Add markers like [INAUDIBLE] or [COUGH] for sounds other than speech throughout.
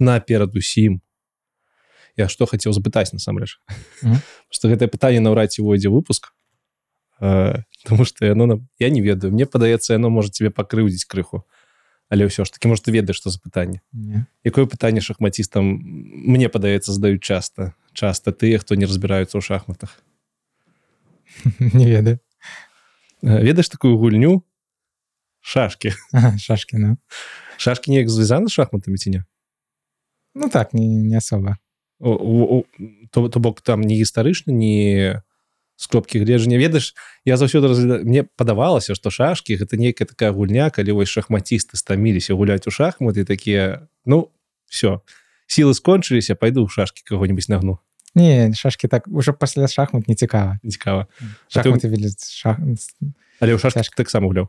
наперад усім я што хацеў запытаць насамрэч Мгм. что гэтае пытанне наўрад ці увойдзе выпуск. Потому что яно нам я не ведаю. Мне падаецца яно можа тебе пакрыўдзіць крыху. Але ўсё ж таки может ты ведаеш што за пытанне Не. якое пытанне шахматістам мне падаецца задаюць часта часта тыя хто не разбіраюцца ў шахматах. [LAUGHS] Не ведаю. Э, ведаеш такую гульню? Шашки. Шашки ну шашки неяк звязаны шахматамі ці не ну так не, не особо. То, то бок там не гістарычна не з кропкі гледжання ведаеш я заўсёды разгляда... мне падавалася што шашкі гэта нейкая такая гульня калі вось шахматісты стаміліся гуляць у шахматы такія ну все сілы скончыліся пайду ў шашкі кого-нибудь нагну не шашки так уже пасля шахмат не цікава цікава А ты- шахматы вели шах... але ў шашкі Цяжка. таксама гуляў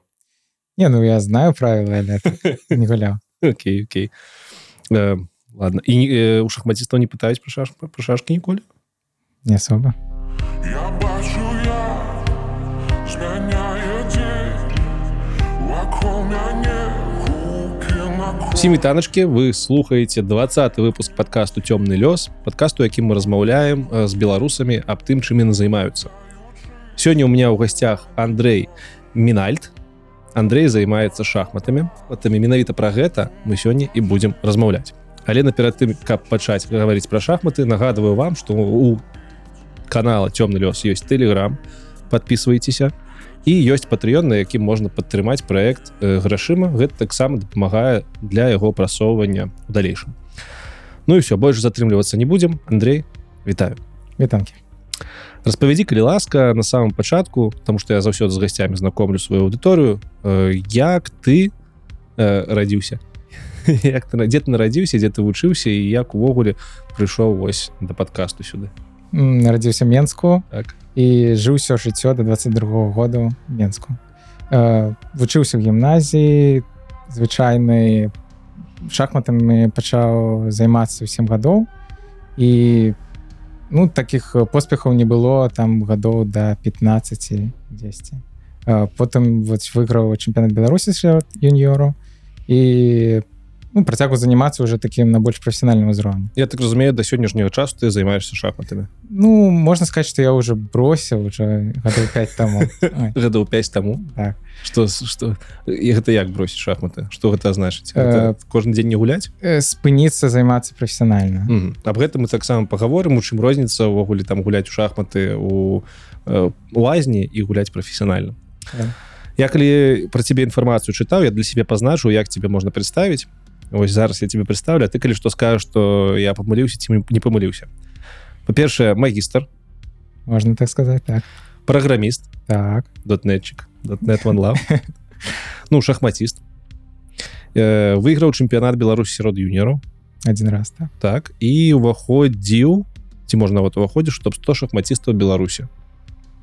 не ну я знаю правила [LAUGHS] не гуляў Окей окей ладно. І э, у шахматістаў не пытаюць пра шаш пра шашкі ніколі не особо. Я бачу, як змяняе дзень вакол мяне Всім вітаначкі вы слухаеце 20 выпуск подкасту цёмны лёс подкасту якім мы размаўляем з беларусамі аб тым чым яны займаюцца сёння у меня ў гасцях Андрей мінальд. Андрей займаецца шахматамі потым менавіта пра гэта мы сёння і будзем размаўляць але наперад тым каб пачаць гаварыць пра шахматы нагадываю вам што у канала цёмны лёс ёсць телеграм подписывайтеся і ёсць патрыён на якім можна падтрымаць проект э, грашыма. Гэта таксама дапамагае для яго прасоўвання у далейшым. Ну і все больш затрымлівацца не будзем. Андрей вітаю. Вітанки распавядзі калі ласка на самом пачатку тому что я заўсёды з гасцямі знакомлю сваю аўдыторыю. Э, як ты э, радзіўся [LAUGHS] як ты дзе ты нарадзіўся дзе ты вучыўся і як увогуле прыйшоў вось да подкасту сюды нарадзіўся менску. Так. І жыў усё жыццё до 22 году менску. Э, вучыўся ў гімназіі звычайны шахматамі пачаў займацца ў 7 гадоў і ну таких поспехаў не было там гадоў до 15 10 Э, потым вот выйграў чэмпіянат беларусі сярод юніёру і ну, працягу занимацца уже таким на больш прафесіянальным узроўні Я так разумею да сённяшняга часу ты займаешься шахматамі. Ну можна сказать что я уже бросил уже гадоў 5 тому Ой, гадоў 5 таму? Так. что что і гэта як бросіць шахматы? Что гэта значыць? Э, кожны дзень не гуляць? Э, спыніцца займацца прафесіянальна. Аб гэтым мы таксама паговорым у чым розніца ўвогуле там гуляць у шахматы у э, лазні і гуляць прафесіянальна. Так. я калі про цябе інфармацыю чытаў я для себе пазначу як тебе можна представіць Вось зараз я тебе представлю ты калі што скажешь что я памыліўся ці не памыліўся па-першае магістр. Можна так сказать так. Праграміст так. Дотнетчик. Дотнет love ну шахматіст э, выйграў чэмпіянат беларусь сярод юнеру один раз так. Так і уваходзіў ці можна вот уваходзіш чтоб 100 шахматістаў беларусі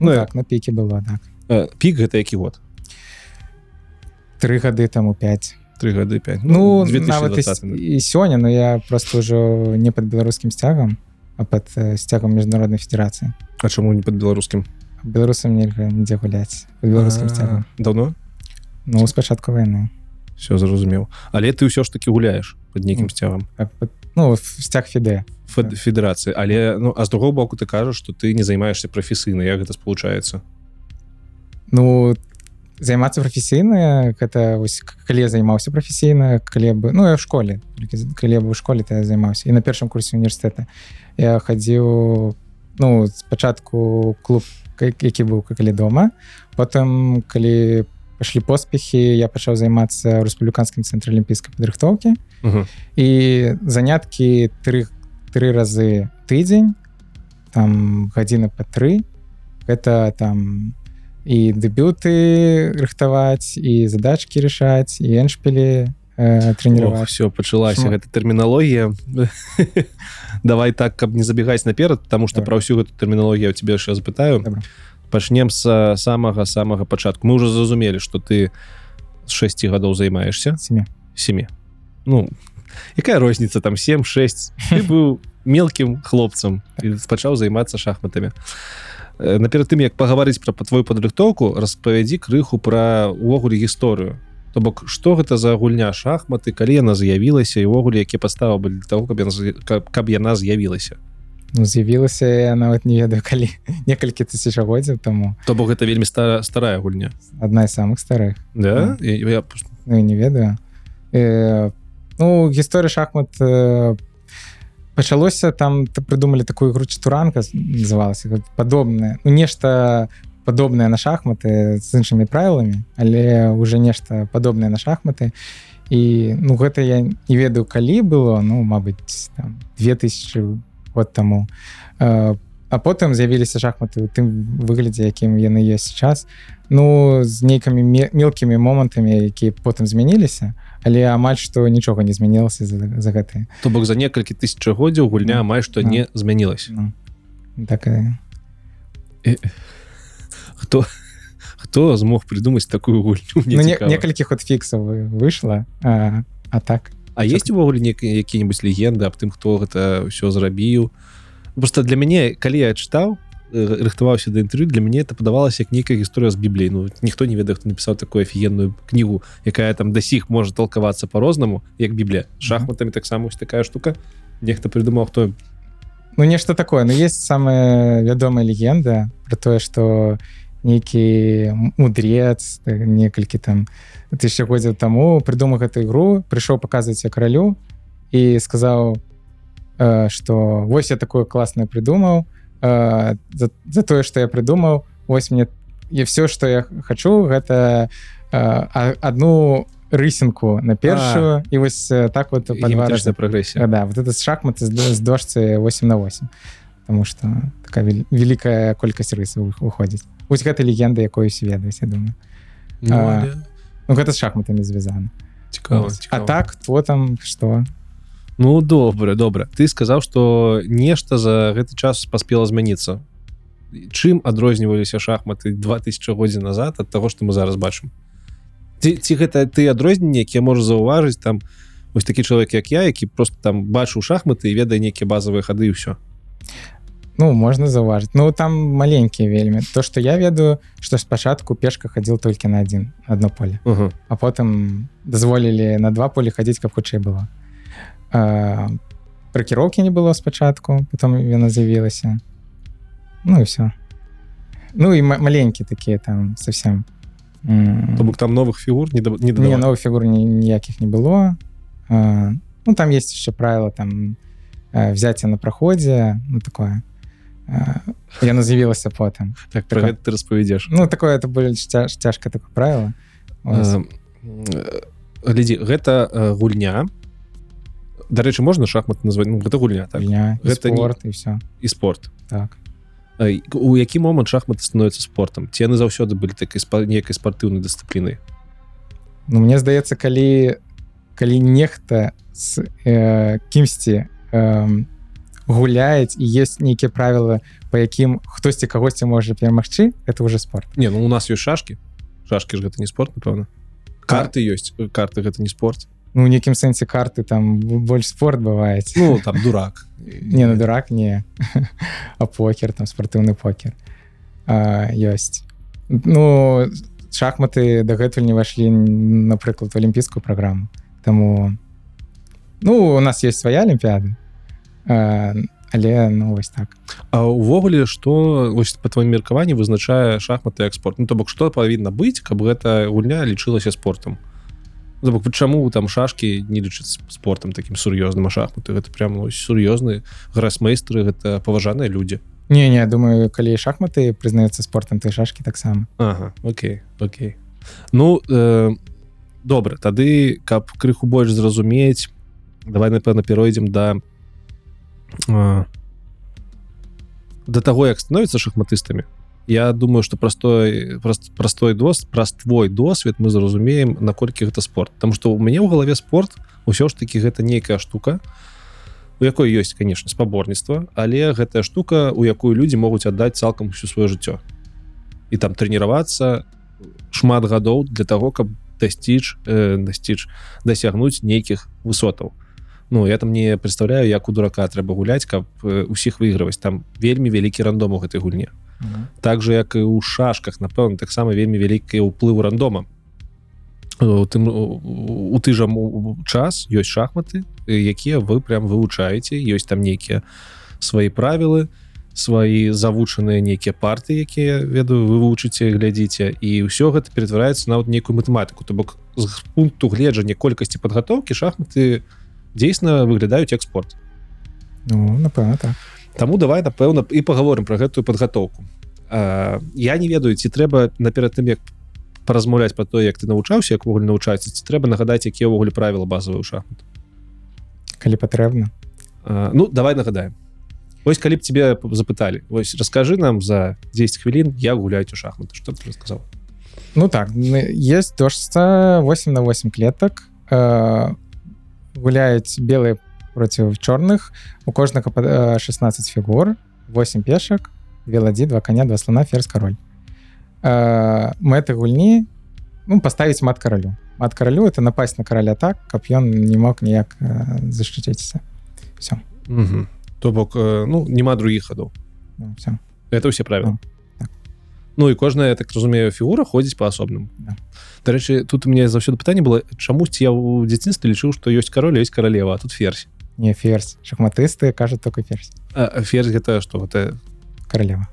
ну, Ну, так на піке было так. Э, пік гэта які год? Три гады тому 5 три гады 5 ну нават і, сёння но я просто ўжо не под беларускім сцягам а под э, сцягам міжнароднай федерацыі А чаму не под беларускім беларусам нельга нідзе гуляць под беларускім сцягам давно? Ну спачатку войны. Все зразумеў але ты ўсё ж таки гуляеш под нейкім Ну. сцягам под- ну сцяг фіде Фед- федэрацыі але ну а з другого боку ты кажаш что ты не займаешься прафесійна як гэта спалучаецца ну займацца прафесійна гэта вось калі займаўся прафесійна калі бы ну я в школе калі быў у школе то я займаўся і на першым курсе універсітэта я хадзіў ну спачатку клуб які быў калі дома потым калі пашлі поспехі я пачаў займацца рэспубліканскім цэнтры алімпійскай падрыхтоўкі і заняткі тры тры разы тыдзень там гадзіна па тры это там і дэбюты рыхтаваць і задачки решаць і эншпілі э, трэніраваць все пачалася гэта тэрміналогія [LAUGHS] давай так каб не забегаць наперад потому что про ўсю гэту тэрміналогію у тебе яшчэ запытаю пачнем з самага самага пачатку. Мы уже зразумелі что ты з 6 гадоў займаешься. Сем'я 7 ну якая розніца там 76 ты быў мелкім хлопцам і пачаў займацца шахматамі наперад тым як пагаварыць пра твою падрыхтоўку распавядзі крыху пра увогуле гісторыю. То бок што гэта за гульня? Шахматы калі яна з'явілася і ўвогуле які падстава былі для того каб яна з- каб, каб яна з'явілася? Ну, з'явілася я нават не ведаю калі [LAUGHS] некалькі тысячагоддзяў таму. То бок гэта вельмі стара старая гульня. Адна з самых старых. Да? Я, я просто- ну не ведаю. Э, ну гісторыя шахмат э, пачалося там прыдумалі такую игру чатуранка называлася падобная. Ну нешта падобнае на шахматы з іншымі правіламі але уже нешта падобнае на шахматы. І ну гэта я не ведаю калі было ну Мабыць там 2000 год таму. Э, а потым з'явіліся шахматы у тым выглядзе якім яны есть сейчас. Ну з нейкімі ме- мелкімі момантамі якія потым змяніліся але амаль што нічога не змянілася за, за гэтыя. То бок за некалькі тысячагоддзяў гульня Ну, амаль што ну. не змянілася. Ну, так і... хто хто змог придумаць такую гульню ну, не, некалькі ход фіксаў вы- выйшла а, а так. А есть увогуле нек- які-небудзь легенды аб тым хто гэта ўсё зрабіў? Просто для мяне калі я чытаў э, рыхтаваўся да інтэрв'ю для мяне это падавалася як нейкая гісторыя з бібліі Ну ніхто не ведае хто напісаў такую офігенную кнігу якая там да сіх можа толкавацца по-рознаму як біблія шахматамі таксама ось такая штука. Нехта придумаў хто ну нешта такое. Ну есть самая вядомая легенда про тое что нейкі мудрец э, некалькі там тысячагоддзяў таму прыдумаў гэту ігру прыйшоў паказваць я каралю і сказаў э, что вось я такое класнае прыдумаў э, за, за тое что я прыдумаў ось мне і все что я хочу гэта э, а- одну рысінку на першую і вось э, так вот па два геометрычная раза. прагрэсія А, да вот это шахматы з, з дошцы 8 на 8 потому что такая вел- великая колькасць рысаў вы- выходзіць ось гэта легенда якой усе ведаюць я думаю. Ну, а, ну гэта з шахматамі звязана цікава, Вось. цікава. а так то там что Ну добра добра ты сказаў что нешта за гэты час паспела змяніцца чым адрозніваліся шахматы 2000 годзе назад ад таго што мы зараз бачым ці, ці гэта ты адрозненне якія можа заўважыць там ось такі чалавек як я які просто там бачыў шахматы і ведае нейкія базовыя хады і ўсё. Ну можна заўважыць. Ну там маленькія вельмі. То что я ведаю что спачатку пешка хадзіл толькі на один одно поле. Угу. а потым дазволілі на два полі хадзіць каб хутчэй было пракіроўкі не было спачатку потом яна з'явілася. Ну і все ну і ма- маленькі такія там совсем То бок там новых фігур не, да, не, не новых фігур ні- ніякіх не было А, ну там есть еще правила там взяцья на праходзе ну такое. А, яно з'явілася потым так, про гэта ты распавядзеш ну такое это цяж, цяжка такое правило. Ось. глядзі гэта гульня дарэчы можна шахмат назваць ну, гэта гульня так. Гульня, і гэта не- спорт і все і спорт. Так. У які момант шахматы становяцца спортом? Ці яны заўсёды былі такой спа- нейкай спартыўнай дысцыплінай Ну мне здаецца калі калі нехта з э, кімсьці э, гуляць і есть нейкія правілы по якім хтосьці кагосьці можа перамагчы это уже спорт. Не ну у нас ёсць шашки шашки ж гэта не спорт напэўна. Карты ёсць карты гэта не спорт ну у нейкім сэнсе карты там больш спорт бываюць ну там дурак. [LAUGHS] Не на дурак не. [LAUGHS] А покер там спартыўны покер. А, ёсць ну шахматы дагэтуль не вайшлі напрыклад алімпійскую праграму таму ну у нас есть свая алімпіяда а, але ну вось так. А увогуле что ось по твоим меркаванні вызначае шахматы як спорт ну то бок что павінна быць каб гэта гульня лічылася спортом Ну, то бок чаму там шашки не лічаць спортом таким сур'ёзным а шахматы гэта прям ну, сур'ёзны грасмейстры гэта паважаныя людзі не не думаю калі шахматы прызнаюцца спортом ты шашки таксама Ага, окей окей. Ну э, добра тады каб крыху больш зразумець давай напэўна перайдзем да э, да таго як становіцца шахматыстамі Я думаю что простой прост, простой дос праз твой досвед мы зразумеем наколькі гэта спорт. Таму что у мяне ў галаве спорт ўсё ж таки гэта нейкая штука у якой ёсць конечно спаборніцтва але гэтая штука у якую людзі могуць аддаць цалкам усё сваё жыццё. І там трэніравацца шмат гадоў для того каб дасціч э, дасціч дасягнуць нейкіх высотаў. Ну я там не представляю як у дурака трэба гуляць каб э, усіх выйгрываць там вельмі вялікі рандом у гэтай гульне так же як і ў шашках напэўна таксама вельмі вялікія ўплыву рандома. У тым у ты жа час ёсць шахматы якія вы прям вывучаеце ёсць там нейкія свае правілы свае завучаныя нейкія парты якія ведаю вы вывучыце глядзіце. І ўсё гэта ператвараецца на вот нейкую матэматыку. То бок з пункту гледжання колькасці падгатоўкі шахматы дзейсна выглядаюць як спорт. Ну напэўна так Таму давай напэўна і паговорым про гэтую падгатоўку. А, я не ведаю ці трэба наперад тым як паразмаўляць про то як ты навучаўся як вогуле навучаецца ці трэба нагадаць якія ўвогуле правіла базавыя ў шахмат калі патрэбна. Ну давай нагадаем. Вось калі б тебе запыталі Вось расскажы нам за 10 хвілін як гуляць у шахматы что ты сказал Ну так есть дождца 8 на 8 клетак. Э, гуляюць белые против чорных у кожнага па- э, 16 фігур 8 пешак веладзі два коня два слона ферзь король. Э, мэты гульні ну поставить мат каралю мат каралю это напасть на караля так каб ён не мог ніяк э, защитіцца все Угу. то бок э, ну няма других хадоў ну, все это все правила Так. Ну і кожная так разумею фігура ходзіць по-асобным Да. Дарэчы тут у мне заўсёды пытанне было чамусьці я ў дзяцінстве лічыў што ёсць кароль ёсць каралева а тут ферзь не ферзь. Шахматысты кажут только ферзь. А, ферзь гэта что гэта королева.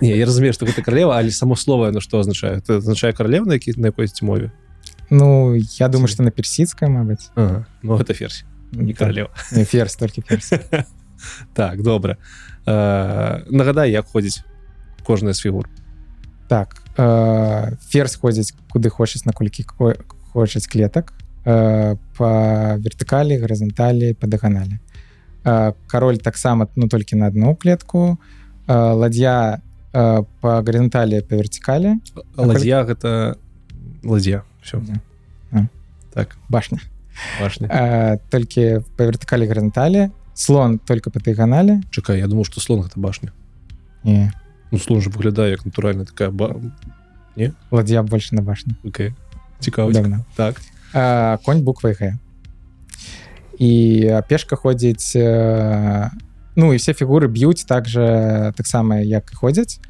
не я разумею что гэта каралева але само слово на што азначае это азначае каралева на які на якой мове ну я думаю что на персидская мабыць ага. ну это ферзь не Так. каралева Не, ферзь только ферзь. [LAUGHS] Так добра э, нагадай як ходзіць кожная з фігур. Так э, ферзь ходзіць куды хочуць на колькі ко- хочуць клетак э, по вертыкалі гарызанталі по дыганалі э, король таксама ну толькі на одну клетку э, ладья э, по гарызанталі по вертикалі. Ладья гэта ладья. Все Ладья. А. так. Башня. Важно э, толькі по вертыкалі гарызанталі слон только по дыганалі чакай я думал что слон гэта башня. Не ну слон же выглядае як натуральна такая ба... ладья больше на башню okay. цікава так А, конь буквай г. І пешка ходзіць э, ну і все фігуры б'юць так же таксама як ходзяць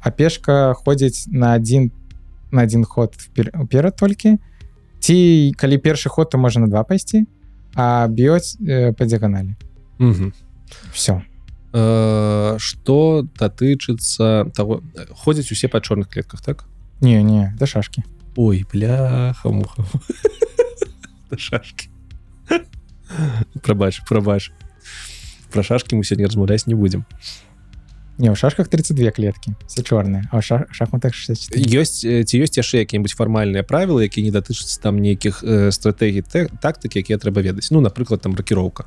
а пешка ходзіць на один на один ход уперад толькі ці калі першы ход то можа на два пайсці а б'ёць э, по дыганалі Мгм. все Э, что датычыцца того ходзяць усе па чорных клетках так? Не не да шашки. Ой бляха муха [LAUGHS] Да шашки. Прабач прабач про шашки мы сегодня размаўляць не будем. Не ў шашках 32 клеткі все чорныя а ў ша- шахматах 64 ёсць ці ёсць яшчэ якія-нибудь фармальныя правілы якія не датычацца там нейкіх э, стратэгій тэ- тактык якія трэба ведаць ну напрыклад там ракіроўка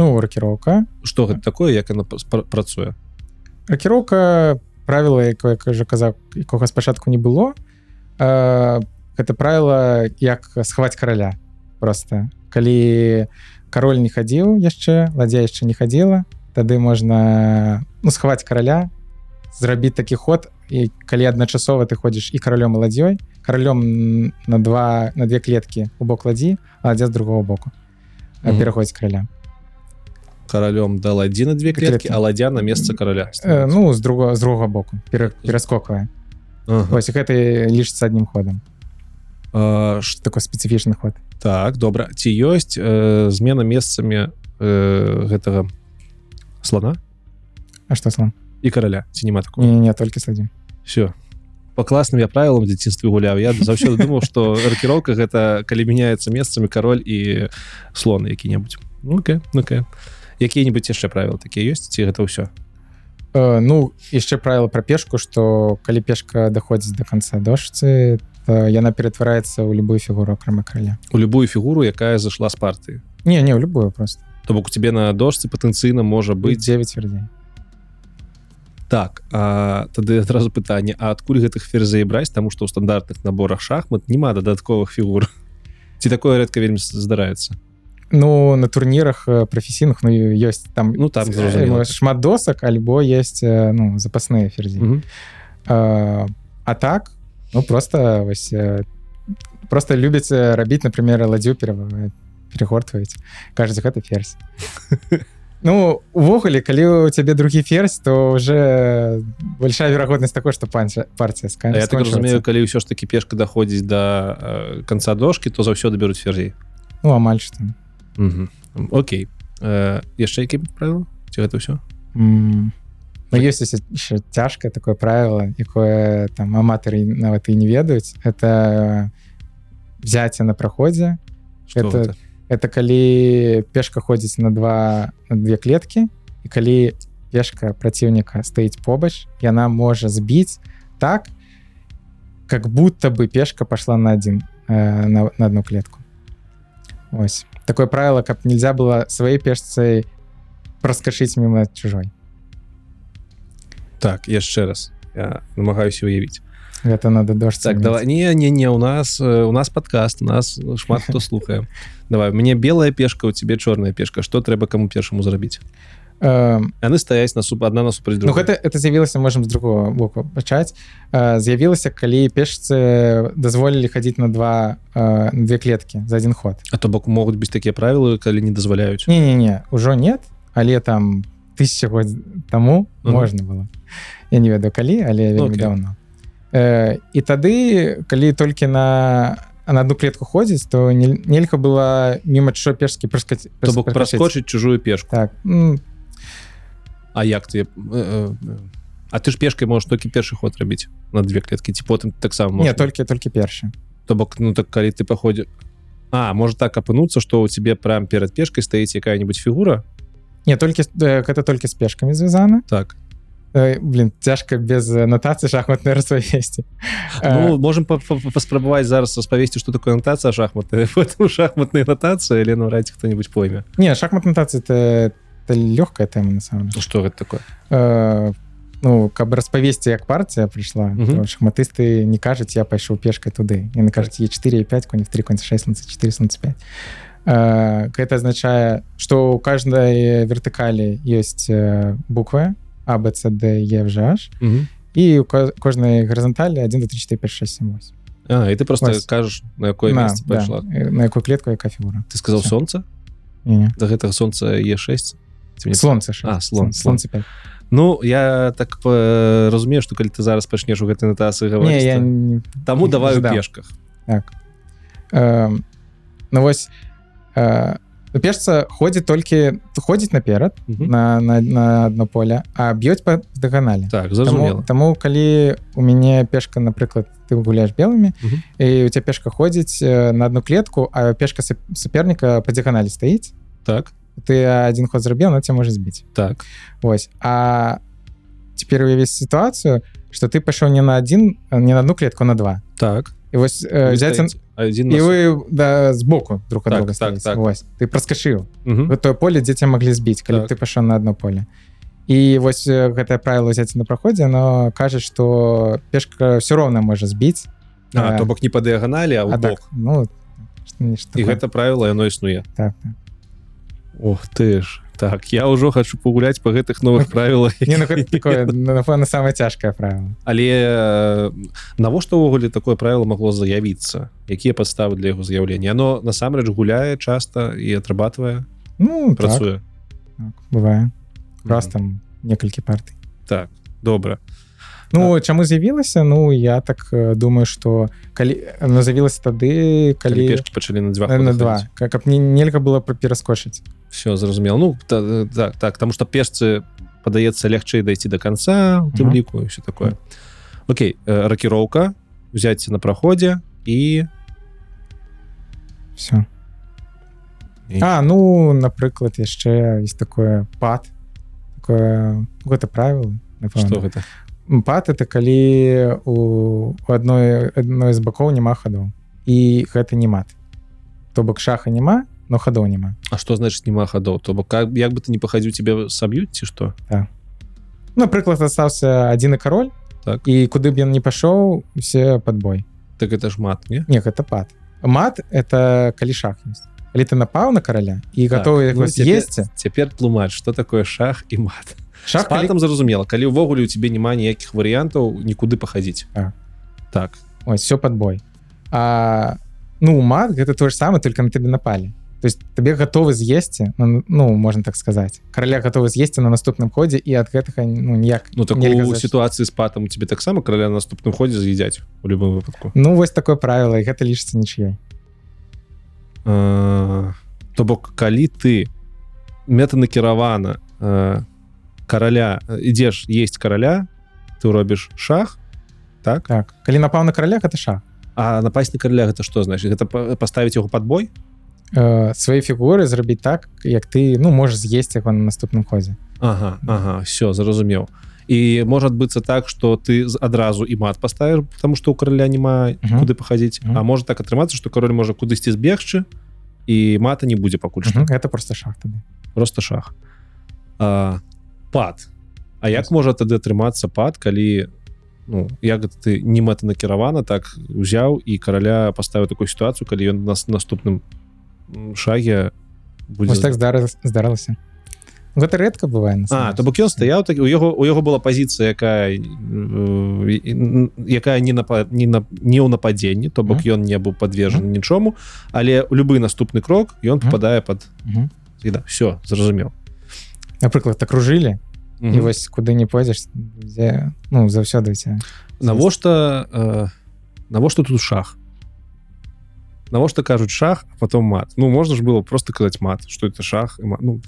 ну ракіроўка что гэта такое як она пра- пра- працуе ракіроўка правіла якое кажа казаў якога спачатку не было. Э, гэта правіла як схаваць караля просто калі кароль не хадзіў яшчэ ладзя яшчэ не хадзіла тады можна ну, схаваць караля зрабіць такі ход. І калі адначасова ты ходзіш і каралём і ладзёй каралём на два на две клеткі у бок ладзі ладзя з другого боку Мгм. пераходзіць караля. Каралём дал адзін на две клеткі Клеткі. а ладзя на месца караля э, ну з другого з другого боку пере, пераскоквае ага. Вось гэта лічыцца адным ходам а, ш- такой спецыфічны ход так добра. Ці ёсць э, змена месцамі э, гэтага слона? А што слон? І караля ці няма такого? Не, толькі садзім. Все по класным я правілам дзяцінстве гуляў. Я заўсёды думаў что ракіроўка гэта калі мяняецца месцамі кароль і слон які-небудзь. Ну, okay, okay. якія-нибудь яшчэ правілы такія ёсць ці гэта ўсё? Э, ну яшчэ правіла пра пешку што калі пешка даходзіць до конца дошцы то яна ператвараецца ў любую фігуру акрамя краля. У любую фігуру якая зашла з партыі? Не не ў любую просто. То бок у тебе на дошцы патэнцыйна можа быць быць 9 вердзей так а, тады адразу пытанне а адкуль гэтых ферзей браць таму што ў стандартных наборах шахмат няма дадатковых фігур. Ці такое рэдка вельмі здараецца? Ну на турнірах э, прафесійных ну ёсць там Ну, там э, зразумела. шмат досак альбо есть э, ну запасныя ферзі Мгм. а, а так ну просто вось просто любіць э, рабіць например ладзю перагортваюць кажуць гэта ферзь [LAUGHS] Ну увогуле калі у цябе другі ферзь то уже большая верагоднасць такой что панча партия А я так разумею калі ўсё ж таки пешка даходзіць да э, канца дошки то заўсёды бяруць ферзей. Ну амаль что. Окей. Э, яшчэ які правіл ці гэта ўсё М, Ну, ёсць еще цяжкае такое правило якое там аматары нават і не ведаюць это взяцце на праходзе Это- гэта? это? калі пешка ходзіць на два на две клеткі і калі пешка праціўніка стаіць побач яна можа збіць так как будто бы пешка пошла на один э, на, на одну клетку. Ось. Такое правило каб нельзя было сваей пешцай проскашыць мимо чужой так яшчэ раз. Я намагаюся уявіць гэта надо дождь так давай. не не не у нас э, у нас подкаст у нас шмат хто [LAUGHS] слухае. Давай мне белая пешка у тебе чорная пешка. Что трэба каму першаму зрабіць? Яны стаяць на суп одна насупраць Ну другой гэта это з'явілася можем з другого боку пачаць. Э, з'явілася калі пешцы дазволілі хадзіць на два э, на две клеткі за один ход. А то бок могуць быць такія правілы калі не дазваляюць. Не не не ўжо нет але там тысяча год таму Мгм. можна было. Я не ведаю калі але вельмі окей. давно. Э, і тады калі толькі на на одну клетку ходзіць то не, нельга было мимо чужой пешкі прыскаць то бок праскочыць чужую пешку. Так м, А як ты? Э, э, А ты ж пешкай можаш толькі першы ход рабіць на две клеткі ці потым таксама не толькі толькі першы то бок ну так калі ты паходзі А можа так апынуцца што ў цябе прям перад пешкай стаіць якая-нибудь фігура не толькі з- э, гэта толькі з пешкамі звязана так. Э, блин цяжка без анатацыі шахматнай [LAUGHS] распавесці ну можем па- па- паспрабаваць зараз распавесці што такое анатацыя шахматы шахматная [LAUGHS] анатацыя але наўрад ці хто-нибудь пойме не шахмат анатацыі это, это лёгкая тэма на самом деле. Что гэта такое? Э, ну каб распавесці як партія прыйшла Мгм. то шахматысты не кажуць я пайшоў пешкай туды яны кажуць е 4 5 конь 3 конь 6 4 5 э, гэта азначае што у каждой вертыкалі ёсць э, буквы а б d e f g h Мгм. і у кожнай гарызанталі 1 2 3 4 5 6 7 8 А і ты просто Вось. кажаш на якое на, месца да, пайшла э, на якую клетку яка фігура ты сказал Всё. сонца не, не. да гэтага сонца е6 Ці мне- слонце шесть. А, слон, слон. слонце 5 Ну я так э, разумею што калі ты зараз пачнеш у гэтай натацыі не гаварыць я таму давай у пешках так э, ну вось э, пешца ходзіць толькі ходзіць наперад Мгм. на, на, на одно поле а б'ёць па дыганалі так Таму, зразумела. таму калі у мяне пешка напрыклад ты гуляешь белымі Мгм. і у тебя пешка ходзіць э, на одну клетку а пешка суперніка па дыганалі стаіць так. ты один ход зрабіў на тебя можа збіць. Так. Вось а теперь уявіць сітуацыю что ты пайшоў не на один не на одну клетку на два. Так. І вось э, взять Адзін і вы да збоку друг Так, друга так, так. Вось ты праскашыў Мгм. в тое поле дзе могли збіць калі Так. ты пашоў на одно поле. І вось э, гэтае правило взять на праходзе но кажа что пешка все роўна можа збіць А, Э, то бок не па дыяганалі а а так ну што- і гэта правіла яно існуе так, так. Ох ты ж так я ўжо хочу пагуляць по гэтых новых правілах ну такое напэўна самое цяжкае правило. Але навошта ўвогуле такое правило магло заявіцца? Якія падставы для яго з'яўлення? Оно насамрэч гуляе часта і атрабатывае ну так, працуе. Так, бывае. Раз там некалькі партый. Так добра Ну чаму з'явілася Ну я так думаю что калі ну, з'явілася тады калі калі пачалі на два на два. Каб не нельга было пераскочыць все зразумела ну та, так так тому что пешцы падаецца лягчэй дайсці до конца тым ліку все такое Окей ракіроўка взяцьце на праходзе і все І- А ну напрыклад яшчэ есть такое пад такое гэта правило что гэта пад это калі у, адной адной з бакоў няма хадоў і гэта не мат. То бок шаха няма но хадоў няма А что значит нема хадоў то бок как як бы ты не пахадзіў тебе саб'юць ці што напрыклад астаўся адзін і кароль Так. і куды б ён не пашоў усе падбой так это ж мат не? Не гэта пад мат это калі шах есть калі ты напаў на караля і готовы Так, ну, яго з'есці цяпер тлумач что такое шах і мат? [LAUGHS] Шах калі... там зразумела калі ўвогуле у тебе няма ніякіх варыянтаў нікуды пахадзіць Так. так ось все подбой а ну мат гэта то же самое только на тебе напалі то есть табе гатовы з'есці ну, ну можна так сказаць караля гатовы з'есці на наступным ходзе і ад гэтага ну ніяк Ну так у сітуацыі з патам тебе таксама караля на наступным ходзе з'ядзяць у любым выпадку? Ну вось такое правіла і гэта лічыцца нічыяй Э, то бок калі ты метанакіравана э, караля э, ідзеш есть караля ты робіш шах так? Так. Калі напаў на караля гэта шах. А напасть на караля гэта што значит гэта па- паставіць яго пад бой? Э, свае фігуры зрабіць так як ты ну можаш з'есці яго на наступным ходзе Ага ага все зразумеў і можа адбыцца так что ты адразу і мат паставіш потому что у караля няма куды пахадзіць. А можа так атрымацца что кароль можа кудысьці збегчы і мата не будзе пакуль што Мгм, гэта просто шах тады просто шах. А, пад. А як можа тады атрымацца пад калі ну як ты не мэтанакіравана так узяў і караля паставіў такую сітуацыю калі ён нас наступным шаге будзе Вось так здарылася здарылася гэта рэдка бывае А то бок ён стаяў так у яго у яго была пазіцыя якая э, якая не напа, не на не ў нападзенні то бок ён не быў подвержаны нічому але любы наступны крок ён попадае под Мгм. все зразумеў. Напрыклад окружили і Мгм. вось куды не пойдзеш дзе ну заўсёды навошта э, навошта тут шах? Навошта кажуць шах а потом мат. Ну можна ж было просто казаць мат что это шах і мат. ну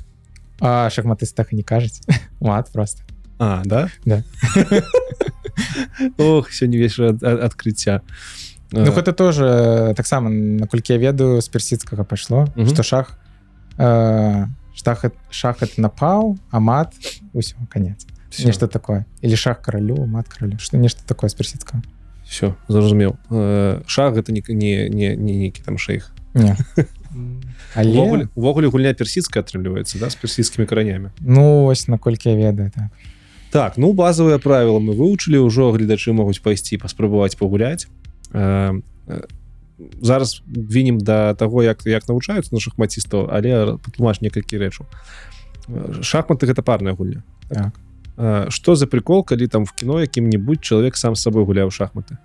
а шахматыст так і не кажуць [LAUGHS] мат просто. А да? Да. [LAUGHS] ох сёння вечар ад- ад- адкрыцця Ну Э, гэта тоже таксама наколькі я ведаю з персідскага пайшло что шах э, штах шах это напаў а мат усё конец. Нешта такое. Или шах каралю мат каралю что нешта такое з персідскага все зразумеў э, шах гэта не не не не нейкі там шэйх [LAUGHS] але увогуле увогуле гульня персідская атрымліваецца да з персідскімі каранямі ну вось наколькі я ведаю так. Так ну базовыя правіла мы вывучылі ўжо гледачы могуць пайсці паспрабаваць пагуляць э, э, зараз вінім да таго як як навучаюцца на шахматістаў але патлумач некалькі рэчаў. Э, шахматы гэта парная гульня. Так. Э, што за прикол калі там в кіно якім-нибудь чалавек сам з сабой гуляў шахматы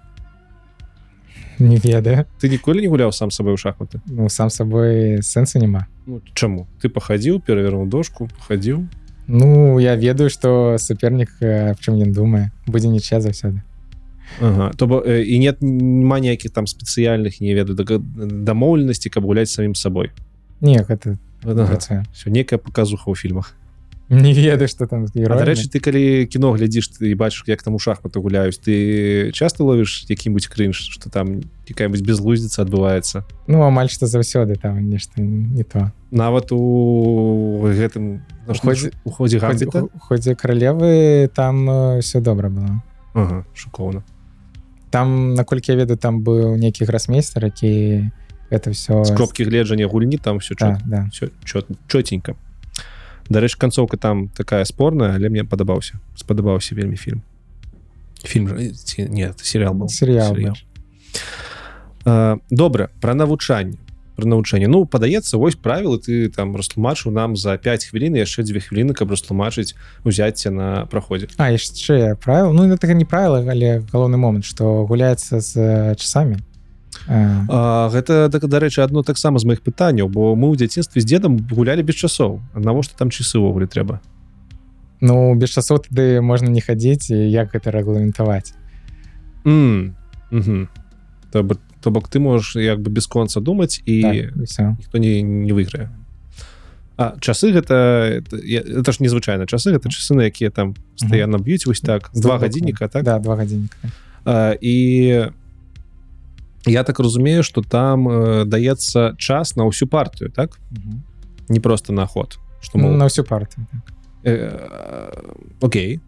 [LAUGHS] не ведаю. Ты ніколі не гуляў сам сабой у шахматы? Ну сам сабой сэнсу няма ну, чаму ты пахадзіў перавернуў дошку пахадзіў Ну я ведаю что супернік аб чым ён думае будзе нічя заўсёды Ага. то бо э, і нет няма ніякіх там спецыяльных не ведаю дамоўленасці каб гуляць самім сабой не гэта ага. працуе все некая показуха ў фільмах не ведаю что там дарэчы ты калі кіно глядзіш ты бачыш як там у шахматы гуляюць ты часто ловіш які-нибудь крынж что там якая-нибудь безлуздзіца адбываецца ну амаль што заўсёды там нешта не то. Нават у гэтым ну, Ходзе- у ходзе гамбіта ходзе каралевы там все добра было ага, шукоўна там наколькі я ведаю там быў нейкі грасмейстер які это все з кропкі гледжання гульні там все да, да. чотенька дарэчы канцоўка там такая спорная але мне падабаўся спадабаўся вельмі фільм. Фільм ці, нет сериал был серыял Серыял. Добра про навучанне. Про навучанне. Ну падаецца вось правілы ты там растлумачыў нам за 5 хвілін яшчэ дзве хвіліны каб растлумачыць узяцце на праходзе. А яшчэ правил ну это не правіла але галоўны момант что гуляецца з э, часамі. Э, А, гэта так дарэчы адно таксама з моих пытанняў бо мы ў дзяцінстве з дедам гулялі без часоў. Навошта там часы ўвогуле трэба? Ну без часоў тады можна не хадзіць і як гэта рэгламентаваць? Mm. Угу. То, б- то бок ты можаш як бы без конца думаць і так, ніхто не, не выйграе. А часы гэта это, это ж незвычайна. Часы гэта часы на якія там стаянна б'юць вось так. З два гадзінніка так? Да два гадзінніка. І я так разумею что там э, даецца час на ўсю партыю так? Мгм. не просто на ход что ну, мол, на ўсю партыю так. э, Окей.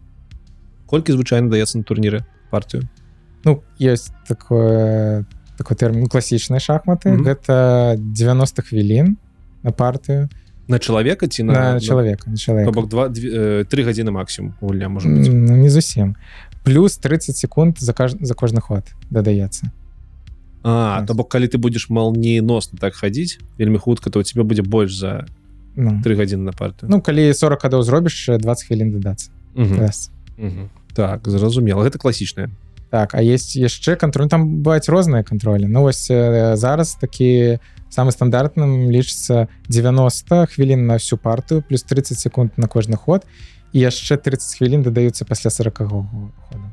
Колькі звычайна даецца на турніры партыю ну есть такое такой тэрмін класічнай шахматы. Мгм. гэта 90 хвілін на партыю на чалавека ці на, на, на чалавека на чалавека бок два э, три гадзіны максимум гульня можа ну, не зусім плюс 30 секунд за каж... за кожны ход дадаецца А так. то бок калі ты будзеш малніеносна так хадзіць вельмі хутка то у тебе будзе больш за ну, три гадзіны на партыю. Ну калі 40 гадоў зробіш 20 хвілін дадацца так зразумела. Гэта класічная так а есть яшчэ кантроль там бываюць розныя кантролі ну вось э, зараз такі самы стандартным лічыцца 90 хвілін на всю партыю плюс 30 секунд на кожны ход. І яшчэ 30 хвілін дадаюцца пасля 40 хода.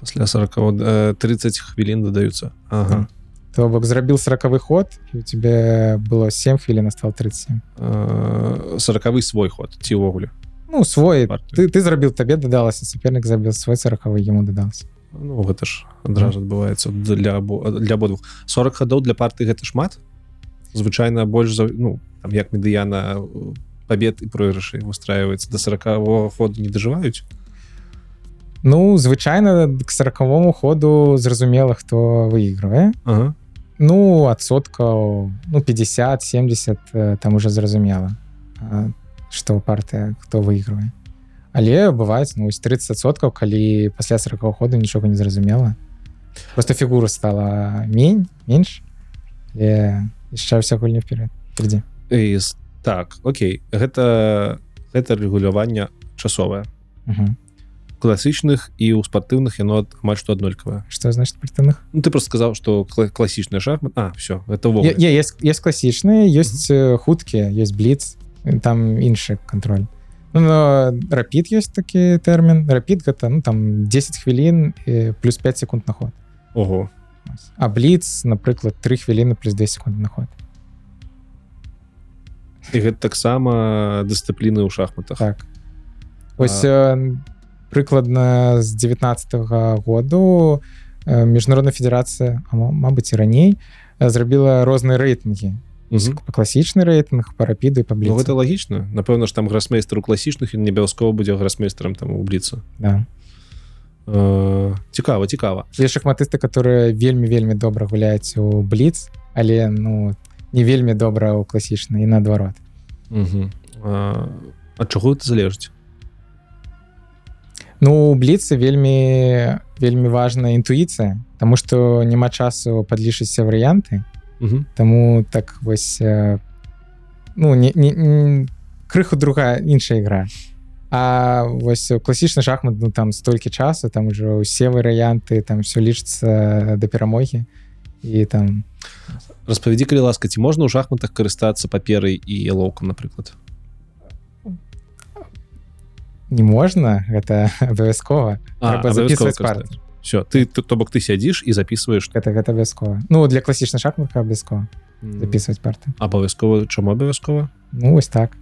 Пасля 40 э, 30 хвілін дадаюцца. Ага. То бок зрабіў 40 ход у тебе было 7 хвілін стал 37 э, 40 свой ход ці ўвогуле ну свой. Партыю. ты ты зрабіў табе дадалася сопернік забіў свой 40 яму дадался Ну гэта ж адразу адбываецца для для абодвух 40 хадоў для парты гэта шмат звычайна больш за ну там як медыяна э, побед і пройгрышы выстраивается до 40 ходу не дажываюць Ну звычайна к сорокавому ходу зразумела хто выигрывае ага. Ну адсоткаў ну 50 70 э, там уже зразумела а, что партыя хто выигрывае але бываюць ну, ось 30соткаў калі пасля 40 ходу нічога не зразумела просто фігура стала мень менш яшчэ вся гульня вперед с- так Окей гэта гэта рэгуляванне часовае Мгм. класычных і ў спартыўных яно амаль што аднолькавае что значит спартыўных Ну ты просто сказаў что класічная шахмат А все это ўвогуле е- есть есть класічныя есть э, хуткія есть бліц там іншы контроль. Ну, но рапід ёсць такі тэрмін рапід гэта ну там 10 хвілін і плюс 5 секунд на ход. Ого. А бліц напрыклад 3 хвіліны плюс 2 секунды на ход. І гэта таксама дысцыпліны ў шахматах. Так. Ось э, прыкладна з 19 -го году міжнародная федэрацыя мабыць і раней зрабіла розныя рэйтынгі. Мгм. класічны рэйтынг па рапіду і па Ну, гэта лагічна. Напэўна ж там грасмейстер у класічных і не абавязкова будзе грасмейстерам там у бліцу да. э, цікава цікава. Є шахматысты которые вельмі вельмі добра гуляюць у бліц але ну не вельмі добра ў класічна і наадварот. Ад чаго это залежыць ну бліцы вельмі вельмі важная інтуіцыя Таму што няма часу падлічыцца варыянты. Таму так вось э, ну не, не, не крыху другая іншая ігра. А вось класічны шахмат ну там столькі часу там ужо ўсе варыянты там все лічыцца да перамогі. І там распавядзі калі ласка ці можна ў шахматах карыстацца паперай і лоўкам напрыклад не можна гэта абавязкова записываць все ты ты- то бок ты сядзіш і записываешь. Гэта гэта абавязкова ну для класічна шахматка абавязкова записываць парты. Абавязкова чаму абавязкова ну вось так.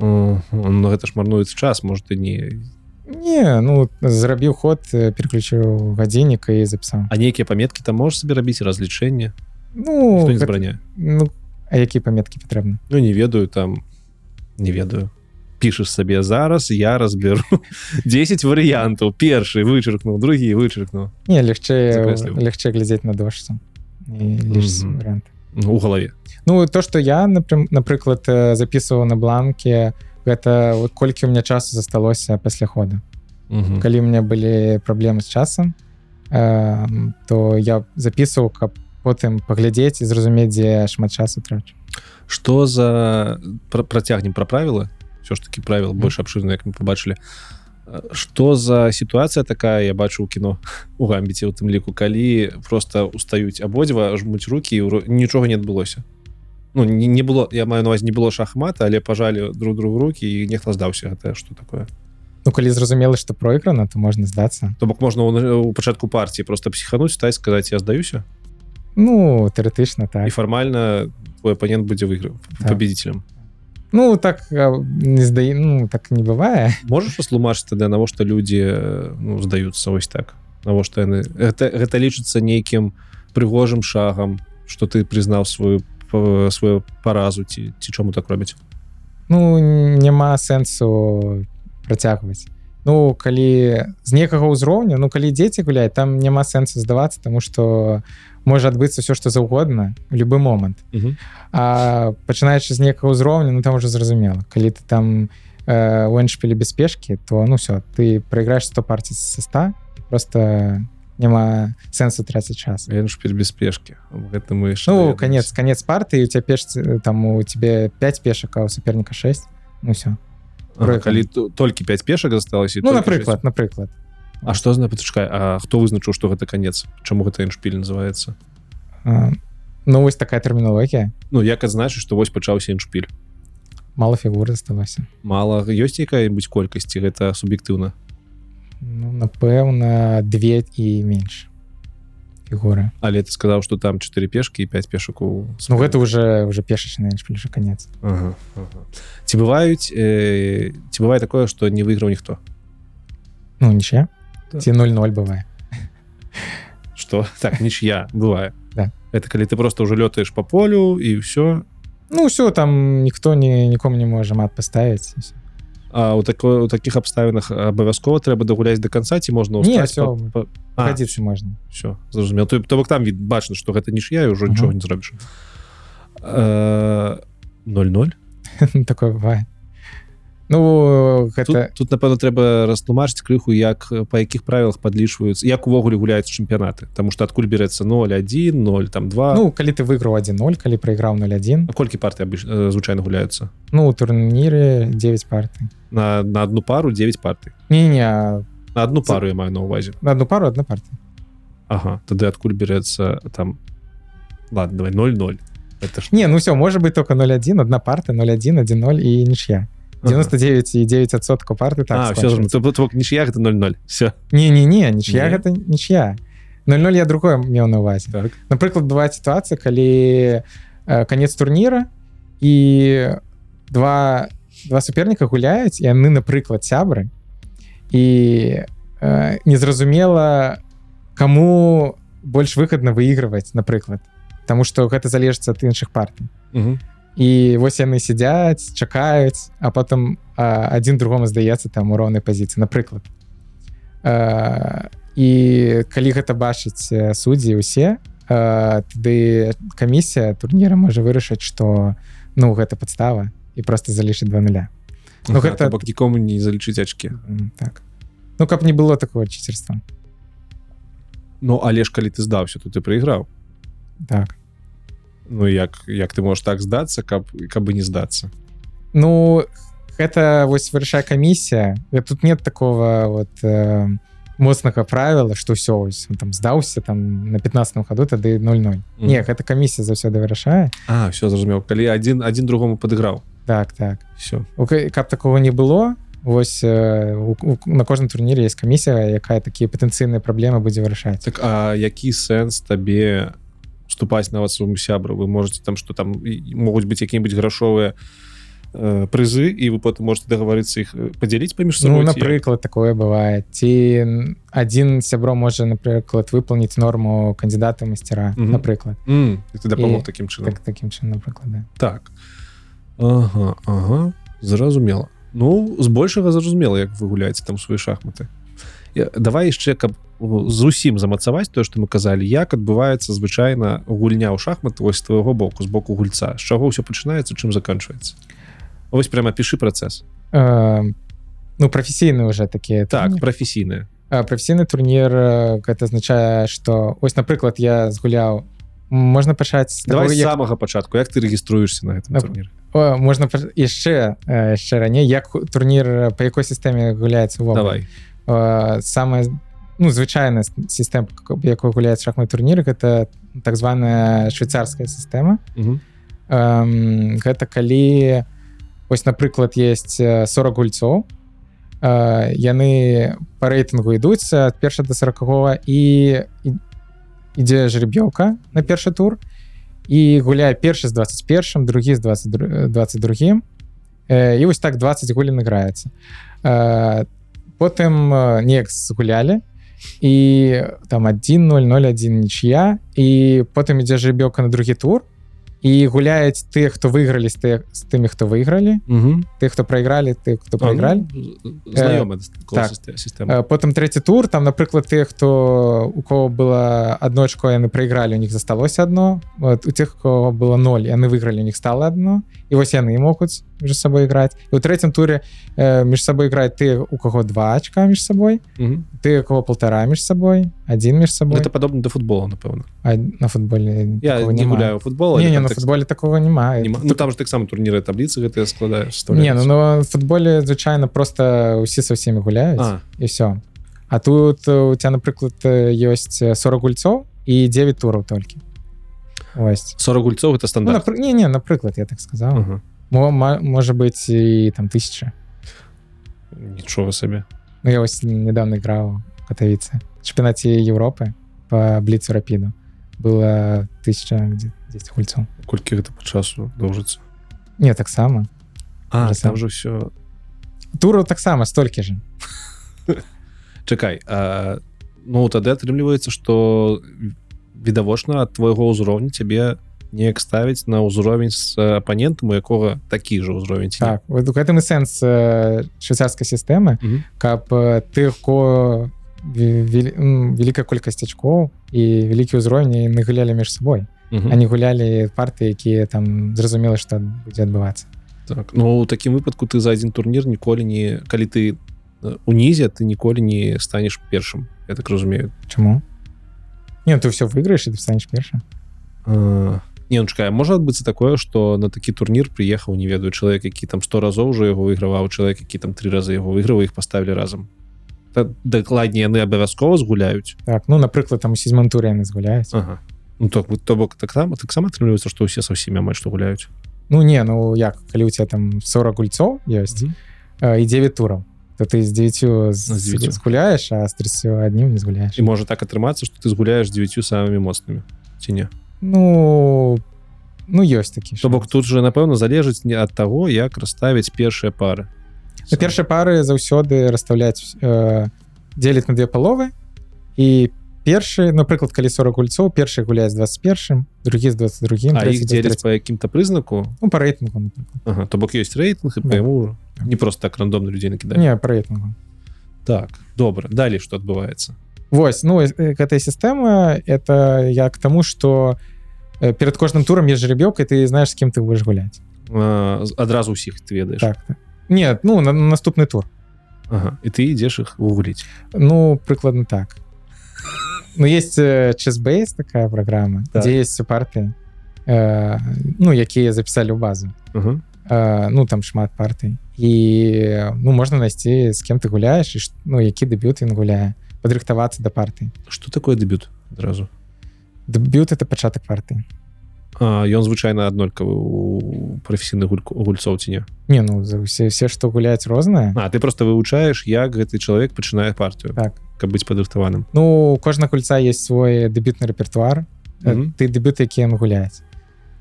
Ну гэта ж марнуецца час может і не не ну зрабіў ход э, переключыў гадзіннік і запісаў а нейкія паметкі там можаш сабе рабіць разлічэнне ну, гэта- забраняе ну а які паметкі патрэбны Ну не ведаю там. Не ведаю пішаш сабе зараз я разберу [LAUGHS] 10 варыянтаў. Першы вычаркнуў другі вычаркнуў. Не лягчэй лягчэй глядзець на вариант. Ну, у галаве ну то что я напрыклад э, записываў на бланке гэта вот колькі у меня часу засталося пасля хода калі у меня былі праблемы з часам э, то я записываў каб потым паглядзець і зразумець дзе шмат часу трачу. Что за пра- працягнем пра правілы все ж таки правил Мгм. больш абширна як мы побачылі что за сітуацыя такая я бачу у кіно [LAUGHS] у гамбіце у тым ліку калі просто устаюць абодва жмуць руки і ўро- нічога не адбылося Ну не, не было я маю наваз не было шахмата але пажалі друг другу руки і нехта здаўся гэта что такое? Ну калі зразумела што пройграна то можна здацца то бок можна у пачатку партии просто психануть стаць сказаць я здаюся ну тэоретычна і так фармальна твой апанент будзе выйграў Так. победителем ну так а, не зда ну так не бывае можаш растлумачыць тады навошта людзі э, ну, здаюцца вось так? Навошта яны гэта, гэта лічыцца нейкім прыгожым шагам что ты прызнаў сваю сваю паразу ці ці чаму так робяць ну няма сэнсу працягваць ну калі з некага ўзроўню ну калі дзеці гуляць там няма сэнсу здавацца тому что можа адбыцца все што заўгодна в любы момант Мгм. а пачынаючы з некага ўзроўню ну там уже зразумела калі ты там э, эншпілі бяспешкі то ну все ты прайграеш 100 партий са 100 просто няма сэнсу траціць час шпіль без пешки гэта мы яшчэ ну ведаемся. конец конец парты у тебя пешцы там у тебе 5 пешак а у соперніка 6 ну все ага, пройграна. калі т- толькі 5 пешак засталася і ну толькі напрыклад напрыклад шэсць. А што зна пачакай А хто вызначыў што гэта канец? Чаму гэта іншпіль называецца? А, ну вось такая тэрміналогія. Ну як адзначыць што вось пачаўся іншпіль мало фігур засталося. Мала ёсць якая-нибудь колькасці гэта суб'ектыўна? Ну, напэўна две і менш фігуры. Але ты сказаў што там 4 пешкі і 5 пешак у Ну гэта уже уже пешачны іншпіль канец. Ага, ага. ці бываюць э, ці бывае такое што не выйграў ніхто? Ну нічя Так. ці 00 бывае что? Так нічья бывае Да. это калі ты просто уже лётаеш по полю і все Ну ўсё там ніхто не нікому не можа мат паставіць ўсё. А у такой у таких абставінах абавязкова трэба дагуляць до конца ці можна хадзіць можна все зразумел то, бок там від бачна что гэта нічья і ўжо Мгм. нічога не зробіш Э, 0-0 [LAUGHS] такое бывае Ну тут, гэта тут напэўна трэба растлумачыць крыху як па якіх правілах падлічваюцца як увогуле гуляюць чэмпіянаты Таму что адкуль берецца 0-1 0 там 2 ну калі ты выйграў 1-0 калі прайграў 0-1 А колькі партый абыч... э, звычайна гуляюцца ну у турніры 9 партый на, на одну пару 9 партый не-не на одну За- пару я маю на увазе на одну пару одна партия Ага тады адкуль берецца там ладно давай 0-0 это ж не ну все может быть только 0-1 одна парта 0-1 1-0 і нічья 99 і 9 адсотку парты так а, все, скончылася. то, то, нічия гэта 0-0 все не-не-не нічья Не? гэта нічья 0-0 я другое меў на увазе. Так. Напрыклад бывае сітуацыя калі э, конец турніра і два два суперніка гуляюць яны напрыклад сябры і э, незразумела кому больш выгодна выигрываць напрыклад Таму что гэта залежыць ад іншых партый. І вось яны сядзяць чакаюць а потым а, адзін другому здаецца там у роўнай пазіцыі напрыклад а, і калі гэта бачыць э, суддзі усе тады камісія турніра можа вырашыць што ну гэта падстава і просто залішыць два нуля. Ну, Ага, гэта- бок нікому не залічыць ачки М, так. Ну каб не было такого чыцерства Ну але ж калі ты здаўся то ты прайграў. Так Ну як як ты можаш так здацца каб каб бы не здацца. Ну гэта вось вырашае камісія. Э, тут нет такого вот э, моцнага правіла что ўсё ось там здаўся там на 15 хаду тады 00 не гэта камісія заўсёды вырашае. А все зразумеў. Калі адзін адзін другому падыграў. Так так. Все У ка- каб такого не было вось э, у, у, на кожным турніре есть камісія якая такія патэнцыйныя праблемы будзе вырашаць. Так а які сэнс табе уступаць нават свайму сябру вы можете там что там могуць быць якія-нибудь грашовыя э, прызы і вы потым можете дагаварыцца іх э, падзяліць паміж ну ці як? напрыклад такое бывае ці адзін сябро можа напрыклад выполніць норму кандидата мастера Мгм. напрыклад М, і ты дапамог такім чынам так таким чынам напрыклад да. так ага, ага зразумела ну збольшага зразумела як вы гуляеце там свае шахматы давай яшчэ каб зусім замацаваць тое што мы казалі як адбываецца звычайна гульня ў шахматы вось твайго боку з боку гульца. З чаго ўсё пачынаецца чым заканчваецца? Вось прямо пішы працэс. Э, ну прафесійны уже такія так турніры. прафесійная А, прафесійны турнір э, гэта азначае што ось напрыклад я згуляў. Можна пачаць давай як- самага пачатку як ты рэгіструешься на гэтым Нап- турніры? О, можна яшчэ э, яшчэ раней як турнір э, па якой сістэме гуляецца давай. Э, самая ну звычайная сістэма якой гуляюць шахмат турніры гэта так званая швейцарская сістэма Мгм. Эм, гэта калі ось напрыклад есть э, 40 гульцоў. Э, яны по рэйтынгу ідуць ад перша до 40 і ідзе жереб'ёўка на першы тур і гуляе першы з 21 другі з 20 22 і вось так 20 гулін іграецца Э, потым э, неяк згулялі і там 1001 нічия і потым ідзе жереб'ёўка на другі тур і гуляюць тыя хто выйгралі з тых з тымі хто выйгралі. Мгм. тых хто прайгралі ты хто А, прайгралі. ну, так. сістэма Э, потым трэці тур там напрыклад тыя хто у кого было одно очко яны прайгралі у них засталося одно вот, у тех кого было 0 яны выйгралі у них стало одно і вось яны могуць між сабой іграць і у трэцім туре э, між сабой іграць ты у кого два очка між сабой. Мгм. Ты кого полтора між сабой один між сабой гэта падобна да футбола напэўна на футболе я не няма. гуляю футбол не, не на так- футболе такого няма Нема- ну там ж таксама турніры табліцы гэтыя складаеш не ну на футболе звычайно просто усе со всеми гуляюць А, і все А тут э, у тебя напрыклад э, ёсць э, 40 гульцоў і 9 тураў толькі Вось 40 гульцоў это ну, стандарт. напры... не не напрыклад я так сказал. Мо, ма- можа быть і там тысяча. Нічога сабе Ну я вось недавно играў катавіцы чэмпіонаце Европы по бліцу рапіду. Было тысяча 10 гульцоў колькі гэта па часу доўжыцца не таксама А Же там же все тураў таксама столькі же чакай а, ну тады атрымліваецца что відавочна ад твайго ўзроўню цябе неяк ставіць на ўзровень з апанентам у якога такі же ўзровень так у гэтым і сэнс э, швейцарскай сістэмы Мгм. каб э, тых ко вялікая колькасць ачкоў і вялікі ўзровень не гулялі між сабой. Мгм. они гулялі парты якія там зразумела што будзе адбывацца. Так ну у такім выпадку ты за адзін турнір ніколі не калі ты э, унізе ты ніколі не станеш першым я так разумею. Чаму? Не ты все выйграеш і ты станеш першым не ну чакай можа адбыцца такое что на такі турнір прыехаў не ведаю чалавек які там 100 разоў ужо яго выйграваў чалавек які там три разы яго выйграў іх паставілі разам дакладней яны абавязкова згуляюць так ну напрыклад там у сізьман туры яны згуляюць ага. ну то то бок таксама таксама атрымліваецца што ўсе са ўсімі амаль што гуляюць ну не ну як калі у тебя там 40 гульцоў ёсць э, і 9 тураў то ты з 9 З згуляеш а з 31 не згуляеш і можа так атрымацца што ты згуляеш дзевяцю самымі моцнымі ці не ну ну ёсць такі то бок тут же напэўна залежыць не ад таго як расставіць першыя пары. На першай пары заўсёды расстаўляць э, дзеліць на две паловы. І першы напрыклад калі 40 гульцоў першы гуляе з 21 другі з 22 а іх дзеляць па якім-то прызнаку? Ну, па рэйтынгу ага, то бок ёсць рэйтынг і Да. па яму ўжо не просто так рандомна людзей накідаць не па рэйтынгу. Так добра. Далей што адбываецца Вось ну э, гэтая сістэма это я к таму что перад кожным турам есть жеребёк і ты знаешь з кем ты будешь гуляць А, з- адразу ўсіх ты ведаеш так, так. нет ну на, на наступны тур ага. і ты ідзеш іх угуліць ну прыкладна так ну есть чесбейс такая программа Так. где есть парты э, ну якія записали ў базу ага. э, ну там шмат партый і ну можна найсці з кем ты гуляеш і ш- ну які дэбют ён гуляе падрыхтавацца да парты что такое дэбют адразу дэбют это пачатак парты А, ён звычайна аднолькавы у прафесійных гульцоў ці не не ну все все што гуляюць рознае А ты просто вывучаеш як гэты чалавек пачынае партыю так. Каб быць падрыхтаваным ну кожна гульца есть свой дэбютны рэпертуар Э, Мгм. ты дэбют які ён гуляць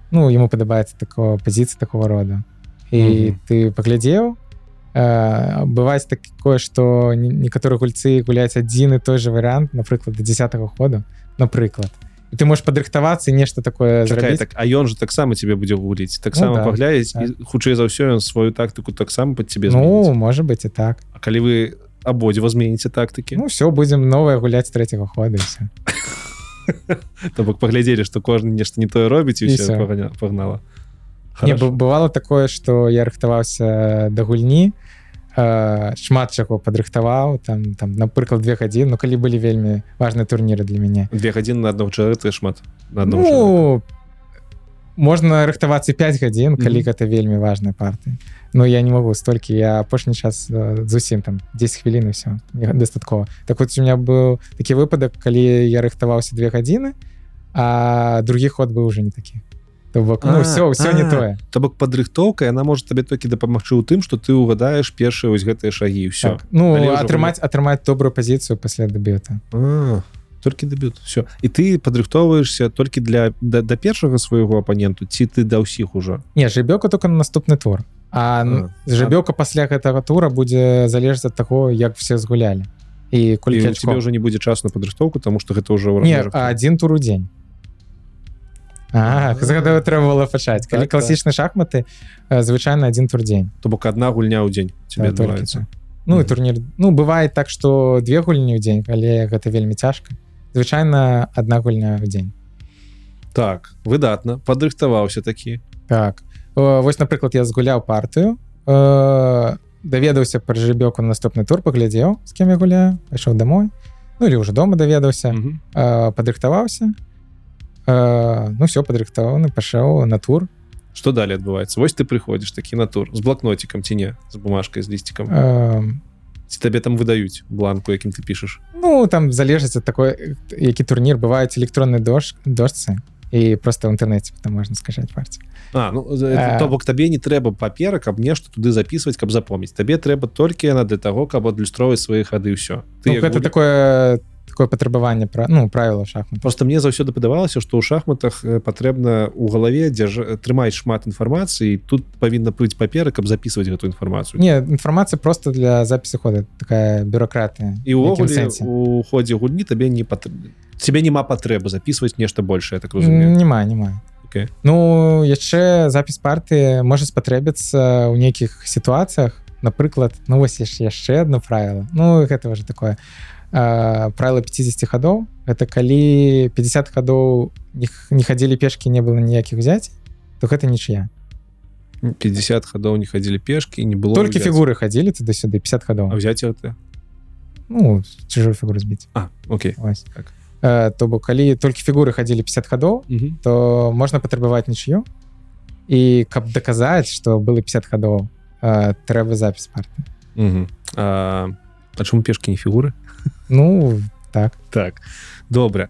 ну ему падабаецца такого пазіцыі такого рода і Мгм. ты паглядзеў э, бываць такое что некаторыя гульцы гуляць адзін і той же варыянт напрыклад до 10 ходу напрыклад і ты можешь падрыхтавацца і нешта такое Чакай, так а ён же таксама тебе будзе гуліць таксама Ну да, паглядзець так. і хутчэй за ўсё ён сваю тактыку таксама под тебе ну зменіць. можа быть і так. А калі вы абодва зменіце тактыкі ну все будем новое гуляць третьего хода і все [LAUGHS] то бок паглядзелі што кожны нешта не тое робіць і І пагнала Не, бывало такое что я рыхтаваўся да гульні э, шмат чаго падрыхтаваў там там напрыклад две гадзін Ну калі былі вельмі важныя турніры для мяне две гадзіны на аднаго чалавека шмат на чалавека. ну, можна рыхтавацца 5 гадзін калі Мгм. гэта вельмі важная парты но я не могу столькі я апошні час э, зусім там 10 хвілін все дастаткова так вот у меня быў такі выпадак калі я рыхтаваўся две гадзіны а другі ход быў уже не такі То бок ну А, все все не а. тое то бок падрыхтоўка яна можа табе толькі дапамагчы ў тым што ты угадаеш першыя вось гэтыя шагі і все так. ну атрымаць атрымаць добрую пазіцыю пасля дэбюта. А, толькі дэбют все і ты падрыхтоўваешься толькі для да, да першага свайго апаненту ці ты да ўсіх ужо? Не жабёка только на наступны тур. А А, жабёка пасля гэтага тура будзе залежаць ад таго як все згулялі. І тебе ачкоў. ўжо не будзе часу на падрыхтоўку тому что гэта ўжо а адзін тур у дзень А, А. з гэтага трэба было пачаць калі Так, так. шахматы э, звычайна адзін тур дзень то бок адна гульня ў дзень тебе Да, адбываецца так. ну і турнір ну бывает так что две гульні ў дзень але гэта вельмі цяжка. Звычайна адна гульня ў дзень так выдатна падрыхтаваўся такі. Так. О, вось напрыклад я згуляў партыю э, даведаўся пра жыбёку на наступны тур паглядзеў з кем я гуляю пайшоў домой ну или уже дома даведаўся Мгм. э, падрыхтаваўся э, ну все падрыхтаваны пашоў на тур. Что далее адбываецца Вось ты прыходзіш такі на тур з блокнотикам ці не з бумажкой з лісцікам э, ці табе там выдаюць бланку якім ты пішаш Ну там залежыць ад такой які турнір бываюць электронны дож дожцы і просто ў інтэрнэце там можна скачаць партію. А, ну, Э. то бок табе не трэба папера каб нешта туды записывать каб запомніць табе трэба толькі яна для того каб адлюстроўваць свае хады ўсё ну, як гэта гуль- такое такое патрабаванне пра ну правіла шахмат просто мне заўсёды падавалася што ў шахматах э, патрэбна у галаве дзярж... трымаць шмат інфармацыі тут павінна быць папера каб записывать гэту інфармацыю не інфармацыя просто для запісу хода такая бюрократыя і ўвогуле у ходзе гульні табе не пат... тебе няма патрэбы записывать нешта большее так разумею. Няма няма Окей. Ну яшчэ запіс парты можа спатрэбіцца ў нейкіх сітуацыях напрыклад ну вось яшчэ одно правіла ну гэта уже такое а, правіла 50 гадоў это калі 50 гадоў не, не хадзілі пешкі не было ніякіх взяць то гэта нічыя 50 хадоў не хадзілі пешки не было толькі взяць. фігуры хадзілі туды-сюды 50 а гадоў взять это ну чужую фігуру збіць а Окей Ось. Так. Э, то бок калі толькі фігуры хадзілі 50 гадоў Мгм. то можна патрабаваць нічю і каб даказаць што было 50 гадоў э, трэба запіс парты Мгм. а, а чому пешки не фігуры [LAUGHS] ну так. Так. Добра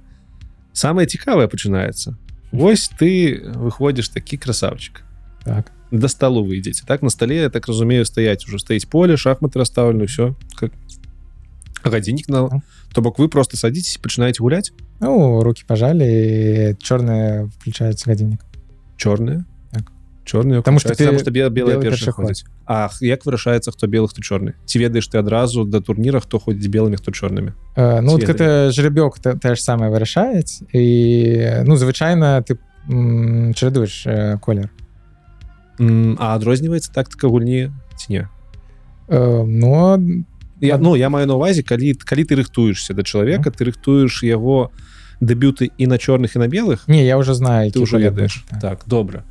самое цікавае пачынаецца. Вось ты выходзіш такі красавчик так. До столу выйдзеце так? На столе я так разумею стаять уже стаіць поле шахматы расставлены все как гадзіннік на то бок вы просто садитесь пачынаеце гуляць? Ну руки пажалі чорныя включаюць гадзіннік. Чорныя Чорныя Таму што потому ты что белая белы белая ход. ходзіць Ах як вырашаецца хто белых хто чорны ці ведаеш ты адразу да турніра хто ходзіць белымі хто чорнымі э, ну гэта жеребёк тое ж самае вырашаюць і ну звычайна ты чарадуеш э, колер. А адрозніваецца тактыка гульні ці не э, но я, ну я маю на увазе калі калі ты рыхтуешься да чалавека ты рыхтуеш яго дэбюты і на чорных і на белых. Не я уже знаю ты колер ведаеш так добра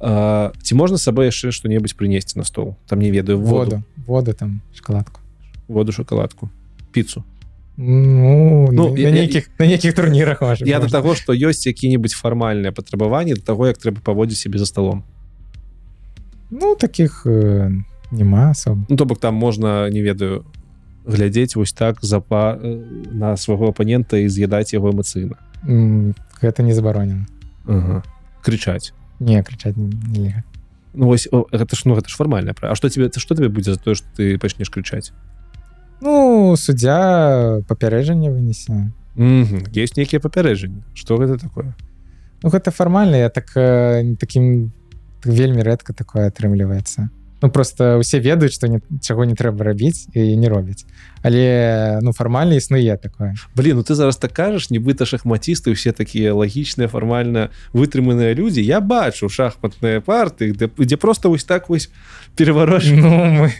а, ці можна з сабой яшчэ што-небудзь прынесці на стол? Там не ведаю воду. Воду. Там шоколадку воду шоколадку піцу. Ну, Ну, я- на нейкіх на нейкіх турнірах можа я до можна. таго што ёсць які-небудзь фармальныя патрабаванні да таго як трэба паводзіць сябе за столом. Ну таких э, няма асоб ну то бок там можна не ведаю глядзець вось так запа на свайго апанента і з'ядаць яго эмацыйна. Гэта не забаронена. Ага. крычаць не крычаць нельга Ну вось о, гэта ж ну гэта ж фармальна А што тебе што тебе будзе за тое што ты пачнеш крычаць ну суддзя папярэджанне вынесе есть нейкія папярэджанні что гэта такое? Ну гэта фармальна я так э, таким вельмі рэдка такое атрымліваецца ну просто усе ведаюць што не чаго не трэба рабіць і не робяць але ну фармальна існуе такое Блин, ну ты зараз так кажаш нібыта шахматісты усе такія лагічныя фармальна вытрыманыя людзі я бачу шахматныя парты дзе, дзе просто вось так вось перавароч ну мы,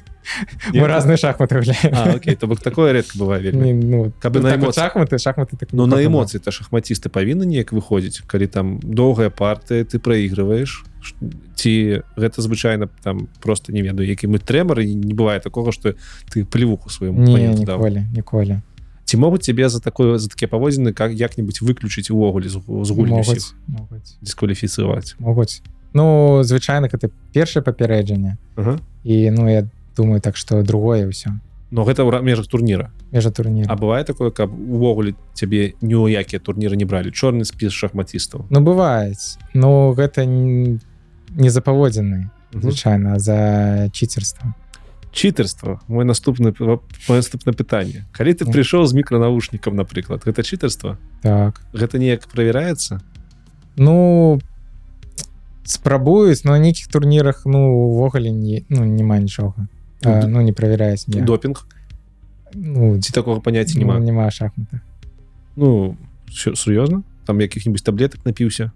мы разные шахматы гуляем А, окей то бок такое редко бывае вельмі ну, Каб ну, на так вот эмоцыях. шахматы шахматы так Ну на эмоцыі то шахматісты павінны неяк выходзіць калі там доўгая партыя ты праігрываеш ш- ці гэта звычайна там просто не ведаю які мы трэмар і не бывае такога што ты плевуху свайму ніколі ніколі ці могуць цябе за такое за такія паводзіны как як-нибудь выключыць увогуле з, гульні ўсіх могуць. Ну звычайна гэта першае папярэджанне і ну я думаю так что другое ўсё но гэта ў межах турніра межа турнір А бывае такое каб увогуле цябе ні ў якія турніры не бралі чорны спіс шахматістаў Ну бываюць Ну гэта не за паводзіны звычайна за читерства чытарства мой наступны наступнае пытанне калі ты прыйшоў з мікранавушнікам напрыклад гэта чытарства так. Гэта неяк правяраецца ну спрабуюць но на нейкіх турнірах ну увогуле не ну няма нічога а, д- ну не правяраюць не допінг ну, ці такога паняцця ну, няма няма шахмата ну всё, сур'ёзна там якіх-нибудь таблетак напіўся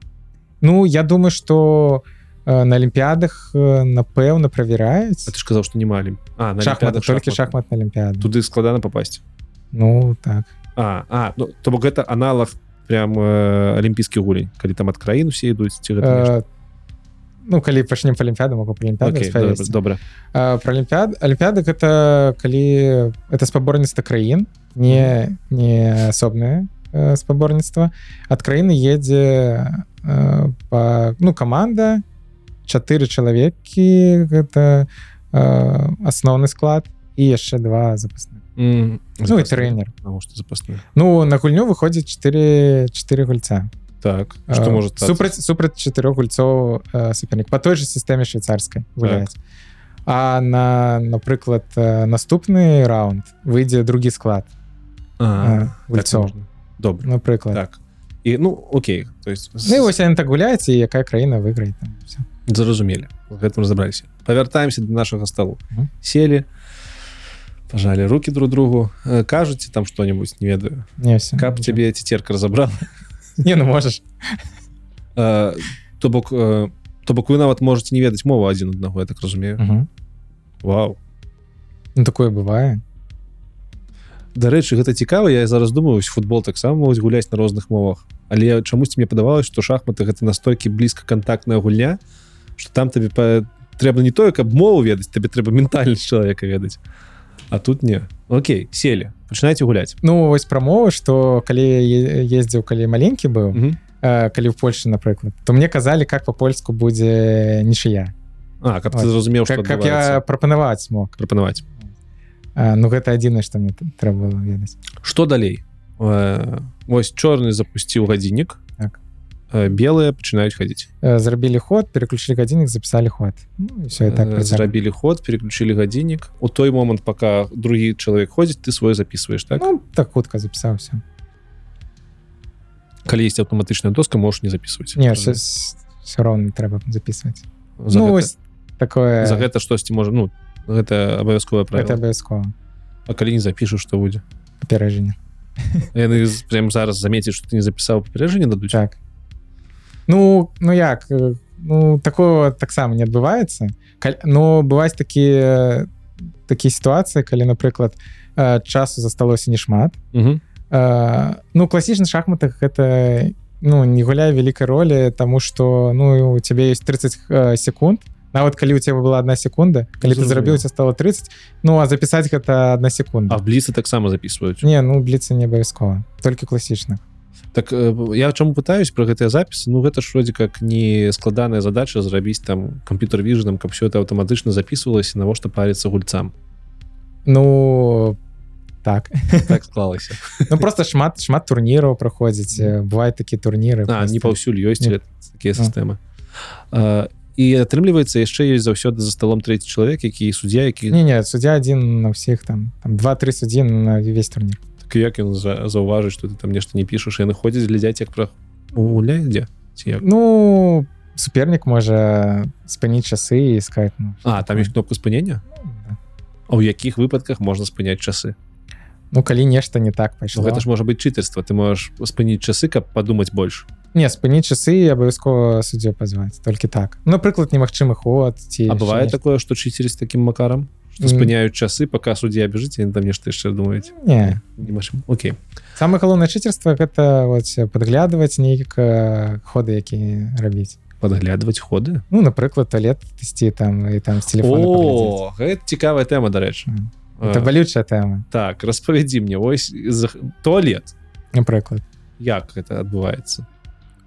Ну я думаю что э, на алімпіядах э, напэўна правяраюць А ты ж казаў што не малі а на шахматы Алімпіядах толькі шахматы. шахмат на алімпіяду туды складана попасть Ну так. А а ну то бок гэта аналог прям э, алімпійскі гулень калі там ад краін усе ідуць ці гэта нешта? э, Ну калі пачнем па алімпіяду могу алімпіяду Окей, добра, добра А, про алімпіад алімпіады гэта калі это спаборніцтва краін не не асобнае э, спаборніцтва ад краіны едзе э, па ну каманда чатыры чалавекі гэта э, асноўны склад і яшчэ два запасных. М, ну запасные. ну на гульню выходзіць 4 4 гульца Так, что Э, может статься? супраць супраць чатырох гульцоў э, супернік по той же сістэме швейцарскай гуляць а на напрыклад э, наступны раунд выйдзе другі склад так гульцоў. Добре. напрыклад Так. І, ну, окей. То есть, Ну вось так гуляюць і якая краіна выйграе там все зразумелі. Гэтым разобраліся. Павяртаемся до нашага столу. Мгм. Сели, пожали руки друг другу, кажуце там что-нибудь, не ведаю. Каб тебе цецерка разабрала. [LAUGHS] не ну можаш Э, То бок, э, то бок вы нават можете не ведаць мову адзін аднаго, я так разумею. Вау. ну такое бывае Дарэчы, гэта цікава, я зараз думаю, футбол таксама могуць гуляць на розных мовах. Але чамусьці мне падавалось, што шахматы гэта настолькі блізка кантактная гульня, што там табе па... трэба не тое, каб мову ведаць, табе трэба ментальнасць чалавека ведаць. А тут не. Окей, селі, пачынайце гуляць. Ну вось прамова что калі ездзіў калі маленькі быў Мгм. э, калі в Польше напрыклад то мне казалі как по-польску будзе нічыя А, каб ты Вот. зразумеў, што как, как я прапанаваць смог прапанаваць. а, ну гэта адзінае што мне трэба было ведаць Што далей? Э, Вось чорны запусціў гадзіннік. Э, Белыя пачынаюць хадзіць. Э, зрабілі ход переключили гадзіннік записали ход. Ну, все і так Э, зрабілі ход переключили гадзіннік у той момант пока другі чалавек ходзіць ты свой записываешь так? Ну так хутка запісаўся калі есть аўтаматычная доска можешь не записывать. Не все, все роўно трэба записываць за, ну гэта, такое. за гэта штосьці можа ну гэта абавязковае это правіла абавязкова А калі не запішаш что будзе паперэджанне яны прям зараз заметіць что ты не запісаў паперэджанне дадуць так ну ну як ну такого таксама не адбываецца. Но бываюць такія такія сітуацыі калі напрыклад часу засталося немат. Э, ну класічна шахматах гэта ну не гуляе вялікай ролі тому что ну у тебе есть 30 э, секунд. Нават калі у тебя была одна секунда калі ты Зразумела. зрабіў у тебя стало 30 ну а запісаць гэта одна А секунда. В бліцы таксама записываюць не ну бліцца не абавязкова. Толькі класічна так э, я чаму пытаюсь про гэтыя запісы Ну гэта ж вроде как не складаная задача зрабіць там камп'ютер віжаном каб все это аўтаматычна записывалася навошта париться гульцам. Ну так. Так склалася ну просто шмат шмат турніраў праходзіць э, бывают такія турніры А, не паўсюль ёсць такія сістэмы А, і атрымліваецца яшчэ ёсць заўсёды за столом трэці чалавек які суддзя які не не суддзя один на ўсіх там, там два-тры суддзі на весь турнір так як ён за, заўважыць што ты там нешта не пішаш яны ходзяць глядзяць як пра гуляе дзе ці ну супернік можа спыніць часы і сказать ну, А там ёсць кнопка спынення да. А ў якіх выпадках можна спыняць часы? Ну калі нешта не так Ну, пайшло гэта ж можа быць чытарства ты можаш спыніць часы каб падумаць больш не спыніць часы абавязкова суддзю пазваць толькі так. Ну, напрыклад немагчымы ход ці А бывае нешта. такое што чыцерць такім макарам што спыняюць часы пока суддзя бяжыць там нешта яшчэ думаюць не. Немагчыма. Окей. Самое галоўнае чыцерства гэта вот падглядваць нейк ходы які рабіць падглядваць ходы? Ну напрыклад туалет ісці там і там з телефона гэта цікавая тэма дарэчы это балючая тэма так распавядзі мне ось за- туалет. Напрыклад як гэта адбываецца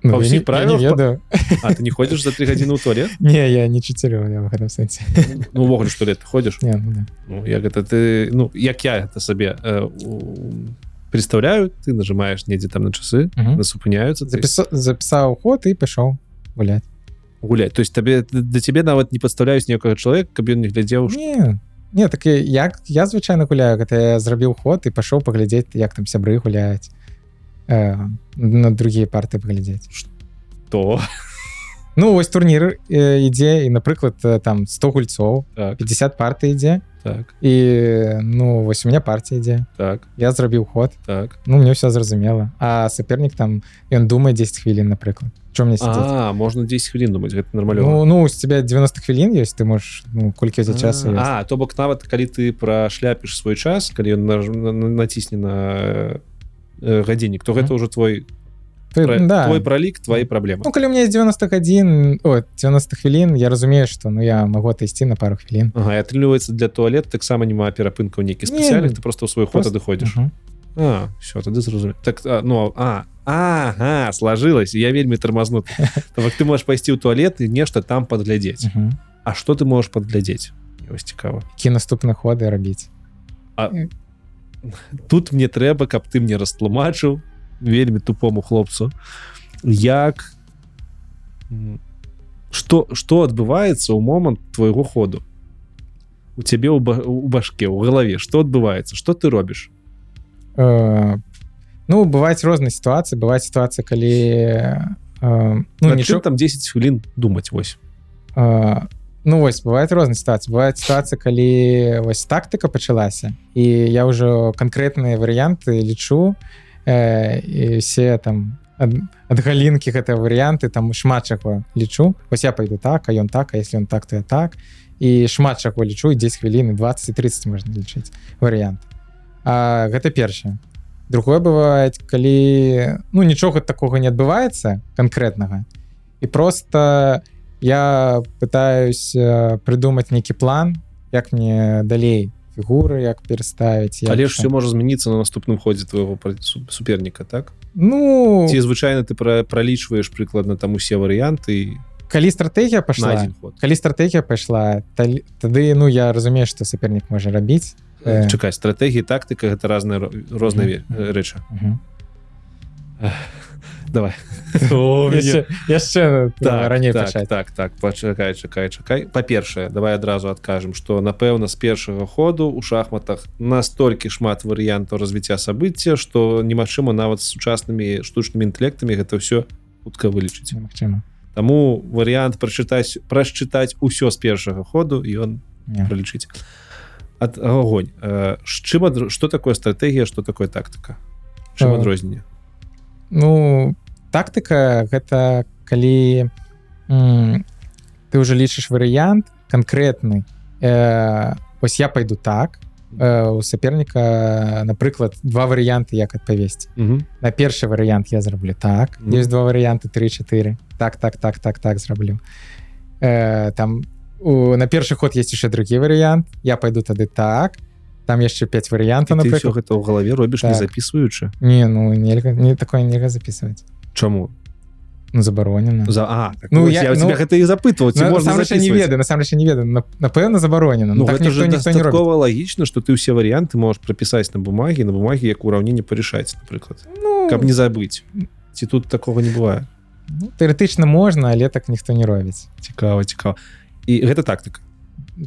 ну, Па я ўсіх не- я не правілах ведаю А ты не ходзіш за три гадзіны ў туалет? [LAUGHS] Не я не чыцерю я в гэтым сэнсе ну увогуле што лет ходзіш не ну, да. ну, як гэта ты ну як я это сабе э, у- представляю ты нажимаешь недзе там на часы Мгм. насупыняюцца Запіса- запісаў ход і пайшоў гуляць гуляць то есть табе да цябе нават не падставляюць ніякага чалавека каб ён не глядзеў не не так як я звычайна гуляю. Гэта я зрабіў ход і пашоў паглядзець як там сябры гуляюць э, на другія парты паглядзець то ну вось турнір э, ідзе і напрыклад э, там 100 гульцоў так. 50 парты ідзе так. і ну вось у меня партия ідзе так. Я зрабіў ход. Так. Ну мне все зразумела а сапернік там ён думае 10 хвілін напрыклад чо мне А можна 10 хвілін думаць гэта нармалёва ну, ну з тебя 90 хвілін ёсць ты можешь ну колькі за часу ёсць. А то бок нават калі ты прашляпіш свой час калі ён наж- на- на- націсне на э, гадзіннік то гэта ўжо твой Ты- пра- да. твой пралік твои праблемы ну калі у меня есть 91 о 90 хвілін я разумею что ну я могу отысці на пару хвілін Ага, атрымліваецца для туалет таксама няма перапынкаў нейкі Не, спецыяльных ты просто ў свой ход адыходзіш Мгм. А все тады зразумею так а, ну а ага сложилось я вельмі тармазнуты [LAUGHS] Так ты можешь пайсці ў туалет і нешта там падглядзець Мгм. А что ты можешь падглядзець вось цікава які наступны ходы рабіць тут мне трэба каб ты мне растлумачыў вельмі тупому хлопцу як что что адбываецца ў момант твайго ходу. У цябе ў ба- у башке у галаве что адбываецца что ты робіш Э, ну бываюць розныя сітуацыі бывае сітуацыя калі э, ну нічого там 10 хвілін думаць вось А, ну вось бывает розная сітуацыя бывает сітуацыя калі вось тактыка пачалася і я ўжо канкрэтныя варыянты лічу э, і все там ад, ад галінкі гэтыя варыянты там шмат чаго лічу. Вось я пойду так а ён так а если он так то я так. І шмат чаго лічу 10 хвіліны 20 30 можна лічыць варыянт. А, гэта першае. Другое бывает калі ну нічога такога не адбываецца канкрэтнага і просто я пытаюсь э, придумаць нейкі план як мне далей фігуры як пераставіць але ж все можа змяніцца на наступным ходзе твоего суперніка так? Ну ці звычайна ты пра пралічваеш прыкладна там усе варыянты калі стратегія пашла калі стратегія пайшла тады ну я разумею что сапернік можа рабіць Э. чакай стратегії тактыка гэта разная розныя Мгм. ве- рэчы Мгм. Давай. [LAUGHS] Яшчэ, так, раней так, пачаць так так пачакай чакай чакай па-першае давай адразу адкажем что напэўна з першага ходу у шахматах настолькі шмат варыянтаў развіцця сабыцця что немагчыма нават з сучаснымі штучнымі інтэлектамі гэта ўсё хутка вылічыць Магчыма Таму варыянт прачытаць прачытаць усё з першага ходу ён пралічыць ад огонь. Э, з чым адро- что такое стратегія что такое тактыка чым Э, адрозненне Ну тактыка гэта калі м, ты уже лічыш варыянт канкрэтны. Э, ось я пойду так. Э, у саперніка напрыклад два варыянты як адпавесці. Мгм. на першы варыянт я зраблю так. Мгм. есть два варыянты 34 так так так так так зраблю. Э, там у, на першы ход есть яшчэ другі варыянт. Я пойду тады так. Там яшчэ 5 І варыянтаў напрыклад. гэта ў галаве робіш не Так. записываючы не ну нельга не такое нельга записывать Чаму забаронена за а, так, Ну, ну, я- я, ну, тебя гэта і запытваў ці Ну, можна не ведаю насамрэч не ведаю На- напэўна забаронена Ну, так ніхто, ніхто лагічна что ты ўсе варыянты можаш прапісаць на бумагі на бумагі як ураўненне парішаць напрыклад ну, каб не забыць ці тут такого не бывае ну, тэоретычна можна але так ніхто не робіць цікава цікава і гэта тактыка.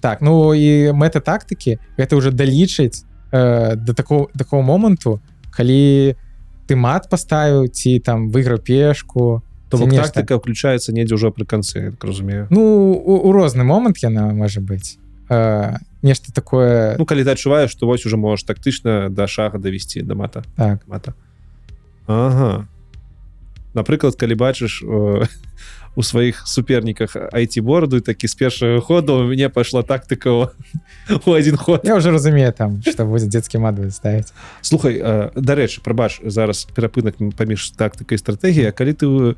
Так ну і мэта тактыкі гэта уже далічыць э, до такого такого моманту калі ты мат паставіў ці там выйграў пешку то бок тактыка включаецца недзе ўжо пры канцы я так разумею. Ну у, у розны момант яна можа быць. Э, нешта такое. Ну калі ты адчуваеш што вось уже можаш тактычна да шага давесці да мата. Так. Мата. Ага. Напрыклад калі бачыш э, [LAUGHS] у сваіх суперніках айти бороду такі з першага ходу у мяне пайшла тактыка [LAUGHS] у один ход. Я уже разумею там что будзе дзецкі мат ставіць слухай э, дарэчы прабач зараз перапынак паміж тактыкай стратэгія калі ты э,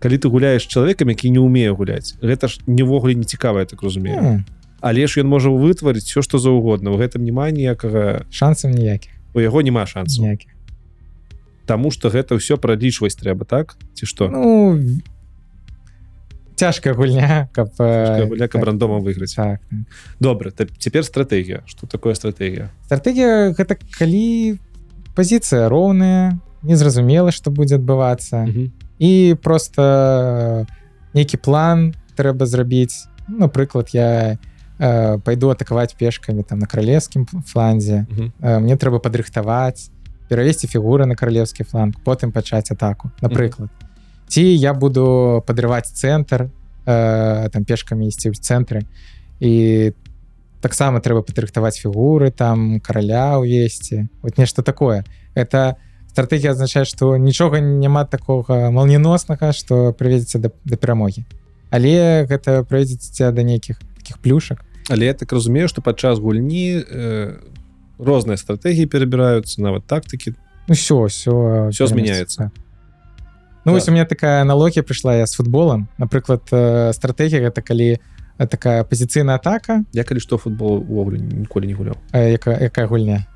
калі ты гуляеш чалавекам які не умее гуляць гэта ж нівогуле не цікава я так разумею. М, але ж ён можа вытварыць все што заўгодна. У гэтым няма ніякага шансаў ніякіх. У яго няма шансу ніякіх. Таму что гэта ўсё пралічваць трэба так? Ці што? Ну цяжкая гульня каб э, гуляка так, рандома выйграць так, так. добра цяпер стратэгія что такое стратэгія стратегія гэта калі пазіцыя роўная незразумела што будзе адбывацца і просто нейкі план трэба зрабіць ну, напрыклад я э, пайду атакаваць пешкамі там на каралевскім фланзе. Мгм. э, мне трэба падрыхтаваць перавесці фігуры на каралевскі фланг потым пачаць атаку напрыклад ці я буду падрываць цэнтр э, там пешкамі ісці ў цэнтры. І таксама трэба падрыхтаваць фігуры там караля ўвесці. Вот нешта такое. Это стратегія азначае што нічога няма такога малніноснага што прыведзеце да, да перамогі. Але гэта прыведзеце да нейкіх таких плюшак. Але я так разумею что падчас гульні э, розныя стратэгіі перабіраюцца нават тактыкі. Ну все все Всё змяняецца. Ну Так. вось у меня такая аналогія прыйшла я с футболом. Напрыклад э, стратегія гэта калі э, такая пазіцыйная атака. Я калі што футбол увогуле ніколі не гуляў э, якая, якая гульня?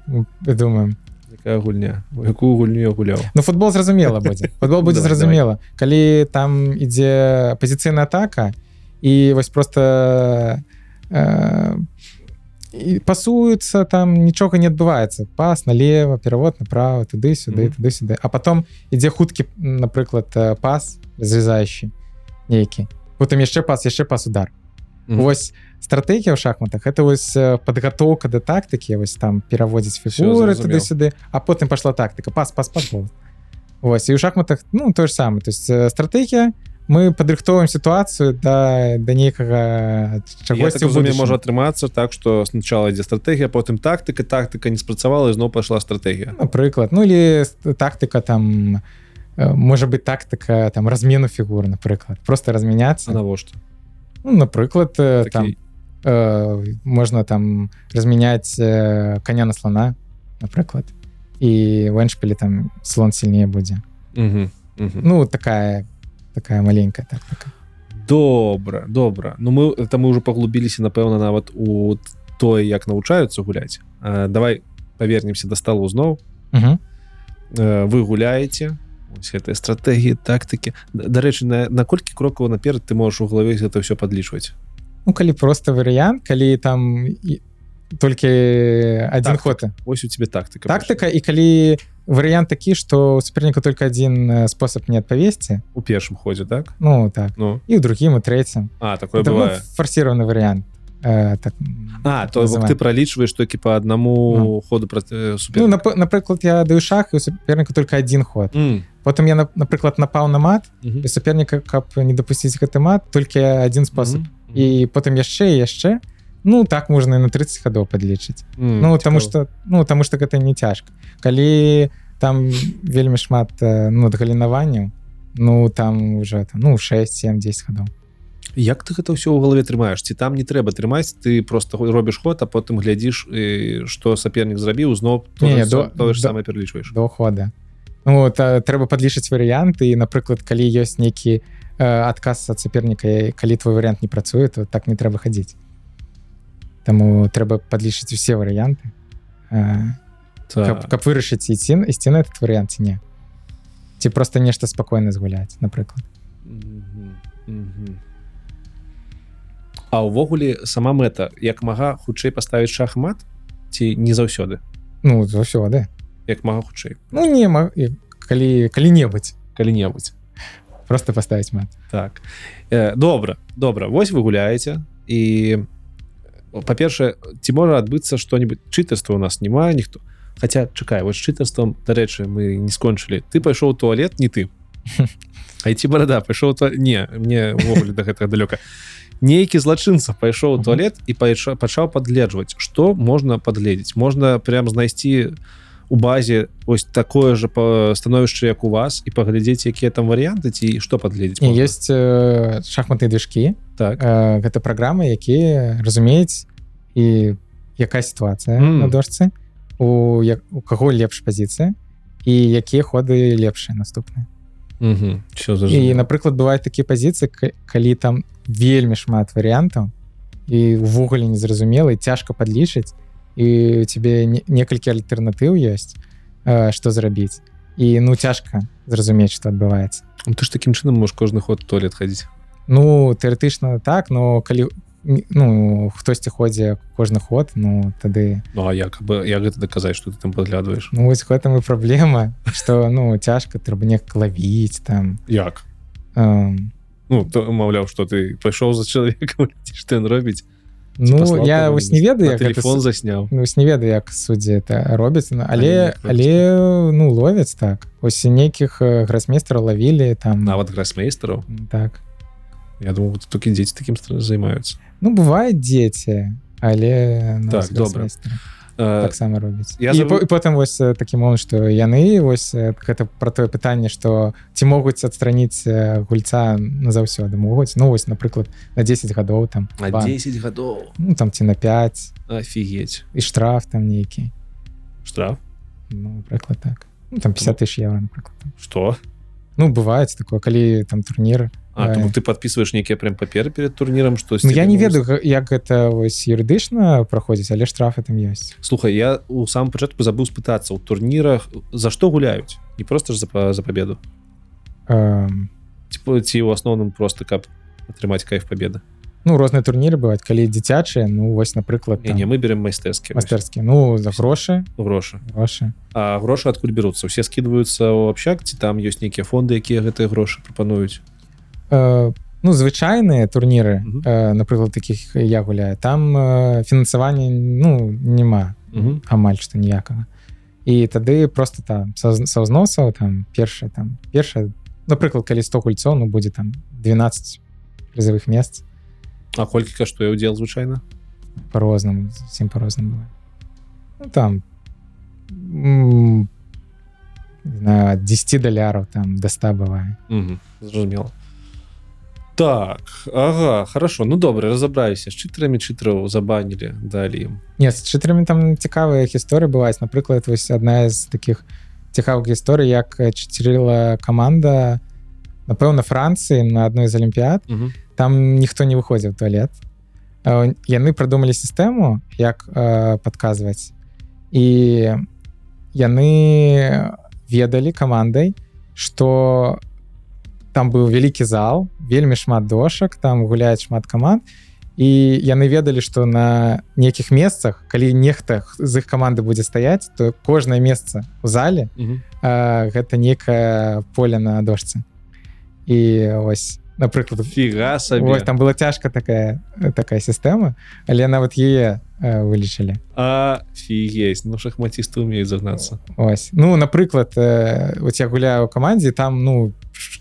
Думаем якая гульня? Якую гульню гуляў Ну футбол зразумела будзе [LAUGHS] футбол будзе зразумела калі там ідзе пазіцыйная атака і вось просто э, і пасуюцца там нічога не адбываецца пас налево перавод направо туды сюды Мгм. туды сюды а потом ідзе хуткі напрыклад э, пас развязающий нейкі потым яшчэ пас яшчэ пас удар Мгм. Вось стратегія ў шахматах это вось э, падгатоўка да тактыкі вось там пераводзіць фігуры туды-сюды а потым пашла тактыка пас пас пас гол. Вось і ў шахматах ну то ж самае то есть э, стратегія мы падрыхтоўваем сітуацыю да да нейкага чагосьці так будучым. можа атрымацца так што сначала ідзе стратэгія потым тактыка тактыка не спрацавала зноў пайшла стратэгія напрыклад ну или тактыка там э, можа быть тактыка там размену фігур напрыклад просто размяняться навошта ну, напрыклад э, там Такі- э, можна там размяняць э, коня на слона напрыклад і в эншпілі там слон сильнее будзе Мгм, мгм. ну такая такая маленькая тактыка добра добра. Ну мы это мы уже паглубіліся напэўна нават у тое як навучаюцца гуляць А, давай павернемся да сталу зноў Мгм. Э, вы гуляеце гэтай стратэгіі тактыкі Да- дарэчы на наколькі крокаў наперад ты можаш у галаве это все падлічваць? Ну калі просто варыянт калі там толькі один Тактыка. ход. Ось у тебе тактыка. Тактыка і калі варыянт такі что у суперніка только один э, спосаб не адпавесці у першым ходзе так? Ну так. Ну. І ў другім у трэцім а такое Это, ну, бывае форсированы вариант. Э, так, А так то ты пралічваеш толькі по аднаму ходу пра ну, супер нап- напрыклад я даю шах і у суперніка только один ход. М, потым я на- напрыклад напаў на мат мгм. і суперніка каб не дапусціць гэты мат толькі один спосаб Мгм, мгм. і потым яшчэ і яшчэ ну так можна і на 30 гадоў падлічыць М, ну таму что ну таму что гэта не цяжка калі там вельмі шмат э, ну галінаванняў ну там уже там, ну 6 7 10 гадоў Як ты гэта ўсё ў галаве трымаеш ці там не трэба трымаць ты просто робіш ход а потым глядзіш што сапернік зрабіў зноў тое ж самае пералічваеш до хода ну, вот, а, трэба падлічыць варыянты і напрыклад калі ёсць нейкі э, адказ ад саперніка калі твой варыянт не працуе то так не трэба хадзіць Таму трэба падлічыць усе варыянты э, каб, так. каб вырашыць ісці ісці на этот варыянт ці не ці просто нешта спакойна згуляць напрыклад. А ўвогуле сама мэта як мага хутчэй паставіць шахмат ці не заўсёды? Ну заўсёды. Як мага хутчэй? Ну не калі калі-небудзь. Калі-небудзь. Просто паставіць мат. Так. Э, добра добра. Вось вы гуляеце і па-першае ці можа адбыцца што-нибудь чытарства у нас няма ніхто. Хаця чакай вось чытарствам дарэчы мы не скончылі. Ты пайшоў туалет не ты. [LAUGHS] Айці барада пайшоў то не мне увогуле да гэтага далёка. Нейкі злачынца пайшоў туалет і пайшоў пачаў падгледжваць што можна падгледзець. Можна прям знайсці у базе ось такое же па становішча як у вас і паглядзець якія там варыянты ці што можна? ёсць э, шахматныя движкі так э, гэта праграмы якія разумеюць і якая сітуацыя Мм. на дошцы у як у каго лепш пазіцыя і якія ходы лепшыя наступныя Угу, все і напрыклад бываюць такія пазіцыі калі там вельмі шмат варыянтаў і увогуле незразумела і цяжка падлічыць і тебе не- некалькі альтэрнатыў ёсць э, што зрабіць. І ну цяжка зразумець што адбываецца. Ты ж таким чынам можешь кожны ход туалет хадзіць. Ну тэарэтычна так но калі ну хтосьці ходзе кожны ход ну тады Ну а як бы як гэта даказаць что ты там падглядваеш? Ну вось гэтым і праблема что ну цяжка трэба неяк лавіць там. Як? Эм, Ну то маўляў что ты пайшоў за чалавекам [LAUGHS] ён робіць ну я вось не ведаю телефон засняў ну, вось не ведаю як суддзі это робяць ну, Але але ну ловяць так. Ось нейкіх э, грасмейстраў лавілі там. Нават грасмейстараў так. Я думаю толькі дзеці такім займаюцца ну бываюць дзеці але ну, Так, добра. Э, таксама робіць я по, і потым вось э, такі момант што яны вось э, гэта пра тое пытанне што ці могуць адстраніць э, гульца назаўсёды могуць ну вось напрыклад на 10 гадоў там на бан. 10 гадоў ну там ці на 5 офігеть і штраф там нейкі штраф? Ну прыклад так. Ну, там 50 тысяч евро напрыклад что? Ну бываюць такое калі там турніры А, тому ты подписываешь нейкія прям паперы перед турнірам што Ну, я не ведаю як гэта вось юрыдычна праходзіць але штрафы там ёсць слухай я у самом пачатку забыў спытацца у турнірах за што гуляюць не просто ж за, за победу. Эм, ці, ці ў асноўным просто каб атрымаць кайф победы. Ну розныя турніры бываюць калі дзіцячыя ну вось напрыклад не, не мы берем майстэрскі мастэрскі ну за грошы грошы грошы А грошы адкуль бяруцца усе скидываюцца ў общак ці там ёсць нейкія фонды якія гэтыя грошы прапануюць ну звычайныя турніры Мгм. э, напрыклад таких я гуляю там э, фінансавання ну няма Мгм. амаль што ніякага і тады просто там са са ўзносаў там першае там першае напрыклад калі 100 гульцоў ну будзе там 12 прызавых месц А колькі каштуе удзел звычайна по-рознаму зусім по-рознаму бывае ну, там знаю, ад 10 даляраў там да 100 бывае Мгм. зразумела так ага хорошо. Ну добра разабраюся з чытарамі чытараў забанілі далі. Ім Не з чатырмі там цікавыя гісторыі бываюць напрыклад вось адна з таких цікавых гісторый як чацірыла каманда напэўна Францыі на адной з алімпіяд Мгм. там ніхто не выходзіў туалет. Яны прыдумалі сістэму як э, падказваць і яны ведалі камандай что там быў вялікі зал вельмі шмат дошак там гуляюць шмат каманд і яны ведалі что на нейкіх месцах калі нехта з іх каманды будзе стаяць то кожнае месца у зале Мгм. э, гэта некае поле на дошцы. І ось напрыклад фіга сабе Ось, там была цяжка такая такая сістэма але нават яе вылічылі Афігесь, ну шахматісты умеюць загнацца. ось. Ну напрыклад вот я гуляю у камандзе там ну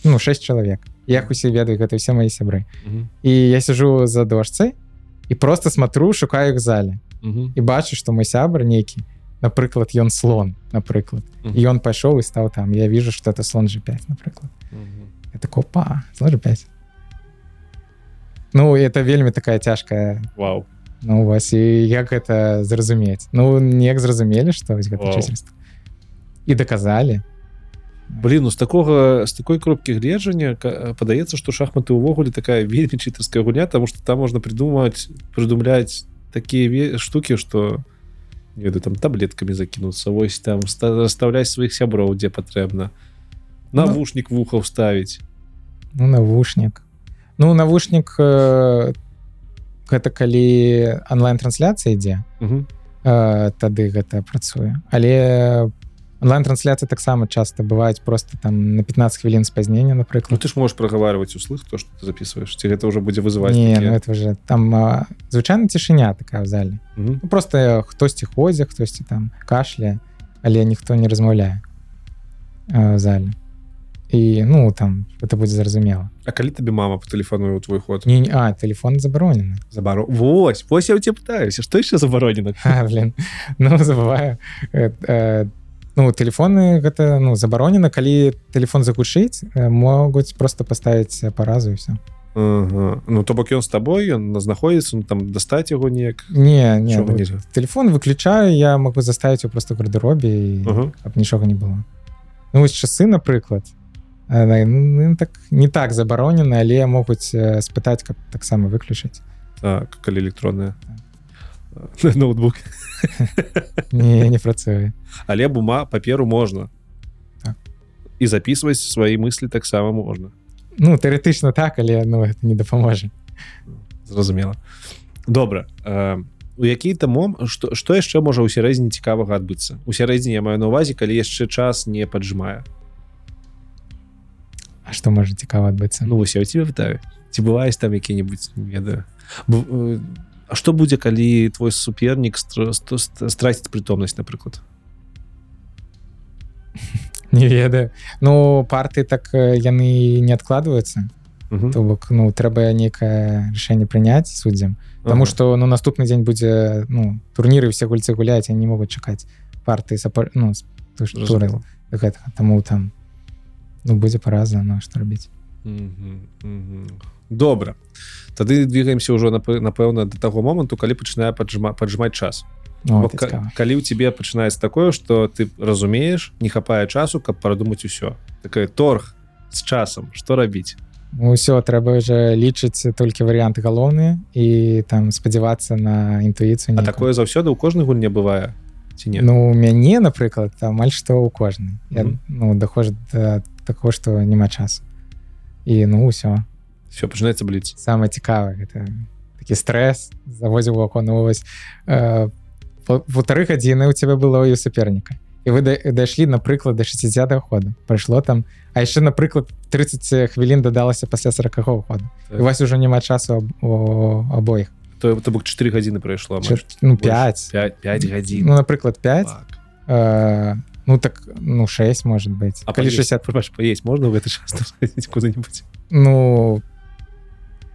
ну 6 чалавек як усе ведаю гэта все мои сябры Мгм. і я сижу за дошцай і просто смотрю шукаю іх зале Мгм. і бачу что мой сябр нейкі напрыклад ён слон напрыклад Мгм. і ён пайшоў і стаў там я вижу что это слон g5 напрыклад Мгм. это копа слон g5 ну это вельмі такая цяжкая Вау. Ну вось і як гэта зразумець Ну неяк зразумелі што вось гэта Вау. чыцерства і даказалі Блін, ну з такога з такой кропкі гледжання падаецца, што шахматы ўвогуле такая [LAUGHS] вельмі чытарская гульня, таму што там можна придумаць прыдумляць такія штукі, што не ведаю там таблеткамі закінуцца вось там ста- расстаўляць сваіх сяброў дзе патрэбна. Навушнік вуха ўставіць Ну навушнік. Ну навушнік э, гэта калі онлайн-трансляцыя ідзе Мгм. э, тады гэта працуе. Але онлайн-трансляцыі таксама часта бываюць просто там на 15 хвілін спазнення Ну напрыклад ты ж можешь прагаварваць услых то что ты записываешь ці гэта ўжо будзе вызываць не такія? ну это уже там а, звычайна цішыня такая ў зале Мгм. ну, просто хтосьці ходзе хтосьці там кашля але ніхто не размаўляе э, в зале і ну там это будзе зразумела А калі табе мама патэлефануе ў твой ход не, не- а телефон забаронены забаро Вось вось я у тебя пытаюся што яшчэ забаронена [LAUGHS] а, блин ну забываю э, э, ну телефоны гэта ну забаронена калі телефон загучыць э, могуць просто паставіць паразу все Ага. Ну то бок ён з табой ён знаходзіцца ну, там дастаць яго неяк. Не не Чого ну, телефон выключаю я могу заставіць его просто і Ага. каб нічога не было. Ну вось часы напрыклад э, на- ну, так не так забаронены але могуць э, спытаць каб таксама выключыць так калі электронная ноутбук. [LAUGHS] Не не працуе але бума паперу можна Так. і записываць свае мыслі таксама можна ну тэоретычна так але ну это не дапаможа зразумела. Добра. Э, у які-то мом што, што яшчэ можа ў сярэдзіне цікавага адбыцца? У сярэдзіне я маю на увазе калі яшчэ час не паджимае А што можа цікава адбыцца? Ну вось я у тебе пытаю. Ці бываюць там які-нибудь не ведаю. Э, А што будзе калі твой супернік стр- ст- ст- страціць прытомнасць напрыклад [LAUGHS] не ведаю. Ну парты так э, яны не адкладваюцца то бок ну трэба нейкае рашэнне прыняць суддзям Таму што ну наступны дзень будзе ну турніры усе гульцы гуляюць они могуць чакаць парты сапа ну гэтага таму там ну будзе параза ну што рабіць. Добра. Тады двигаемся ўжо нап- напэўна до таго моманту калі пачынае паджма паджимаць час. Ну, гэта ка- калі ў цябе пачынаецца такое что ты разумееш не хапае часу каб прадумаць усё. Такое торг з часам. Что рабіць? Ну, ўсё трэба уже лічыць толькі варыянты галоўныя і там спадзявацца на інтуіцыю такое заўсёды ў кожнай гульне бывае ці не? Ну у мяне напрыклад амаль што ў кожнай. Я Мгм. ну дахожу да такого што няма часу. І ну ўсё все пачынаецца бліц самае цікавае гэта такі стрэс завозіў у акон ну, э, полторы гадзіны у тебя было і у саперніка і вы да- дайшлі напрыклад до 60 -го ходу. Прайшло там а яшчэ напрыклад 30 хвілін дадалася пасля 40 ходу. Так. у вас уже няма часу аб- у абоіх. То бок 4 гадзіны прайшло ну 5 5 5 гадзін. Ну напрыклад 5 Фак. э, ну так ну 6 может быть. А калі поесть, 60 прабач, поесть можна в [LAUGHS] сходить куда-нибудь? Ну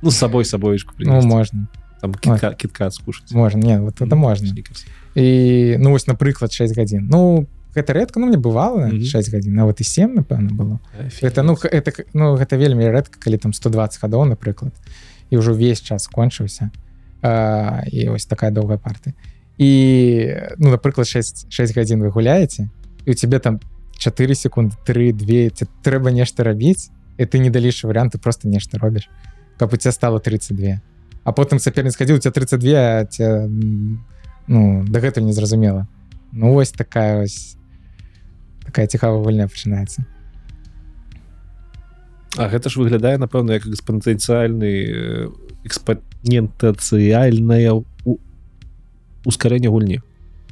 ну с собой собойшку ну можно. Там китка, киткат скушать. Можно. Не вот это можно. Сникерс. і ну вось напрыклад 6 гадзін ну гэта рэдка ну мне бывала Мгм. 6 гадзін нават і 7 напэўна было. Офигеть. это ну это ну гэта вельмі рэдка калі там 120 гадоў напрыклад і ўжо увесь час скончыўся а, і ось такая доўгая парты і ну напрыклад 6 6 гадзін вы гуляеце і у тебе там 4 секунды 3 2 ці трэба нешта рабіць і ты не далейшы варыянт ты просто нешта робіш каб у тебя стало 32 а потым сапернік схадзіў у тебя 32 а те, м, ну дагэтуль не зразумела ну вось такая ось такая цікавая гульня пачынаецца А гэта ж выглядае напэўна як экспанцыяльны экспанентацыяльнае ускарэнне гульні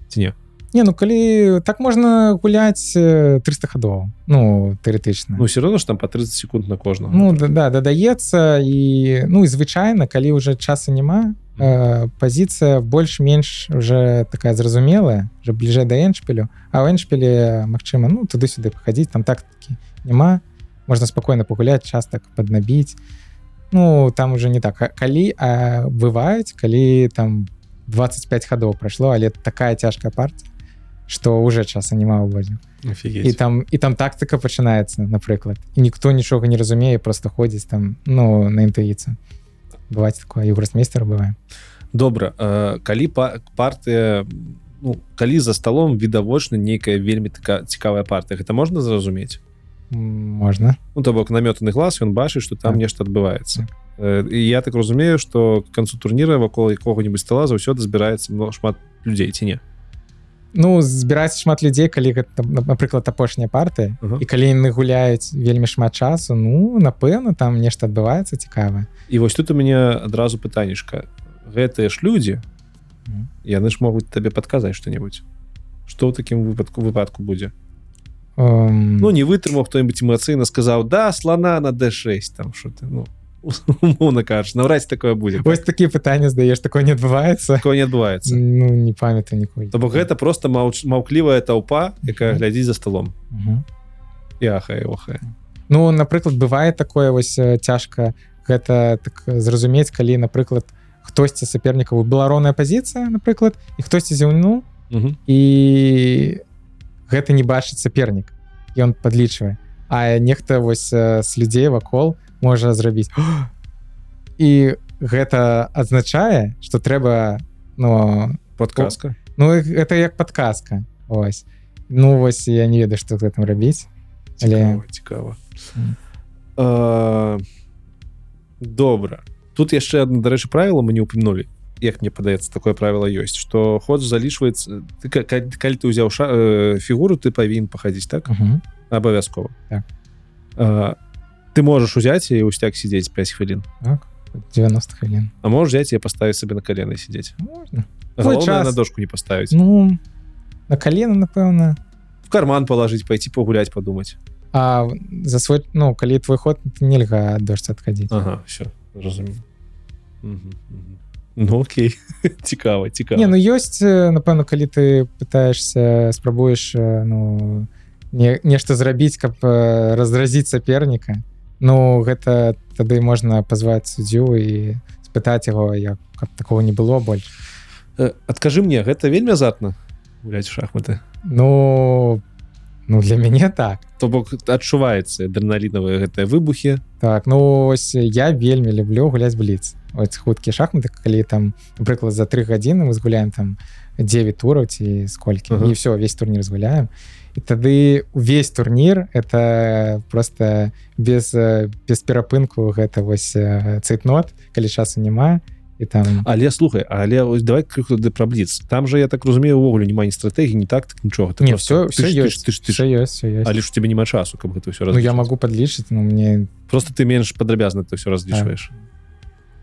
ці не Не ну калі так можна гуляць э, 300 хадоў ну тэоретычна Ну все равно ж там по 30 секунд на кожного. Ну да, да дадаецца і ну і звычайна калі уже часу няма э, пазіцыя больш-менш уже такая зразумелая уже бліжэй да эншпілю а ў эншпіле Мачыма ну туды-сюды пахадзіць там так такі няма можна спакойна пагуляць час так паднабіць ну там уже не так. Калі а, бываюць калі там 25 хадоў прайшло але такая цяжкая партия что уже часа няма ўводзе і Офигеть. там і там тактыка пачынаецца напрыклад і ніхто нічога не разумее просто ходзіць там ну на інтуіцыю бываць такое югросмейстер бывае добра э, калі па партыя ну, калі за столом відавочна нейкая вельмі така цікавая партыя гэта можна зразумець можна ну то бок намётаны глаз ён бачыць что там Так. нешта адбываецца Э, і я так разумею что к канцу турніра вакол якога-нибудь стола заўсёды збіраецца шмат людзей ці не ну збіраецца шмат людзей калі гэта на- напрыклад апошняя партыя Ага. і калі яны гуляюць вельмі шмат часу ну напэўна там нешта адбываецца цікавае. І вось тут у мяне адразу пытанішка. Гэтыя ж людзі Мгм. яны ж могуць табе падказаць что-нибудь что ў такім выпадку выпадку будзе? Эм, ну не вытрымаў хто-нибудь эмацыйна сказаў да слона на d6 там что ты ну [LAUGHS] умоўна кажаш наўрад ці такое будзе вось такія пытанні здаеш такое не адбываецца такое не адбываецца ну не памятаю ніколі То бок гэта просто маўч маўклівая толпа якая глядзіць за столом Мгм. і ахае охае. Ну напрыклад бывае такое вось цяжка гэта так зразумець калі напрыклад хтосьці сапернікаў белароная пазіцыя напрыклад і хтосьці зіўнуў і гэта не бачыць сапернік. Ён падлічвае. А нехта вось з людзей вакол можа зрабіць. [GASPS] І гэта адзначае что трэба ну подказка. Ну гэта як подказка ось. Ну вось я не ведаю што гэтым рабіць але цікава, добра. Тут яшчэ одно дарэчы правіла мы не упомянули як мне падаецца такое правіла ёсць что ход залічваецца ты ка- ка- калі ты ўзяў ша э, фігуру ты павінен пахадзіць так? Абавязкова. Так. А, ты можаш узяць і ўсяк сидзець 5 хвілін так 90 хвілін а можешь взять і паставіць сабе на сидзець можна Галоўнае час. на дошку не паставіць ну на колено напэўна в карман положить пойти погулять подумать. А за свой ну калі твой ход нельга дождь адхадзіць Ага все разумею. Ну окей. [LAUGHS] Цікава цікава не ну ёсць э, напэўна калі ты пытаешься спрабуеш э, ну не, нешта зрабіць каб э, раздразіць саперніка ну гэта тады можна пазваць суддзю і спытаць яго як каб такого не было больш. Э, адкажы мне гэта вельмі азартна гуляць шахматы? Ну ну для мяне так. То бок адчуваецца адреналінавыя гэтыя выбухі. Так ну ось я вельмі люблю гуляць бліц ось хуткія шахматы калі там напрыклад за три гадзіны мы згуляем там 9 тураў ці сколькі. Ага. і все весь турнір згуляем. і тады увесь турнір это просто без э, без перапынку гэта вось э, цейтнот калі часу няма і там але слухай але ось давай крыху да пра бліц. Там же я так разумею увогуле няма ні стратэгіі не так так нічога ты не просто- все ты все ж- ёсць ты ж- ты ж- ёсць ёсць але ж тебе няма часу каб гэта все ну я могу подлічыць ну мне просто ты менш падрабязна ты все разлічваеш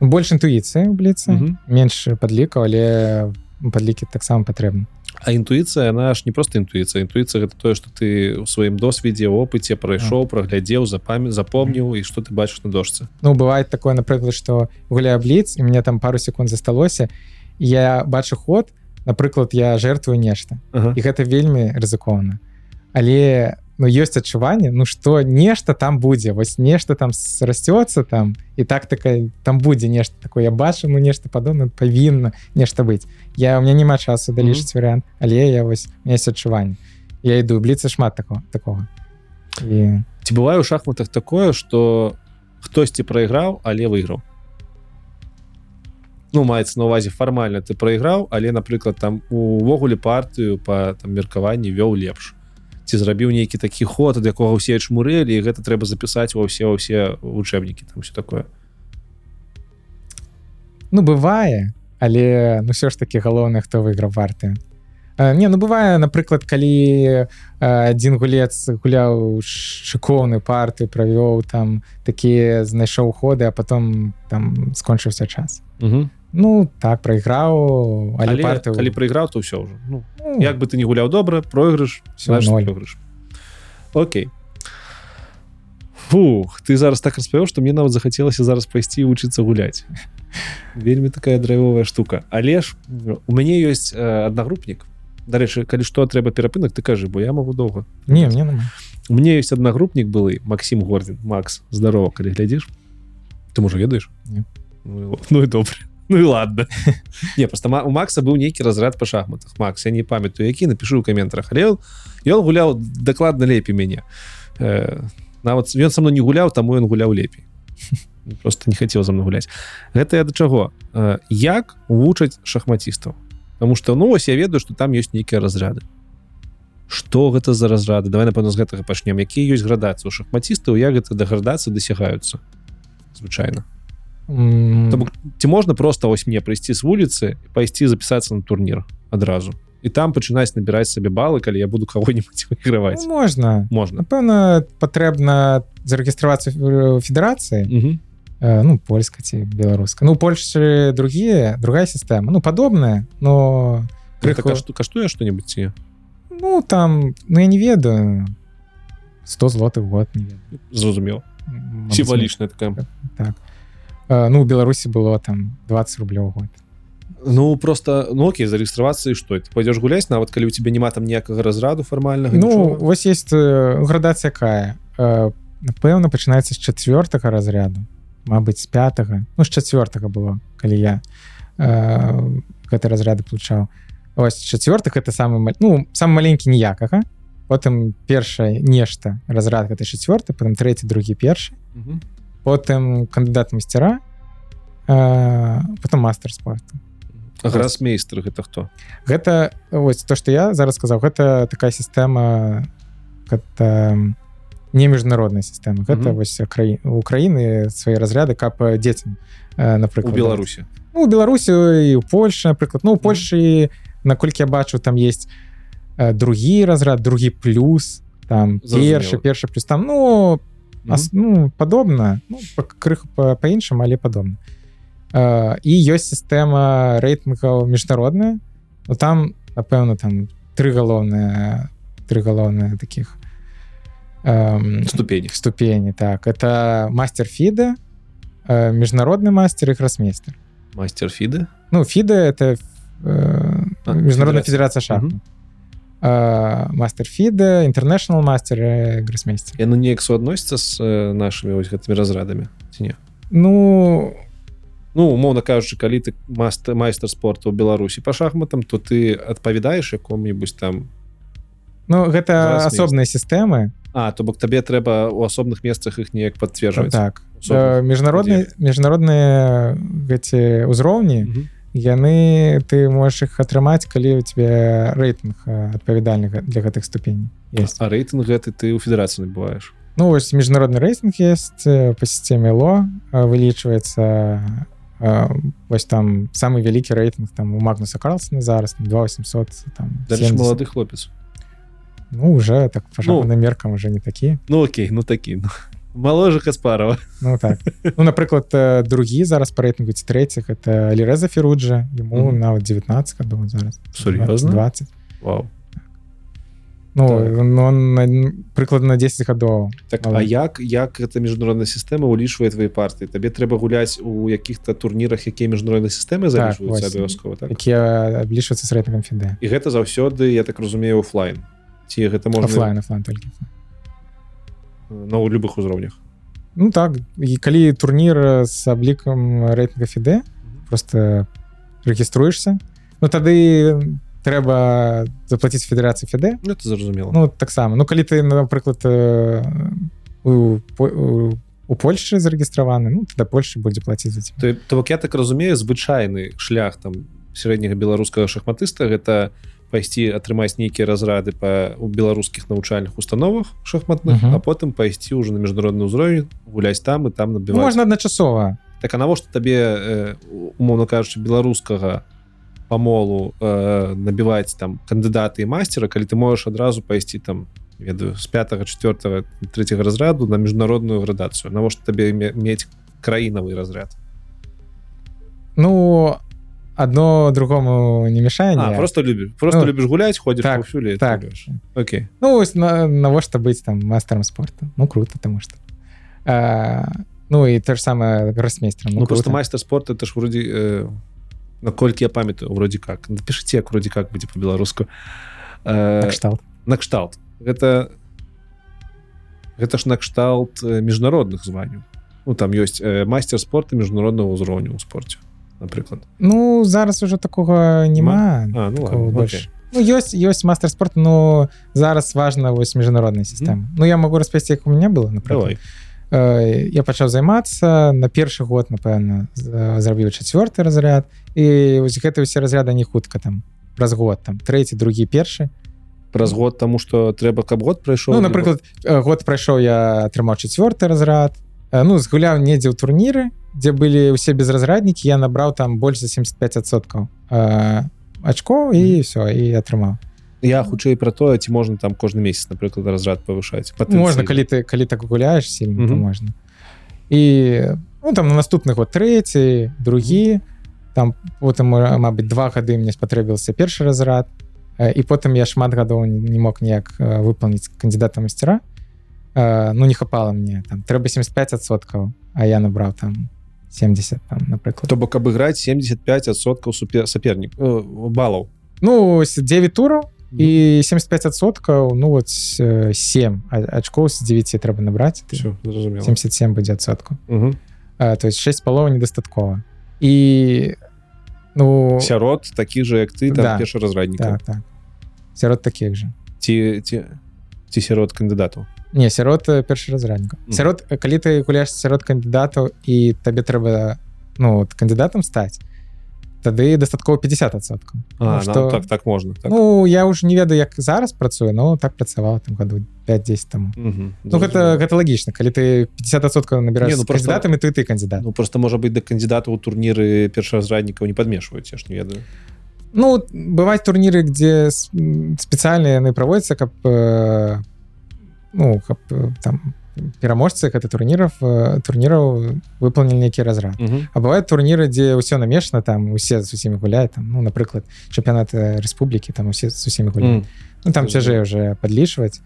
больш інтуіцыі Мгм. менш падлікаў але падлікі таксама патрэбны А інтуіцыя она ж не просто інтуіцыя інтуіцыя гэта тое што ты у сваім досведзе опыце прайшоў праглядзеў запамя запомніў і што ты бачыш на дошцы Ну бывает такое напрыклад что гуляю бліц і мне там пару секунд засталося я бачу ход напрыклад я жертвую нешта ага. і гэта вельмі рызыкоўна але ну ёсць адчуванне ну что нешта там будзе вось нешта там расцёцца там і так такая там будзе нешта такое я бачу ну нешта падобна павінна нешта быць я у меня няма часу далічыць варыянт але я вось есть адчуванне я іду бліцы шмат такого такого. І ці бывае у шахматах такое что хтосьці прайграў але выйграў ну маецца на увазе фармальна ты прайграў але напрыклад там увогуле партыю по там меркаванні вёў лепш ці зрабіў нейкі такі ход ад якога ўсе чмурэлі і гэта трэба запісаць ва ўсе ўсе вучэбнікі там все такое. Ну бывае але ну все ж таки галоўнае хто выйграў варты. Не ну бывае напрыклад калі адзін гулец гуляў шыкоўны парты правёў там такія знайшоў ходы а потом там скончыўся час. Угу. Ну так прайграў але, але парты калі прайграў то ўсё ўжо ну, ну, як бы ты не гуляў добра пройгрыш ноль. Окей. Фух ты зараз так распавёў што мне нават захацелася зараз пайсці вучыцца гуляць вельмі такая драйвовая штука. Але ж у мяне ёсць э, аднагрупнік дарэчы калі што трэба перапынак ты кажы бо я могу доўга не мне нема. у мне ёсць аднагрупнік былы Максим гордин Макс здорово калі глядзіш ты можа ведаеш ну, ну і добре Ну і ладно. [LAUGHS] Не просто у Макса быў нейкі разряд па шахматах Макс я не памятаю які напишу у каментарах але ён- гуляў дакладна лепей мяне э, нават ён са мной не гуляў таму ён гуляў лепей [LAUGHS] просто не хацеў за мной гуляць гэта я да чаго э, як вучаць шахматістаў Таму что ну вось я ведаю что там ёсць нейкія разряды. Что гэта за разрады давай напэўна з гэтага пачнем якія ёсць градацыі у шахматістаў як гэта да градацыі дасягаюцца звычайна М, То бок, ці можна просто вось мне прыйсці з вуліцы пайсці запісацца на турнір адразу і там пачынаць набіраць сабе балы калі я буду кого-нибудь [LAUGHS] выйграваць ну, можна можна напэўна патрэбна зарэгістравацца в федэрацыі Мгм. Э, ну польска ці беларуска ну Польшчы другие другая сістэма ну падобная но Гэта крыху кашту, каштуе что-нибудь ці ну там ну я не ведаю 100 злотых год не ведаю. зразумеў М, сімвалічная такая так Э, ну у беларусі было там 20 рублёў год. Ну просто ну окей зарегістравацца і што ты пойдешь гуляць нават калі у тебя няма там ніякага разраду фармальнага ну нічога? вось есть э, градацыя якая напэўна пачынаецца з чавёртага разряду Мабыць з пятага ну з чавёртага было калі я э, гэты разряды получаў ось чавёртых это самы ну сам маленькі ніякага потым першае нешта разрад гэта чавёрты потым трэці другі першы Мгм. Потым кандыдат мастера э, потом мастер спорту А грасмейстер гэта хто? Гэта ось то что я зараз сказаў гэта такая сістэма гэта не міжнародная сістэма. Гэта Мгм. вось краі Украіны свае разряды кап дзецям э, у напрыклад беларусі. Ну, у беларусі і у Польшы напрыклад. Ну у Польшы наколькі я бачу там есть э, другі разрад другі плюс там першы першы плюс. Там ну ас, ну падобна ну, па- крыху па- па-іншаму але падобна э, і ёсць сістэма рэйтынгаў міжнародная ну, там напэўна там тры галоўныя тры галоўныя таких эм, ступені ступені так. Это мастер фіда э, міжнародны мастер і гросмейстер мастер фіды ну фіда это э, А, міжнародная федэрацыя. федерацыя шахмат. Э, мастер фіда інтэрнэшнл мастер гросмейстер яны неяк суадносіцца з э, нашымі вось гэтымі разрадамі ці не ну Ну умоўна кажучы калі ты маст майстар спорту ў беларусі па шахматам то ты адпавядаеш якому-нибудь там ну гэта асобныя сістэмы А то бок табе трэба у асобных месцах іх неяк пацверджваць так. Асобных э, міжнародныя міжнародныя гэці ўзроўні Мгм. Яны ты можаш іх атрымаць калі у тебе рэйтынг адпавядальны гэ- для гэтых ступеней есть а рэйтынг гэты ты ў федэрацыі набываеш ну вось міжнародны рэйтынг есть э, по сістэме ло вылічваецца вось там самы вялікі рэйтынг там у магнуса карлсона зараз там 2800 там Дальше 70. молоды хлопец ну уже так Ну. пашаным меркам уже не такі Ну окей ну такі ну. Моложе каспарова ну так ну напрыклад другі зараз па рэйтынгу ці трэціх это лірэза феруджа ему Мгм. нават 19 гадоў зараз Сур'ёзна? 20 Вау. ну Так. ну, на- прыкладна 10 гадоў так Але- а як як эта міжнародная сістэма улічвае твои партыі табе трэба гуляць у якіх-то турнірах якія міжнароднай сістэмы залічваюцца вось. абавязкова так якія аблічваюцца з рэйтынгам фіде і гэта заўсёды я так разумею офлайн ці гэта можна офлайн офлайн толькі на ў любых узроўнях ну так і калі турнір з аблікам рэйтынга фіде просто рэгіструешься ну тады трэба заплатіць федэрацыі фіде Ну, зразумела ну таксама ну калі ты напрыклад э, у, у, у Польшчы зарэгістраваны ну тогда Польша будзе плаціць за то, то бок я так разумею звычайны шлях там сярэдняга беларускага шахматыста гэта пайсці атрымаць нейкія разрады па у беларускіх навучальных установах шахматных Мгм. а потым пайсці ўжо на міжнародны ўзровень гуляць там і там набіваць. Можна адначасова. Так а навошта табе э, умоўно кажучы беларускага памолу э, набіваць там кандыдаты і мастера калі ты можаш адразу пайсці там ведаю з 5 4 3 разраду на міжнародную градацыю? Навошта табе ме- мець краінавы разряд ну одно другому не мешае а, просто любіш просто Ну, любіш гуляць ходзіш так, паўсюль так. Окей. Ну, ось на, навошта быць там мастером спорта. Ну круто тому что. А, ну і то ж самое гроссмейстером ну, просто майстер спорта это ж вроде э, наколькі я памятаю вроде как. Напишите як вроде как будзе по-беларуску э, кшталт. накшталт гэта гэта ж накшталт э, міжнародных званняў ну там ёсць э, майстер спорта міжнароднага ўзроўню ў спорце напрыклад Ну зараз уже такого няма а, ну, такого ладно, больше. Окей. Ну ёсць ёсць мастер спорт но зараз важна вось міжнародная сістэма Ну я могу распесці як у меня было напрыклад Э, я пачаў займацца на першы год напэўна зрабіў чацвёрты разряд і вось гэты ўсе разряды не хутка там праз год там трэці другі першы праз год тому что трэба каб год прайшоў Ну напрыклад год прайшоў я атрымаў чацвёрты разрад Э, ну згуляў недзе ў турніры дзе былі ўсе безразраднікі я набраў там больш за 75соткаў ачкоў і все і атрымаў я хутчэй про тое ці можна там кожны месяц напрыклад разрад павышаць можна калі ты калі так гуляеш сильно то Мгм. можна і ну там на наступны год трэці другі там потым ма- мабыць два гады мне спатрэбіўся першы разрад Э, і потым я шмат гадоў не мог ніяк э, выполніць кандидата мастера. Э, ну не хапала мне. Там трэба 75соткаў а я набраў там 70 там напрыклад то бок абыграць 75 адсоткаў супер сапернік э, балаў ну ось 9 тураў і 75соткаў ну вот э, 7 а- ачкоў з 9 трэба набраць ты Всё, зразумела 77 будзе адсотку Мгм. а, то есть 6 палоў недастаткова і ну сярод такі же як ты там Да. першы разрадніка так, так. сярод таких же ці ці ці сярод кандыдатаў не сярод э, першы разрадніка Мгм. сярод э, калі ты гуляш сярод кандыдатаў і табе трэба ну от кандыдатам стаць тады дастаткова 50соткаў а, Ну, ну, што- так так можна так. ну я уже не ведаю як зараз працую но так працаваў там году 5-10 таму Мгм, ну гэта гэта лагічна калі ты 50соткаў набіраешь Не, ну, ну, просто- кандыдатамі ты ты кандидат. Ну просто можа быць да кандыдатаў у турніры першаразраднікаў не падмешваюць я ж не ведаю. Ну бываюць турніры где с- м, спецыяльна яны праводзяцца каб э, ну каб э, там пераможцы гэта турніров э, турніраў выполнілі нейкі разрад Мгм. А бывают турніры дзе ўсё намешана там усе з усімі гуляюць там ну напрыклад чэмпіянаты рэспублікі там усе з усімі гуляюць М. ну там цяжэй уже падлічваць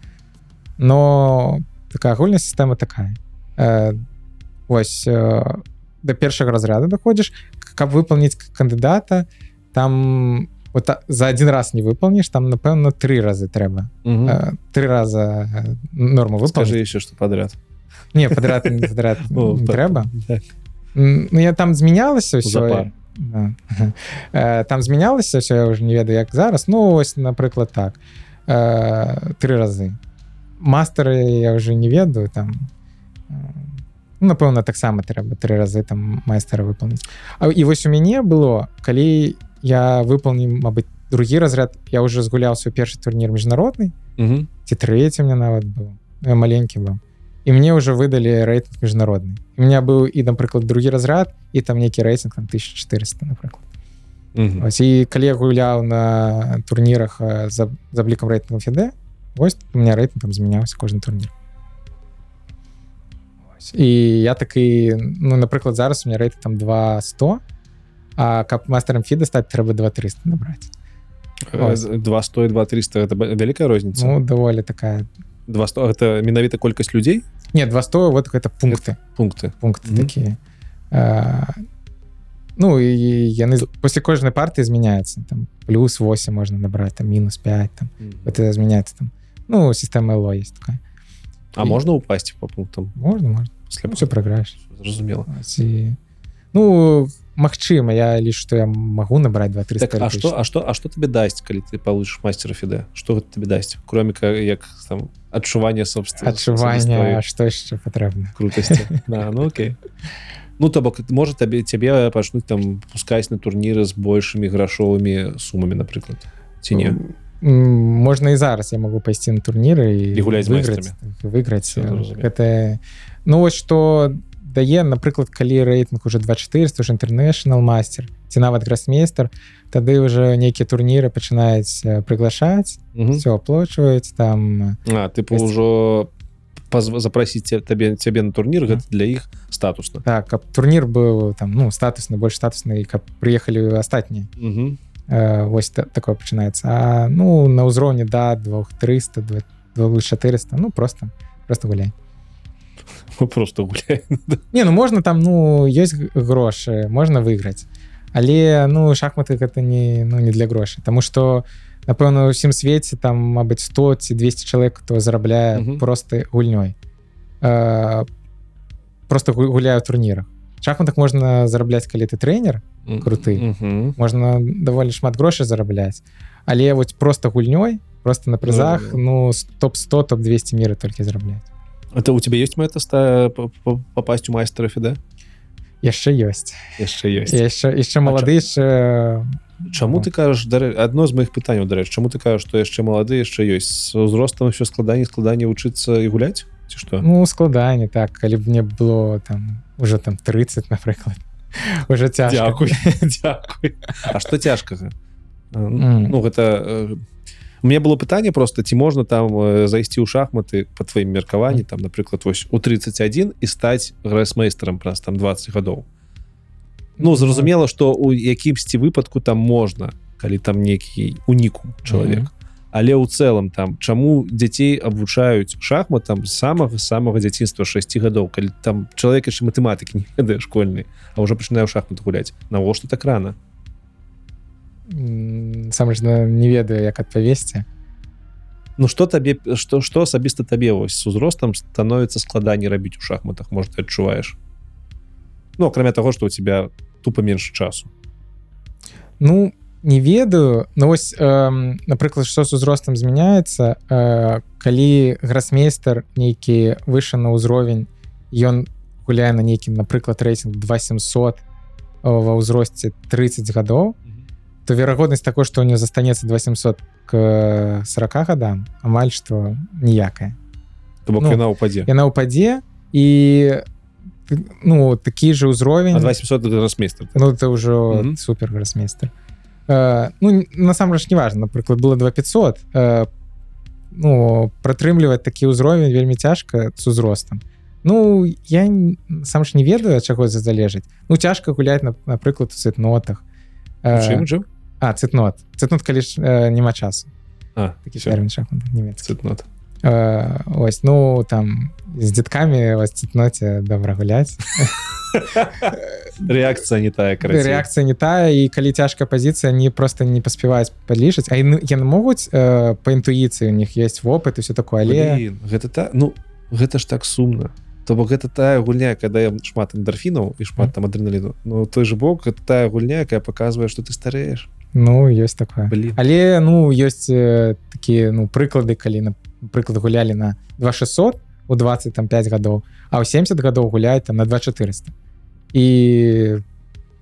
но такая агульная сістэма такая. Э, ось э, до першага разряду доходзіш каб выполніць кандыдата там вот за один раз не выполніш там напэўна три разы трэба э, три раза э, норму скажи выполніць еще что подряд. Не подряд не подряд [LAUGHS] не так, трэба так. Ну я там змянялася ўсё [LAUGHS] Э, там змянялася ўсё я уже не ведаю як зараз ну ось напрыклад так. Э, три разы мастары я уже не ведаю там э, ну, напэўна таксама трэба три разы там майстара выполніць А, і вось у мяне было калі я выполнім Мабыць другі разряд я уже згуляў свой першы турнір міжнародны Мгм. ці трэці мне нават быў я маленькі быў і мне ўжо выдалі рэйтынг міжнародны у меня быў і напрыклад другі разряд і там нейкі рэйтынг там 1400 напрыклад Мгм. Ось, і калі я гуляў на турнірах э, за за аблікам рэйтынгу фіде вось у меня рэйтынг там змяняўся кожны турнір Ось, і я такі ну напрыклад зараз у меня рэйтынг там 200 а каб мастерам фіда стаць трэба 2300 набраць Э, 200 і 2300 это б- вялікая розніца ну даволі такая 200 гэта менавіта колькасць людзей не 200 вот гэта пункты пункты пункты Мгм. такія А, ну і яны з- пасля кожнай партыі змяняецца там плюс 8 можна набраць там мінус 5 там это змяняецца там ну сістэма ло есть такая А можна упасці по пунктам можна можна пасля все прайграеш зразумела Ось і- ну магчыма я лишь что я магу набраць 2 3 так, а что а что а что тебе дасць калі ты получишь мастера фіде? Что гэта тебе дасць кроме ка- як там адчування собственно адчування што яшчэ патрэбна? крутасці? [LAUGHS] Да, ну окей. Ну то бок можа табе цябе пачнуць там пускаць на турніры з большымі грашовымі сумамі напрыклад ці не? М, можна і зараз я могу пайсці на турніры і, І гуляць выйграць выйграць Всё, зразумела. гэта ну вось што дае напрыклад калі рэйтынг уже 2400 уже інтэрнэшнал мастер ці нават грасмейстер тады уже нейкія турніры пачынаюць э, прыглашаць Мгм. все оплачваюць там а тыпу Есть- ўжо запрасіць табе цябе на турнір гэта для іх статусна. Так каб турнір быў там ну статусны больш статусны каб прыехалі астатнія. Мгм. э, вось та, такое пачынаецца. А ну на ўзроўні да 2300 2400 ну просто просто гуляй просто гуляй [LAUGHS] Не ну можна там ну ёсць грошы можна выйграць але ну шахматы гэта не ну не для грошай Таму что напэўна ўсім свеце там Мабыць 100 ці 200 чалавек хто зарабляе Мгм. просто гульнёй э, просто гу- гуляю турнірах шахматах можна зарабляць калі ты трэнер Круты. Мгм. можна даволі шмат грошай зарабляць але вось просто гульнёй просто на прызах Да-да-да. ну топ 100 топ 200 мира толькі зарабляць это у тебя есть мэта ста попасть у майстера фіде яшчэ ёсць яшчэ ёсць яшчэ яшчэ малады яшчэ Чаму ты кажаш адно з моих пытанняў дарэч Чаму ты кажаш што яшчэ малады яшчэ ёсць з узростам ўсё складаней складаней вучыцца і гуляць ці што ну складанне так калі б мне было там уже там 30 напрыклад [LAUGHS] уже Дзякуй [LAUGHS] А што цяжкага. Ну гэта э, у меня было пытанне просто ці можна там э, зайсці ў шахматы по тваім меркаванні там напрыклад вось у 31 і стаць грэсмейстерам праз там 20 гадоў Ну зразумела што у якімсьці выпадку там можна калі там некі уніку чалавек Мгм. але ў цэлым там чаму дзяцей абвучаюць шахматам з самага самага дзяцінства 6 гадоў калі там чалавек яшчэ матэматыкі не ведае школьны а ўжо пачынаю шахмат гуляць. Навошта так рана? М, сам ж не ведаю як адпавесці Ну что табе что что асабіста табе вось з узростам становіцца складаней рабіць у шахматах? Может ты адчуваеш Ну акрамя того что у тебя тупо менш часу. Ну не ведаю но вось эм, напрыклад што з узростам змяняецца э, калі грасмейстер нейкі выше на ўзровень ён гуляе на нейкім напрыклад рэйтинг 2700 ва ўзросце 30 гадоў то верагоднасць такой што у него застанецца 2700 к 40 гадам амаль што ніякая То бок Ну, яна ўпадзе яна ўпадзе і ну такі же ўзровень 2700 гросмейстер ну это ўжо Мгм. супер гросмейстер э, ну насамрэч не важно напрыклад было 2500 э, ну пратрымліваць такі ўзровень вельмі цяжка з узростам Ну я сам ж не ведаю ад чаго за залежыць ну цяжка гуляць на- напрыклад у цытнотах Э, Чым жыў а цытнот цытнот калі ж э, няма часу. Такі тэрмін нямецкі цытнот. Э, ось ну там з дзеткамі вас цытноце добра гуляць рэакцыя не тая рэакцыя не тая і калі цяжкая пазіцыя не просто не паспяваюць падлічыць А яны яны могуць э, па інтуіцыі у них есть вопыт і все такое але Блін, гэта та ну гэта ж так сумна. То бок гэта тая гульня когда я шмат эндорфінаў і шмат там адреналіну. Ну той же бок гэта тая гульня якая показвае что ты старееш ну ёсць такое. Блин. Але ну ёсць э, такія ну прыклады калі напрыклад гулялі на 2600 у 20 там 5 гадоў а ў 70 гадоў гуляюць там на 2400 і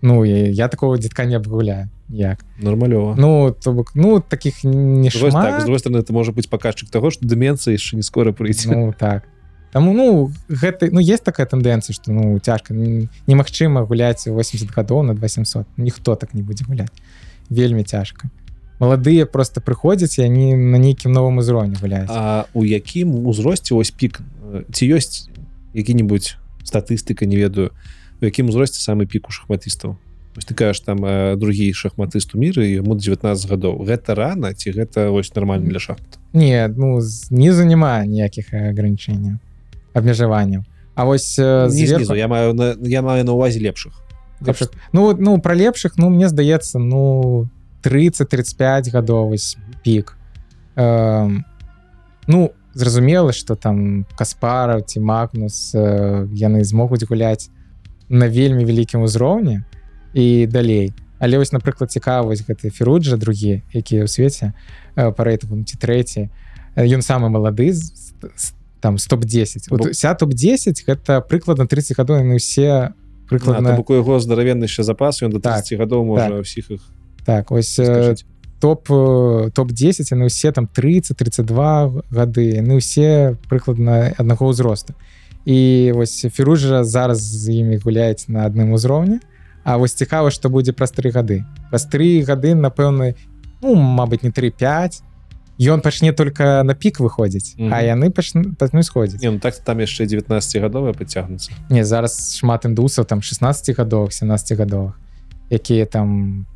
ну я такого дзетка не абгуляю як нормалёва ну то бок ну таких не так, стороны это можа быць паказчык того что дыменцыя яшчэ не скора прыйдзе ну так. Таму ну гэта ну есть такая тэндэнцыя што ну цяжка немагчыма гуляць 80 гадоў на 2700 ніхто так не будзе гуляць вельмі цяжка. Маладыя просто прыходзяць і они на нейкім новым узроўні гуляюць. А у якім узросце ось пік ці ёсць які-нибудь статыстыка не ведаю у якім узросце самы пік у шахматыстаў? Ты кажаш там другі шахматыст у міры яму 19 гадоў. Гэта рана ці гэта вось нармальна для шахмат? Не ну знізу няма ніякіх ограниченняў абмежаванняў. А вось Не зверху- знізу, я маю на я маю на увазе лепшых лепшых ну вот, ну про лепшых ну мне здаецца ну 30-35 гадоў вось пік Эм, ну зразумела что там каспараў ці магнус э, яны змогуць гуляць на вельмі вялікім узроўні і далей але вось напрыклад цікавасць гэты феруджа другі якія ў свеце э, па рэйтынгу ну, ці трэці э, ён самы малады з- з- там стоп-10 Бо- вот, ся топ-10 гэта прыкладна 30 гадоў яны ўсе прыкладна бок у яго здаравенны яшчэ запас ён до Так, 30 гадоў можа ўсіх іх так ось скажыць. топ э, топ-10 яны ўсе там 30-32 гады яны ўсе прыкладна аднаго ўзросту і вось феружа зараз з імі гуляць на адным узроўні А вось цікава што будзе праз тры гады праз тры гады напэўна ну Мабыць не 3-5 ён пачне только на пік выходзіць Мгм. а яны пачну сходзіць Не, ну так там яшчэ 19гадовыя пацягнуцца Не зараз шмат індусаў там 16 гадовых 17 гадовых якія там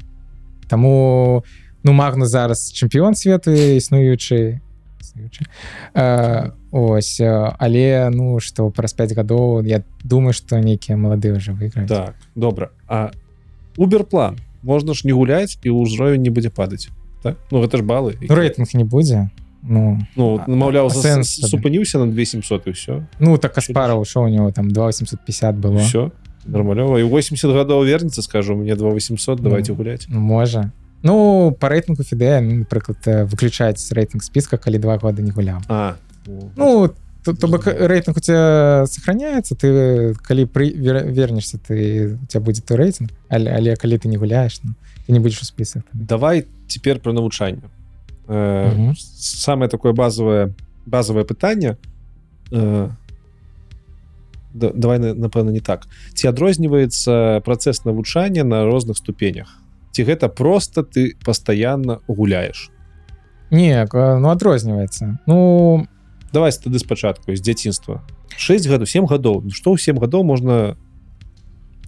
таму ну магну зараз чэмпіён свету існуючы існуючы. Э, ось але ну што праз 5 гадоў я думаю што нейкія маладыя уже выйграюць. Так добра. А уберплан можна ж не гуляць і ўзровень не будзе падаць так? ну гэта ж балы ну, рэйтынг не будзе ну ну маўляў сэнс супыніўся на 2700 і все ну так аспара ўшоў у него там 2850 было. Все нармалёва і 80 гадоў вернецца скажу мне 2800 давайте Ну. гуляць Ну, можа ну по рэйтынгу фіде ну, напрыклад э, выключаць рэйтынг спіска калі два года не гуляў а Ну, то, то бок рейтинг у тебя сохраняется, ты калі при, вер, вернешься, ты у тебя будет то рейтинг, але, але калі ты не гуляешь, ну, ты не будешь у список. тады. давай цяпер про навучанне э, Мгм. самое такое базовое базовое пытанне э, да, давай на- напэўна не так ці адрозніваецца працэс навучання на розных ступенях ці гэта просто ты постоянно гуляешь Не, ну адрозніваецца. Ну давай тады спачатку з дзяцінства 6 гадоў 7 гадоў што ў 7 гадоў можна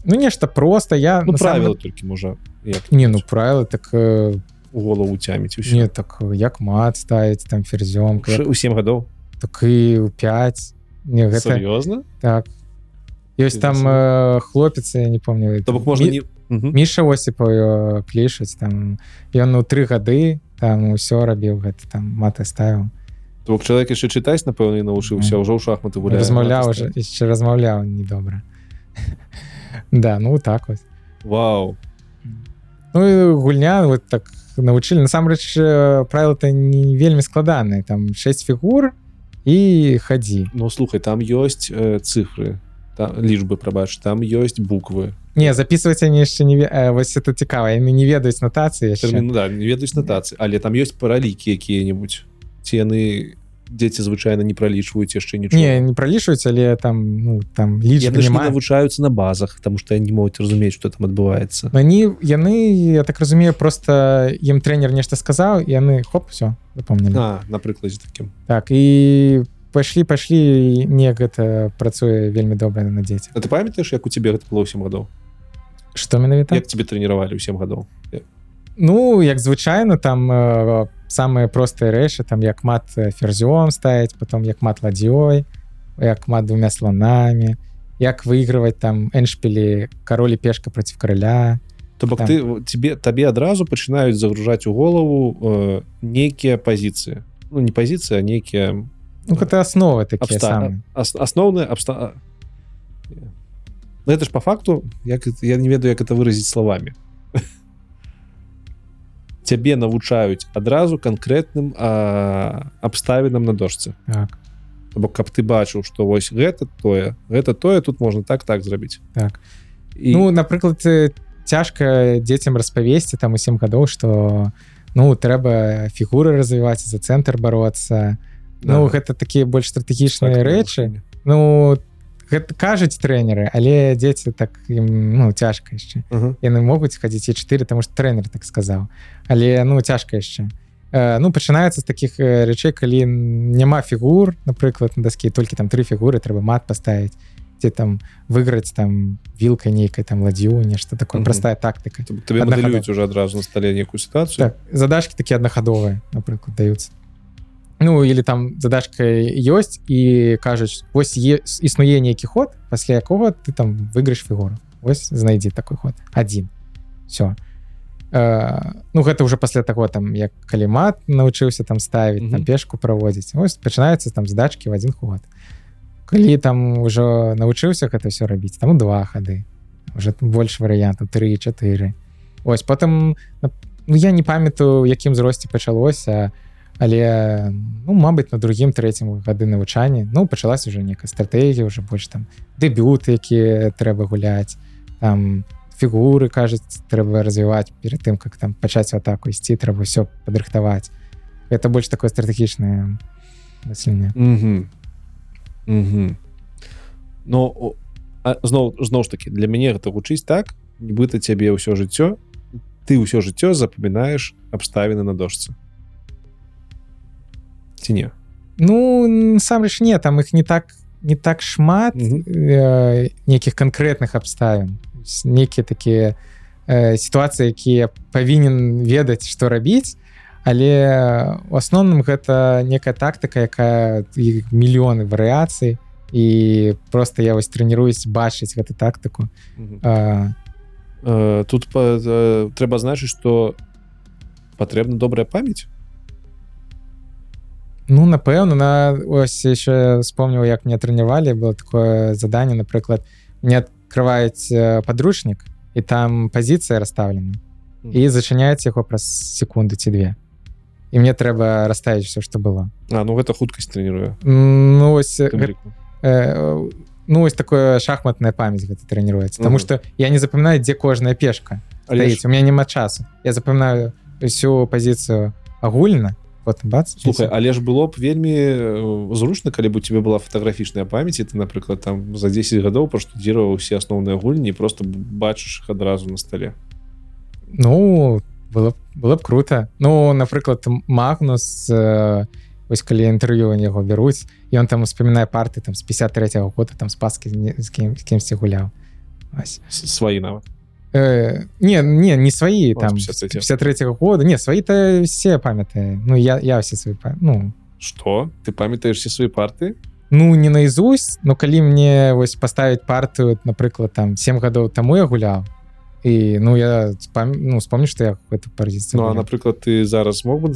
ну нешта просто я ну правіла га- толькі можа як Не ну правила так э, голову уцяміць усё не так э, як мат ставіць там ферзём Ш- у 7 гадоў так і у 5 не гэта сур'ёзна так. Ёсць там э, хлопец я не помню то бок можна Мі- не. Міша Осіпаў клішаць там ён у тры гады там усё рабіў гэта там маты ставіў То бок чалавек яшчэ чытаць напэўна і навучыўся ўжо ў шахматы гуляе размаўляў уже яшчэ размаўляў недобра да ну так вот. Вау ну гульня вот так навучылі насамрэч правила то не вельмі складаныя там 6 фігур і хадзі Ну слухай там ёсць э, цифры там лічбы прабач там ёсць буквы. Не записываць они яшчэ не э, вось это цікава яны не ведаюць нотацыі яшчэ Тэрмін, да, не ведаюць нотацыі але там ёсць паралікі якія-небудзь ці яны дзеці звычайна не пралічваюць яшчэ нічого не не пралічваюць але там ну там не навучаюцца на базах потому что не могуць разумець что там адбываецца они яны я так разумею просто ім тренер нешта сказаў і яны хоп все запомнілі а на прыкладзе такім так і пайшлі пайшлі не гэта працуе вельмі добра на дзеці А ты памятаеш як у тебе гэта было 7 гадоў что менавіта як тебе трэніравалі ў 7 гадоў Ну як звычайна там э, самыя простыя рэчы там як мат э, ферзём ставіць потом як мат ладзёй як мат двумя слонамі як выигрывать там эншпілі каролі пешка против караля то бок Там. ты тебе табе адразу пачынаюць загружаць у голову э, нейкія пазіцыі ну не пазіцыя нейкія Ну гэта асновы такія Абста- ас- асноўныя абста Ну, это ж по факту як я не ведаю як это выразіць словамі цябе навучаюць адразу канкрэтным абставінам на дошцы. Так. Бок каб ты бачыў што вось гэта тое гэта тое тут можна так так зрабіць. Так. І Ну напрыклад э, цяжка дзецям распавесці там у 7 гадоў что ну трэба фігуры развіваць за цэнтр бороться Ну Да. гэта такія больш стратэгічныя так, рэчы. ну гэта кажуць трэнеры але дзеці так ім ну цяжка яшчэ. Ага. яны могуць хадзіць і 4 тому что трэнер так сказаў. Але ну цяжка яшчэ. Э, ну пачынаецца з таких э, рэчэй калі няма фігур напрыклад на даскі толькі там три фігуры трэба мат паставіць ці там выйграць там вілкай нейкай там ладдзю нешта такое. Мгм. простая тактыка. Уже адразу на стале некую сітуацыю. Так задачки такія аднахадовыя напрыклад даюцца ну или там задачка ёсць і кажуць вось е- існуе нейкі ход пасля якога ты там выйгрыш фігуру вось знайдзі такой ход. Один. Все ну гэта уже пасля таго там як калімат навучыўся там ставіць там Мгм. пешку праводзіць ось пачынаецца там задачки в один ход. Калі там ужо навучыўся гэта все рабіць там два хады уже больш варыянтаў 3-4 ось потым ну я не памятаю якім зросце пачалося але ну мабыць на другім трэцім гады навучання ну пачалась уже некая стратегія уже больш там дэбюты якія трэба гуляць там фігуры кажуць трэба развіваць перед тым как там пачаць атаку ісці трэба все падрыхтаваць это больш такое стратэгічнае мысленне Угу. Угу. Ну о- а, зноў зноў ж таки для мяне гэта гучыць так нібыта цябе ўсё жыццё ты ўсё жыццё запамінаеш абставіны на дошцы ці не Ну насамрэч не там их не так не так шмат Мгм. э, нейкіх канкрэтных абставін нейкія такія э, сітуацыі якія павінен ведаць што рабіць але у асноўным гэта некая тактыка якая мільёны варыяцый і просто я вось трэніруюсь бачыць гэту тактыку. Мгм. а, Э, тут па, э, трэба значыць што патрэбна добрая памяць Ну напэўна на ось еще вспомніў як мне трэнявалі было такое заданне напрыклад мне открываюць падручнік і там пазіцыя расставлена і зачыняць яго праз секунды ці две і мне трэба расставіць все что было А ну гэта хуткасць трэніруе ну ось гэ- э, ну ось такое шахматная памяць гэта трэніруецца Таму что я не запамінаю дзе кожная пешка Але ж, у меня няма часу. Я запамінаю всю пазіцыю агульна вот бац слухай але ж было б вельмі зручна калі б у тебе была фатаграфічная памяць ты напрыклад там за 10 гадоў праштудзіраваў усе асноўныя гульні просто бачыш іх адразу на стале Ну было было б круто. Ну напрыклад Магнус э, вось калі інтэрв'ю яго бяруць і он там успамінае парты там з 53 -го года там спаски з кім з кімсьці гуляў Ось. С- сваі нават Э, не не не сваі О, там з 53-го. 53 -го года. Не сваі то все памятаю Ну я я все свои па- ну. Что? Ты памятаеш все свае парты? Ну не наизусть но калі мне вось паставіць партыю напрыклад там 7 гадоў таму я гуляў і ну я спам... ну вспомню что я эту пазіцыю Ну а напрыклад ты зараз мог бы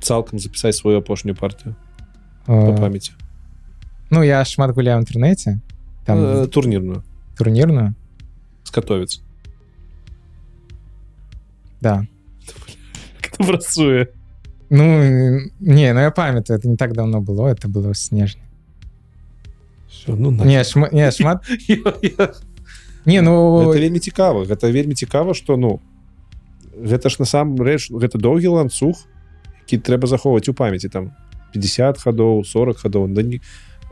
цалкам запісаць сваю апошнюю партыю по Э, памяці Ну я шмат гуляю ў інтэрнэце там Э, турнірную турнірную скатовец да. [LAUGHS] Хто працуе ну не ну я памятаю это не так давно было это было ў снежні Всё, ну на- не шма... не шмат [LAUGHS] не ну гэта вельмі цікава гэта вельмі цікава что ну гэта ж насамрэч гэта доўгі ланцуг які трэба захоўваць у памяці там 50 хадоў 40 хадоў да не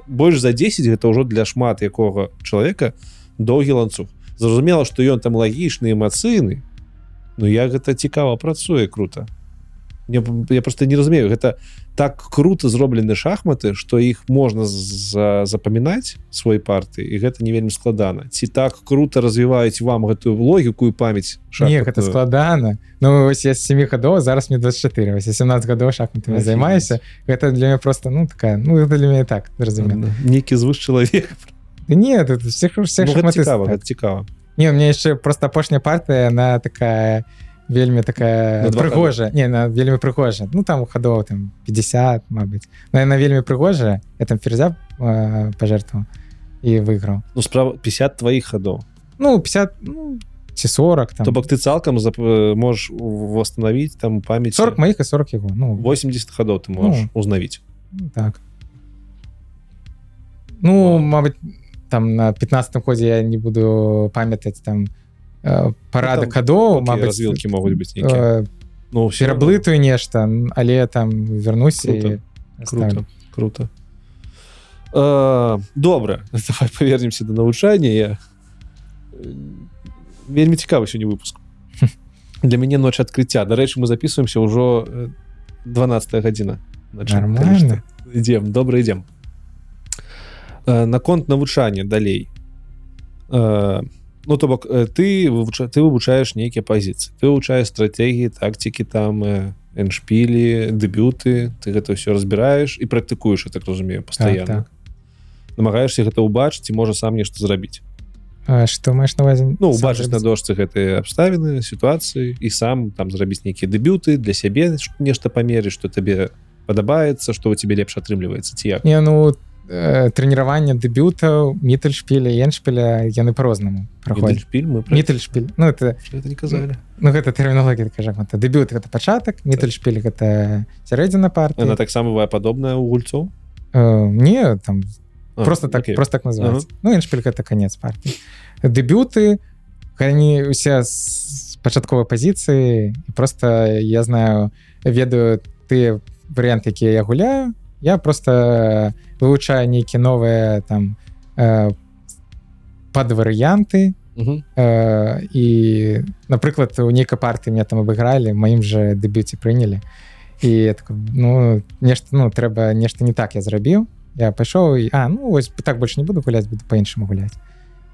больш за 10 гэта ўжо для шмат якога чалавека доўгі ланцуг зразумела што ён там лагічны эмацыйны Ну я гэта цікава працуе круто. Я, я просто не разумею гэта так круто зроблены шахматы что іх можна за, запамінаць свой парты і гэта не вельмі складана. Ці так круто развіваюць вам гэтую логіку і памяць не гэта шахматную? складана. Ну вось я 7 гадоў зараз мне 24 вось я 17 гадоў шахматамі Офігеть. займаюся. Гэта для мяне просто ну такая ну это для мяне так зразумела. Нейкі звыш чалавек Да не тут всех всех ну, гэта шахматыстаў цікава так. гэта цікава не мне яшчэ просто апошняя партыя она такая вельмі такая На два прыгожая не на вельмі прыгожая ну там хадоў там 50 Мабыць но яна вельмі прыгожая я там ферзя э, пожертвовал і выйграў ну справа 50 тваіх хадоў ну 50 ну, ці 40 там то бок ты цалкам зап... э, можаш восстановить там памяць 40 моих і 40 его ну 80 хадоў ты можаш Ну. узнавіць Ну, так ну мабыць там на 15 ходзе я не буду памятаць там э, парадак Ну, Такія мабыць развілкі могуць быць э, ну пераблытаю нешта але там вернусь Круто, і круто. Круто. Э, добра [LAUGHS] давай павернемся да навучання я вельмі цікавы сёння выпуск. [LAUGHS] Для мяне ноч адкрыцця дарэчы мы записываемся ўжо 12 гадзіна ідзем добра ідзем Э, наконт навучання далей Э, ну то бок э, ты вывуча ты вывучаеш нейкія пазіцыі ты вывучаеш стратегії тактикі там э, эншпілі дэбюты ты гэта ўсё разбіраеш і практыкуеш я так разумею пастаянна так. намагаешься гэта ўбачыць ці можа сам нешта зрабіць А, што маеш на увазе ну Сам убачыць на дошцы гэтыя абставіны сітуацыі і сам там зрабіць нейкія дэбюты для сябе нешта памерыць што табе падабаецца што у тебе лепш атрымліваецца ці як Не ну э, трэніраванне дэбютаў мітальшпіля еншпіля яны по-рознаму праходзяць шпіль мы мітальшпіль ну это это не казалі ну гэта тэрміналогія кажа это дэбют гэта пачатак мітальшпіль гэта сярэдзіна парты она таксама бывае падобная у гульцоў э, не там А, просто так окей. просто так называется. Ну эншпіль гэта канец партии. Дэбюты они усе з пачатковай пазіцыі просто я знаю ведаю ты варианты якія я гуляю я просто вывучаю нейкі новыя там э, падварыянты Мгм. э, і напрыклад у нейкай парты мне там абыгралі маім же дэбюце прынялі і я такой, ну нешта ну трэба нешта не так я зрабіў я пайшоў і а ну вось так больш не буду гуляць буду по-іншаму гуляць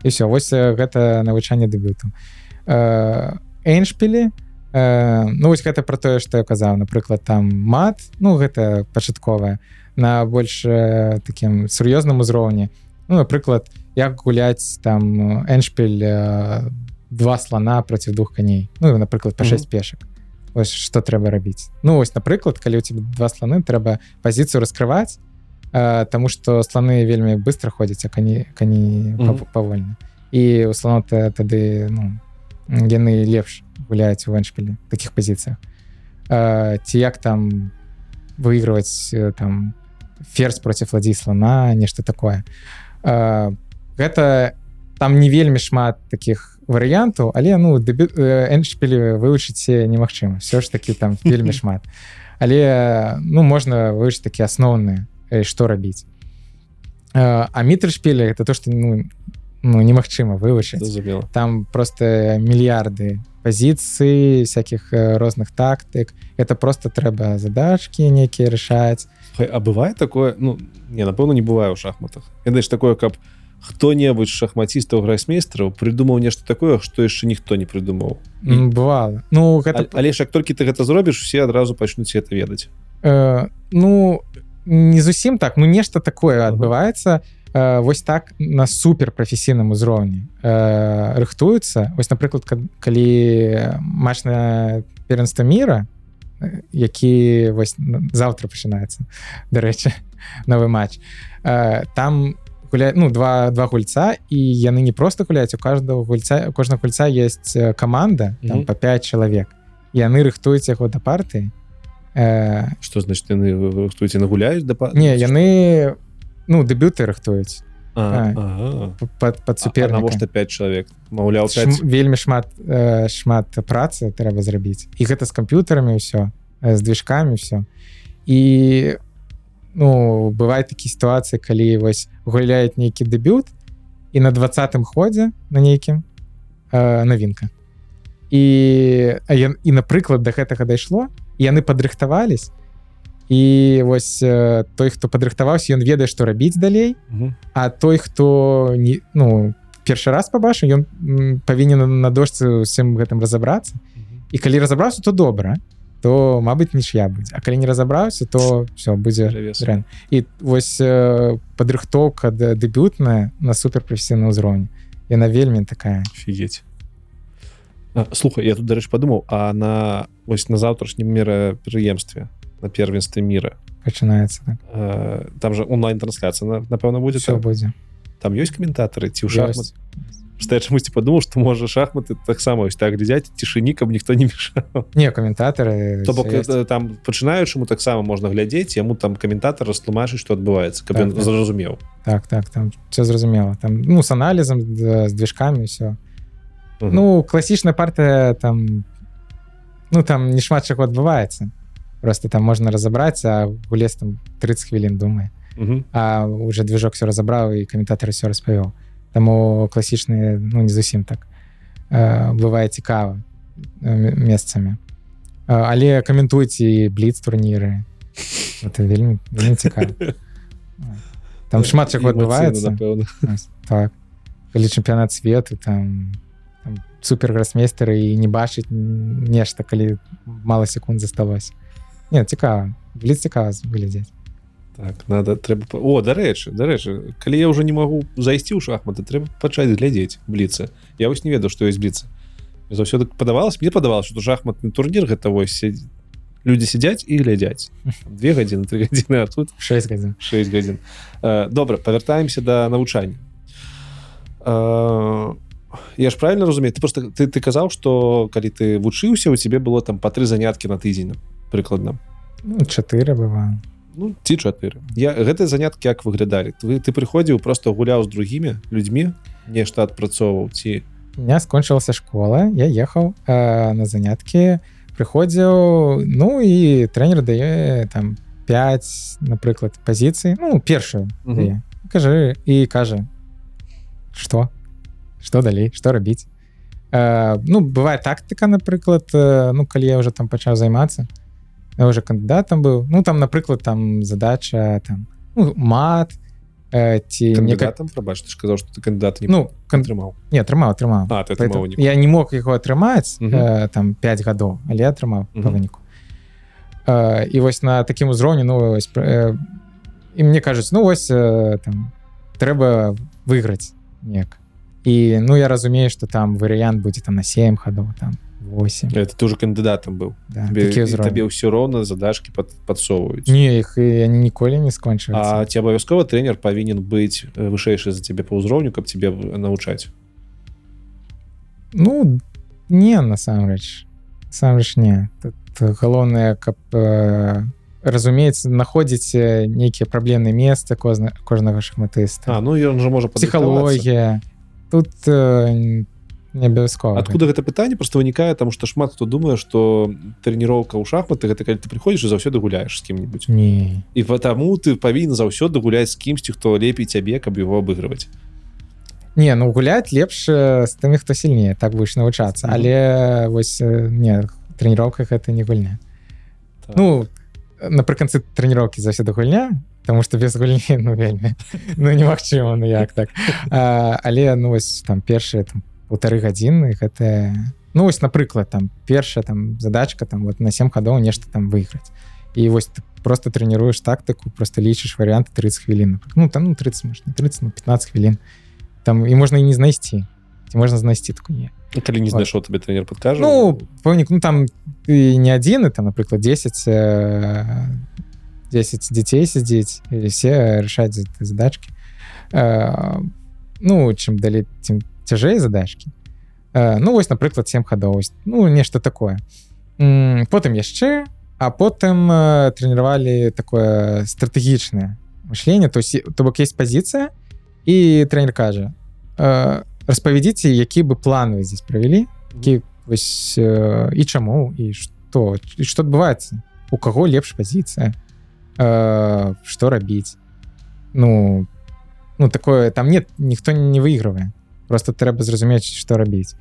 і все вось э, гэта навучанне дэбюту эйншпілі э, ну вось гэта про тое што я казаў. Напрыклад там мат ну гэта пачатковая на больш такім сур'ёзным узроўні. Ну напрыклад як гуляць там эншпіль э, два слона проці двух коней. Ну напрыклад па Мгм. 6 пешак ось что трэба рабіць ну ось напрыклад калі у тебя два слоны трэба пазіцыю раскрываць э, тому что слоны вельмі быстро ходзяць а кані кані Мгм. павольна і у слона тады ну яны лепш гуляюць у эншпілі таких пазіцыях э, ці як там выигрываць э, там ферзь против ладзі слона нешта такое. Э, гэта там не вельмі шмат таких варыянтаў але ну дэбю эншпілі вывучыце немагчыма. Все ж таки там вельмі [LAUGHS] шмат. Але ну можна вывучыць такі асноўныя што рабіць. Э, а мітршпілі это то что ну, ну немагчыма вывучыць там просто мільярды пазіцый всяких э, розных тактык. Это просто трэба задачки нейкія рашаць а бывае такое ну не напэўна не бывае ў шахматах. Ведаеш такое каб хто-небудзь шахматістаў грайсмейстраў прыдумаў нешта такое што яшчэ ніхто не прыдумаў бывало. Ну гэта А- але ж як толькі ты гэта зробіш усе адразу пачнуць это ведаць э, ну не зусім так ну нешта такое адбываецца э, вось так на супер прафесійным узроўні э, рыхтуецца вось напрыклад ка- калі матч на перенства мира э, які вось заўтра пачынаецца [LAUGHS] дарэчы новы матч. Э, там гуля ну два два гульца і яны не просто гуляюць у каждого гульца у кожнага гульца есть команда там Мгм. по 5 чалавек. Яны рыхтуюць яго да партыі. Э, што значит яны рыхтуеце нагуляюць да па- не яны ну дэбюты рыхтуюць Под под А суперника навошта 5 чалавек маўляў Шм, 5 вельмі шмат э, шмат працы трэба зрабіць. І гэта з камп'ютарамі ўсё э, з движкамі все і ну бывае такі сітуацыі калі вось гуляет нейкі дэбют і на двадцатым ходзе на нейкім э, навінка і а я, і напрыклад до гэтага дайшло яны падрыхтавались і вось э, той хто падрыхтаваўся ён ведае што рабіць далей. Мгм. а той хто не ну першы раз пабачыў ён павінен на дошцы усім гэтым разабрацца. І калі разабраўся то добра то Мабыць нічя будзе. А калі не разабраўся то все будзе дрэн. і вось э, падрыхтоўка дэбютная на суперпрафесійны ўзроўні яна вельмі такая. Офігеть. А, слухай я тут дарэч падумаў а на вось на заўтрашнім мерапрыемстве на первенстве мира пачынаецца так. э, там же онлайн-трансляцыя на- напэўна будзе все там, будзе там ёсць каментатары ці ў шахмат Ёсць. Што я чамусьці падумаў што можа шахматы таксама ось так глядзяць цішыні каб ніхто не [LAUGHS] мешаў не каментатары то бок всё ёсць. это там пачынаючаму таксама можна глядзець яму там каментатар растлумачыць што адбываецца каб Так, ён так. зразумеў так так там все зразумела там ну с аналізам да, з движкамі все Мгм. ну класічная партыя там ну там не шмат чаго адбываецца просто там можна разабраць а гулец там 30 хвілін думае Мгм. а уже движок все разабраў і каментатары все распавёў таму класічны ну не зусім так э, бывае цікава э, месцамі Э, але каментуйце бліц турніры [LAUGHS] это вельмі вельмі цікава [LAUGHS] там шмат чаго адбываецца так. Калі чэмпіянат свету там, там супер грасмейстары і не бачыць нешта калі мала секунд засталось не цікава. Бліц цікава выглядзець. Так, надо трэба о дарэчы дарэчы калі я ўжо не магу зайсці ў шахматы трэба пачаць глядзець бліцы. Я вось не ведаў што ёсць бліцы. Заўсёды падавалось мне падавалось что шахматны турнір гэта вось людзі сядзяць і глядзяць. [LAUGHS] Две гадзіны три гадзіны а тут 6 гадзін. 6 гадзін. Э, добра павяртаемся да навучання. Э, я ж правильно разумею ты просто ты, ты казаў что калі ты вучыўся у цябе было там па тры заняткі на тыдзень прыкладна ну, 4 быва ну ці чатыры я гэтыя заняткі як выглядалі. Ты, ты прыходзіў просто гуляў з другімі людзьмі нешта адпрацоўваў ці? Меня скончылася школа я ехаў э, на заняткі прыходзіў ну і тренер дае там 5 напрыклад пазіцый ну першую Мгм. дае. кажы і кажа что что далей что рабіць э, ну бывае тактыка напрыклад э, ну калі я уже там пачаў займацца я уже кандыдатам быў ну там напрыклад там задача там ну, мат э, ці кандыдатам прабач ты казаў что ты кандыдат не ну кан... атрымаў не атрымаў атрымаў а Поэтому я не мог яго атрымаць Мгм. э, там 5 гадоў але атрымаў Мгм. па выніку э, і вось на такім узроўні ну вось, э, і мне кажуць ну вось э, там трэба выйграць неяк і ну я разумею что там варыянт будзе там на 7 хадоў там 8 это ты уже кандыдатам быў да, ўзровень. табе ўсё роўна задачки пад, падсоўваюць не і они ніколі не А скончваюцца ці абавязкова тренер павінен быць э, вышэйшы за цябе па ўзроўню каб тебе навучаць ну не насамрэч самрэч не галоўнае каб э, разумець знаходзіць э, нейкія праблемныя месцы кожна кожнага шахматыста А ну ён жа можа псіхалогія тут э, не абавязкова откуда гэта пытанне просто вынікае там что шмат хто думае что трэніроўка ў шахматы гэта калі ты прыходзіш і заўсёды гуляеш з кім-нибудь не. І потому ты павінен заўсёды гуляць з кімсьці хто лепей цябе каб его абыгрываць не ну гуляць лепш э, з тымі хто сильнее. Так будешь навучацца Мгм. але вось э, не трэніроўках это не гульня. Так. ну напрыканцы трэніроўкі заўсёды гульня потому что без гульні ну вельмі [LAUGHS] ну немагчыма ну як так. А, але ну вось там першыя там полторы гадзіны гэта ну вось напрыклад там першая там задачка там вот на 7 хадоў нешта там выйграць і вось ты просто трэніруеш тактыку просто лічыш варианты 30 хвілін ну там ну 30 может, не 30 ну, 15 хвілін там і можна і не знайсці ці можна знайсці такую не. Калі не знайшоў табе тренер падкажа ну помнік ну там ты не адзін і там напрыклад 10 э, 10 дзяцей сядзець все рашаць за задачки. Э, ну чым далей тем цяжэй задачки. Э, ну вось напрыклад 7 хадоў ось, ну нешта такое. Потым яшчэ а потым э, трэніравалі такое стратэгічнае мышление. То есть то бок есть пазіцыя і тренер кажа э, распавядзіце які бы план вы здесь правялі які вось э, і чаму і што і што адбываецца у каго лепш пазіцыя э, што рабіць ну ну такое там нет ніхто не выйгрывае просто трэба зразумець што рабіць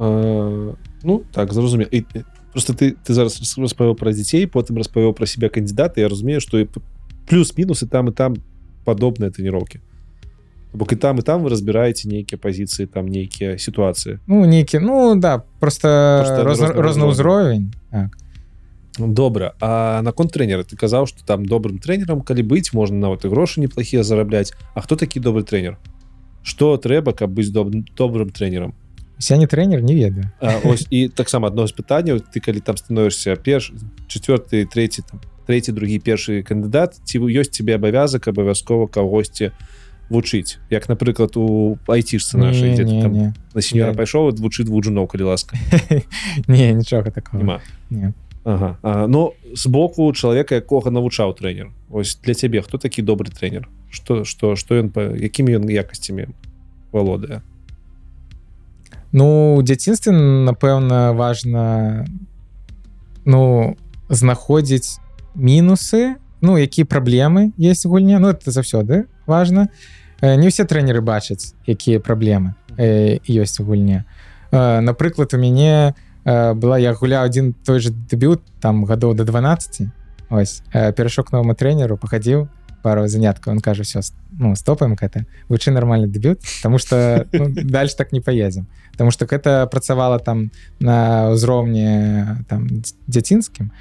А, ну так і, просто ты ты зараз рас- распавёў пра дзяцей потым распавёў пра себя кандидата Я разумею что і п- плюс-мінус і там і там падобныя трэніроўкі бок і там і там вы разбіраеце нейкія пазіцыі там нейкія сітуацыі ну нейкі ну да просто, Просто просто розны розны ўзровень так. добра а наконт тренера ты казаў что там добрым тренерам калі быць можна нават і грошы неплохія зарабляць А хто такі добры тренер что трэба каб быць доб добрым тренерам я не тренер не ведаю. Ось і таксама адно з пытанняў ты калі там становішся перш четверты третий там третий другі першы кандыдат ці ёсць тебе абавязак абавязкова кагосьці вучыць? Як напрыклад у айцішцы нашай не, не, там не. на сеньора Я- пайшоў вучы двух жуноў калі ласка. [LAUGHS] Не нічога такого. Не. Ага. а, но з боку чалавека якога навучаў тренер. Ось для цябе хто такі добры тренер? Что что что ён па якімі ён якасцямі валодае? Ну у дзяцінстве напэўна важна ну знаходзіць мінусы ну які праблемы есть у гульне Ну это заўсёды важно Э, не ўсе трэнеры бачаць якія праблемы э, ёсць у гульне э, напрыклад у мяне э, была я гуляў один той же дэбют там гадоў до 12 ось э, перайшоў к новому трэнеру пахадзіў пару занятка он кажа все ну стопаем гэта вучы нормальный дэбют потому что ну, дальше так не поедем потому что гэта працавала там на ўзроўні там дзяцінскім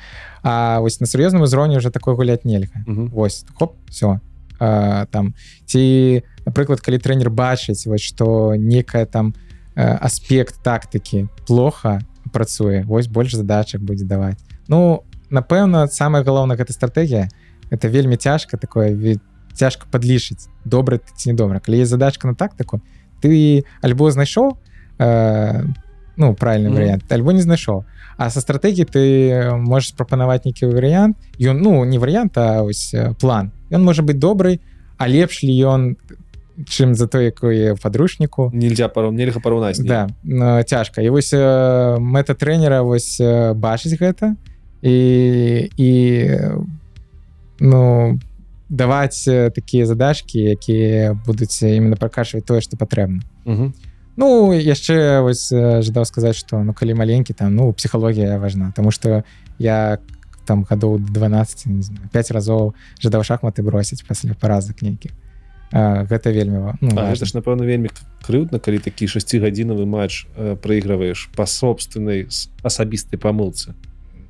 А вось на сур'ёзным узроўні уже такой гуляць нельга Мгм. Вось хоп все там ці напрыклад калі трэнер бачыць вось что некая там э, аспект тактыкі плохо працуе вось больш задачак будзе даваць Ну напэўна самое галоўнае гэта стратегія это вельмі цяжка такое цяжка подлічыць добра ты ці не добра калі есть задачка на тактыку ты альбо знайшоў э, ну правильный Мгм. вариант альбо не знайшоў а со стратегії ты можешь прапанаваць нейкі варыянт ён ну не варыянт а ось план. Ён можа быть добрый а лепш ли ён чым за то якое падручніку. Нельзя пару нельга параўнаць да но цяжка. І вось э, мэта трэнера вось э, бачыць гэта і і ну даваць э, такія задачки якія будуць именно пракашваць тое что патрэбна. Мгм. Ну яшчэ вось жадаў сказаць что ну калі маленькі там ну псіхалогія важна тому что я там гадоў 12 не знаю, 5 разоў жадаў шахматы бросіць пасля паразак нейкіх А, гэта вельмі ну, А, гэта ж напэўна вельмі крыўдна калі такі шасцігадзінавы матч э, прайграваеш па собственнай асабістай памылцы.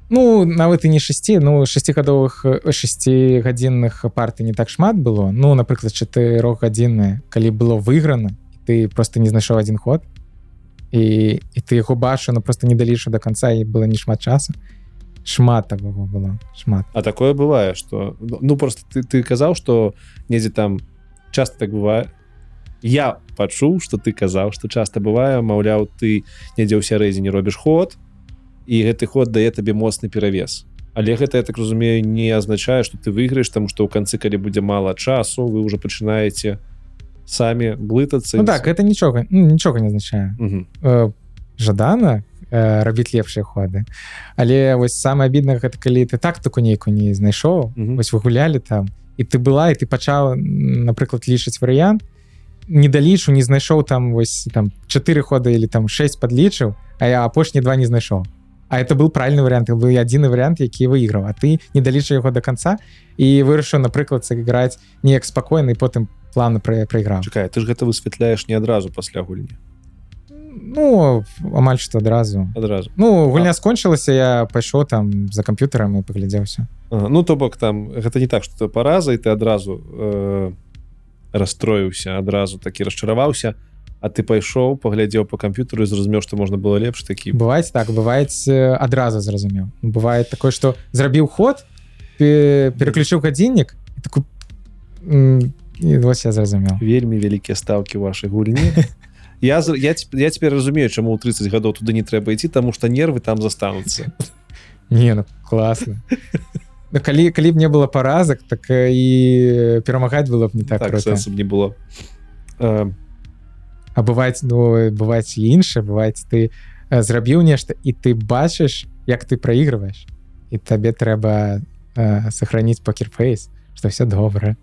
Ну нават і не 6 ну шестигадовых 6 гадзінных парты не так шмат было. Ну напрыклад чатырохгадзінны калі было выйграна ты просто не знайшоў один ход і і ты яго бачу ну просто не далішу до конца і было не шмат часу. Шмат такого было шмат. А такое бывае что ну просто ты ты казаў что недзе там часто так бывае. Я пачуў что ты казаў что часто бывае маўляў ты недзе ў сярэдзіне робіш ход і гэты ход дае табе моцны перавес. Але гэта я так разумею не азначае что ты выйграеш там что ў канцы калі будзе мала часу вы уже пачынаеце самі блытацца Ну так это нічога ну, нічога не азначае. Э, жадана э, рабіць лепшыя ходы. Але вось самае абідна гэта калі ты тактыку нейкую не знайшоў вось вы гулялі там і ты была і ты пачаў напрыклад лічыць варыянт не далічу не знайшоў там вось там 4 ходы или там 6 подлічыў а я апошні два не знайшоў А это был правильный вариант был адзіны вариант які выйграў А ты не далічы яго до конца і вырашыў напрыклад сыграць неяк спакойна і потым плавно пра Чакай ты ж гэта высвятляеш не адразу пасля гульні Ну амаль што адразу адразу Ну гульня скончылася я пайшоў там за камп'ютарам і паглядзеўся Ага, ну то бок там гэта не так что параза і ты адразу э, расстроіўся адразу такі расчараваўся а ты пайшоў паглядзеў по камп'ютару і зразумеў што можна было лепш такі бываць так бываюць э, адразу зразумеў бывае такое что зрабіў ход пе- переключыў гадзіннік і вось я зразумеў вельмі вялікія стаўкі вашай гульні [LAUGHS] я я я цяпер разумею чаму ў 30 гадоў туды не трэба ісці таму што нервы там застануцца не ну класна Ну, калі калі б не было паразак так э, і перамагаць было б не так, так, так не было. Э, А бываць ну бываць і іншае бываць ты э, зрабіў нешта і ты бачыш як ты праігрываеш і табе трэба э, сохраніць покерфейс что все добра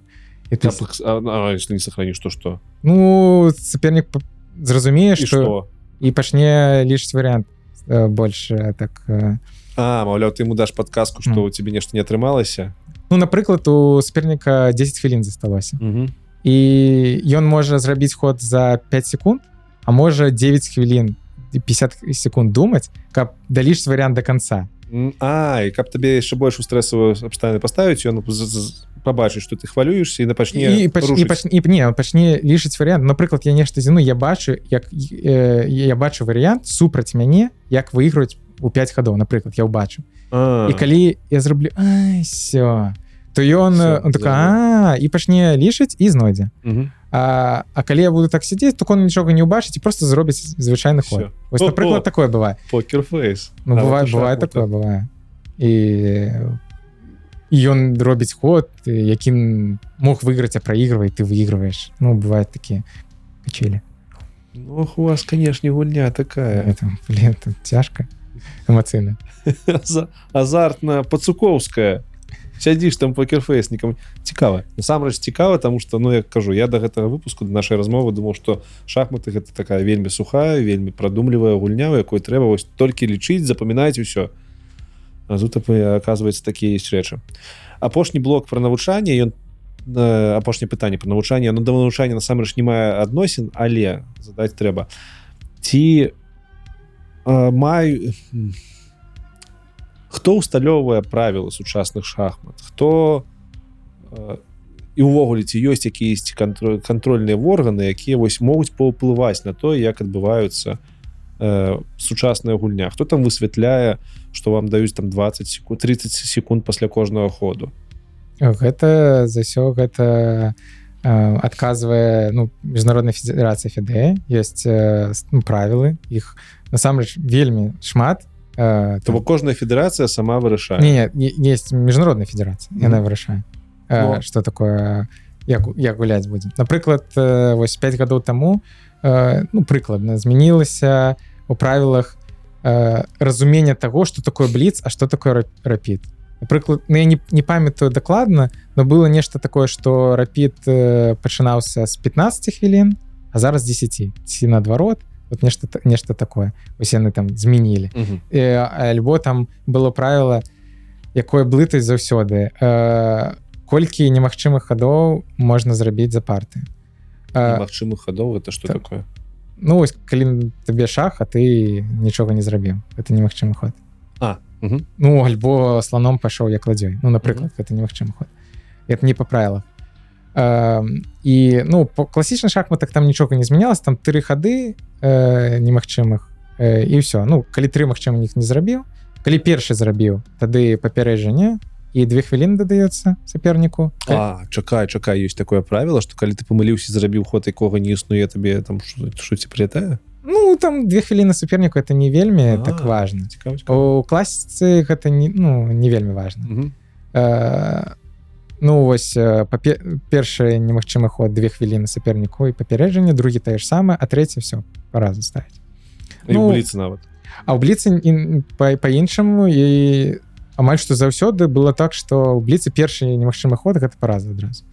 і ты а, а, а, не сохранишь то что? Ну сапернік п- зразумее і что что і пачне лічыць варыянт э, больше так э, а маўляў ты ему дашь подказку что Мгм. у тебе нешта не атрымалася ну напрыклад у саперніка 10 хвілін засталося Мгм. і ён можа зрабіць ход за 5 секунд а можа 9 хвілін і 50 секунд думаць каб даліш варыянт до конца А і каб табе яшчэ больш у стрэсавую абставіны паставіць ён пабачыць што ты хвалюешься і на пачне і, пач, і, рушыць. пач, і не пачне лічыць варыянт напрыклад я нешта зіну я бачу як э, я бачу варыянт супраць мяне як выйграць у 5 гадоў напрыклад я ўбачу і калі я зраблю все то ён он так а і пачне лічыць і знойдзе а, а калі я буду так сидзець то он нічога не ўбачыць і просто зробіць звычайны ход. Вось напрыклад такое бывае покерфейс ну бывает шахматы. такое бывае і ён робіць ход якім мог выйграць а праігрывай ты выигрываешь. Ну бывает такія качелі Ох, у вас канешне гульня такая. Это блин, тут цяжка эмацыйна Аза- азартна пацукоўская сядзіш там покерфейснікам цікава насамрэч цікава тому что ну я кажу я до гэтага выпуску до нашай размовы думаў что шахматы гэта такая вельмі сухая вельмі прадумлівая гульня у якой трэба вось толькі лічыць запамінаць усё. а тут оказывается такія есть рэчы апошні блок про навучанне ён апошняе пытанне по навучанне ну да навучання насамрэч не мае адносін але задаць трэба ці маю хто усталёўвае правілы сучасных шахмат? Хто і увогуле ці ёсць якісь кантроль кантрольныя органы якія вось могуць паўплываць на то як адбываюцца э, сучасная гульня. Хто там высвятляе что вам даюць там 20 секунд 30 секунд пасля кожнага ходу гэта за ўсё гэта адказвае ну міжнародная федэрацыя фіде есть ну, правілы іх насамрэч вельмі шмат то там... кожная федэрацыя сама вырашае не, не есть міжнародная федэрацыя mm -hmm. яна вырашае ну. что такое як як гуляць будзе напрыклад вось 5 гадоў таму ну прыкладна змянілася у правілах разумення того что такое бліц а что такое рапід прыклад ну, я не, не памятаю дакладна но было нешта такое что рапід э, пачынаўся з 15 хвілін а зараз 10 ці наадварот вот нешта нешта такое. Усе яны там змянілі альбо там было правило якое блытаць заўсёды э, колькі немагчымых хадоў можна зрабіць за парты. Магчымых хадоў это что так. такое ну ось калі табе шах а ты нічога не зрабіў это немагчымы ход. А угу. ну альбо слоном пайшоў як ладзёй ну напрыклад угу. это немагчым ход. Это не по правилах. І ну по класічна шахматах там нічога не змянялось там тры хады э, немагчымых э, і все. Ну калі тры магчым них не зрабіў калі першы зрабіў тады папярэджанне і две хвіліны дадаецца саперніку. Чакай чакай ёсць такое правило что калі ты памыліўся зрабіў ход якога не існуе табе там що ці прилетае Ну там две хвіліны суперніку это не вельмі так важно у класіцы гэта не ну не вельмі важно ну вось першае немагчымы ход две хвіліны саперніку і папярэджанне другі тае ж самае а трэці все пора заставіць. Ну, нават. а ў бліцы па-іншаму і амаль што заўсёды было так што ў бліцы першы немагчымы ход гэта параза адразу.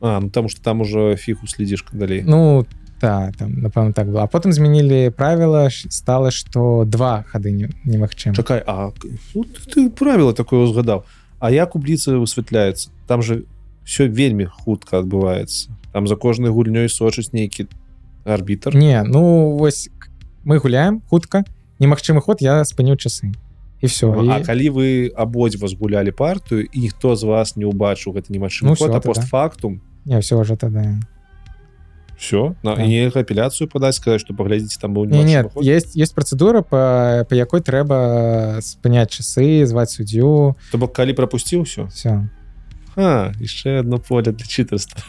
А, ну, там что там уже фігу следишь далей ну та там напэўна так было. А потым змянілі правіла стала что два хады немагчым чакай А ну, ты правіла такое узгадаў А як у бліцы высвятляецца? Там же все вельмі хутка адбываецца. Там за кожнай гульнёй сочыць нейкі арбітр. Не ну вось мы гуляем хутка. Немагчымы ход я спыніў часы і все ну, і... калі вы абодва згулялі партыю і ніхто з вас не ўбачыў гэта немагчым ну, постфактум не все уже тогда. Да все на да. не апеляцыю падаць сказать что паглядзіце там быў не, нет есть есть процедура по по якой трэба спыняць часы зваць суддзю то бок калі пропусціў все все яшчэ одно поле для чытарства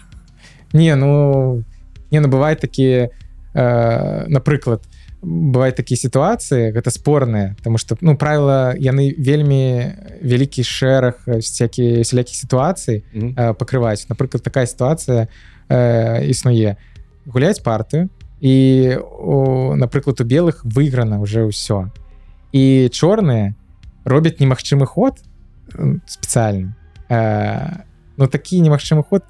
не ну не набывай такія э, напрыклад бывает такія сітуацыі гэта спорныя тому что ну правила яны вельмі вялікі шэраг всякие сялякіх сітуацый mm -hmm. э, пакрываюць напрыклад такая сітуацыя э, існуе гуляць парты і напрыклад у белых выйграна уже ўсё і чорныя робяць немагчымы ход спецыяльны э, ну такі немагчымы ход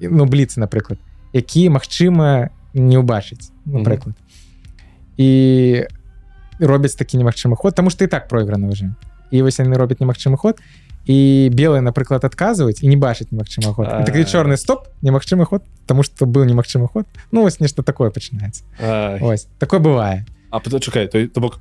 ну бліцы напрыклад які магчыма не ўбачыць напрыклад mm -hmm. І робяць такі немагчымы ход тому что і так пройграны уже. І вось яны робяць немагчымы ход. І белые напрыклад адказваюць і не бачыць немагчыма ход. Так чорны стоп немагчымы ход тому что был немагчымы ход. Ну вось нешта такое пачынаецца ось такое бывае а чакай то, бок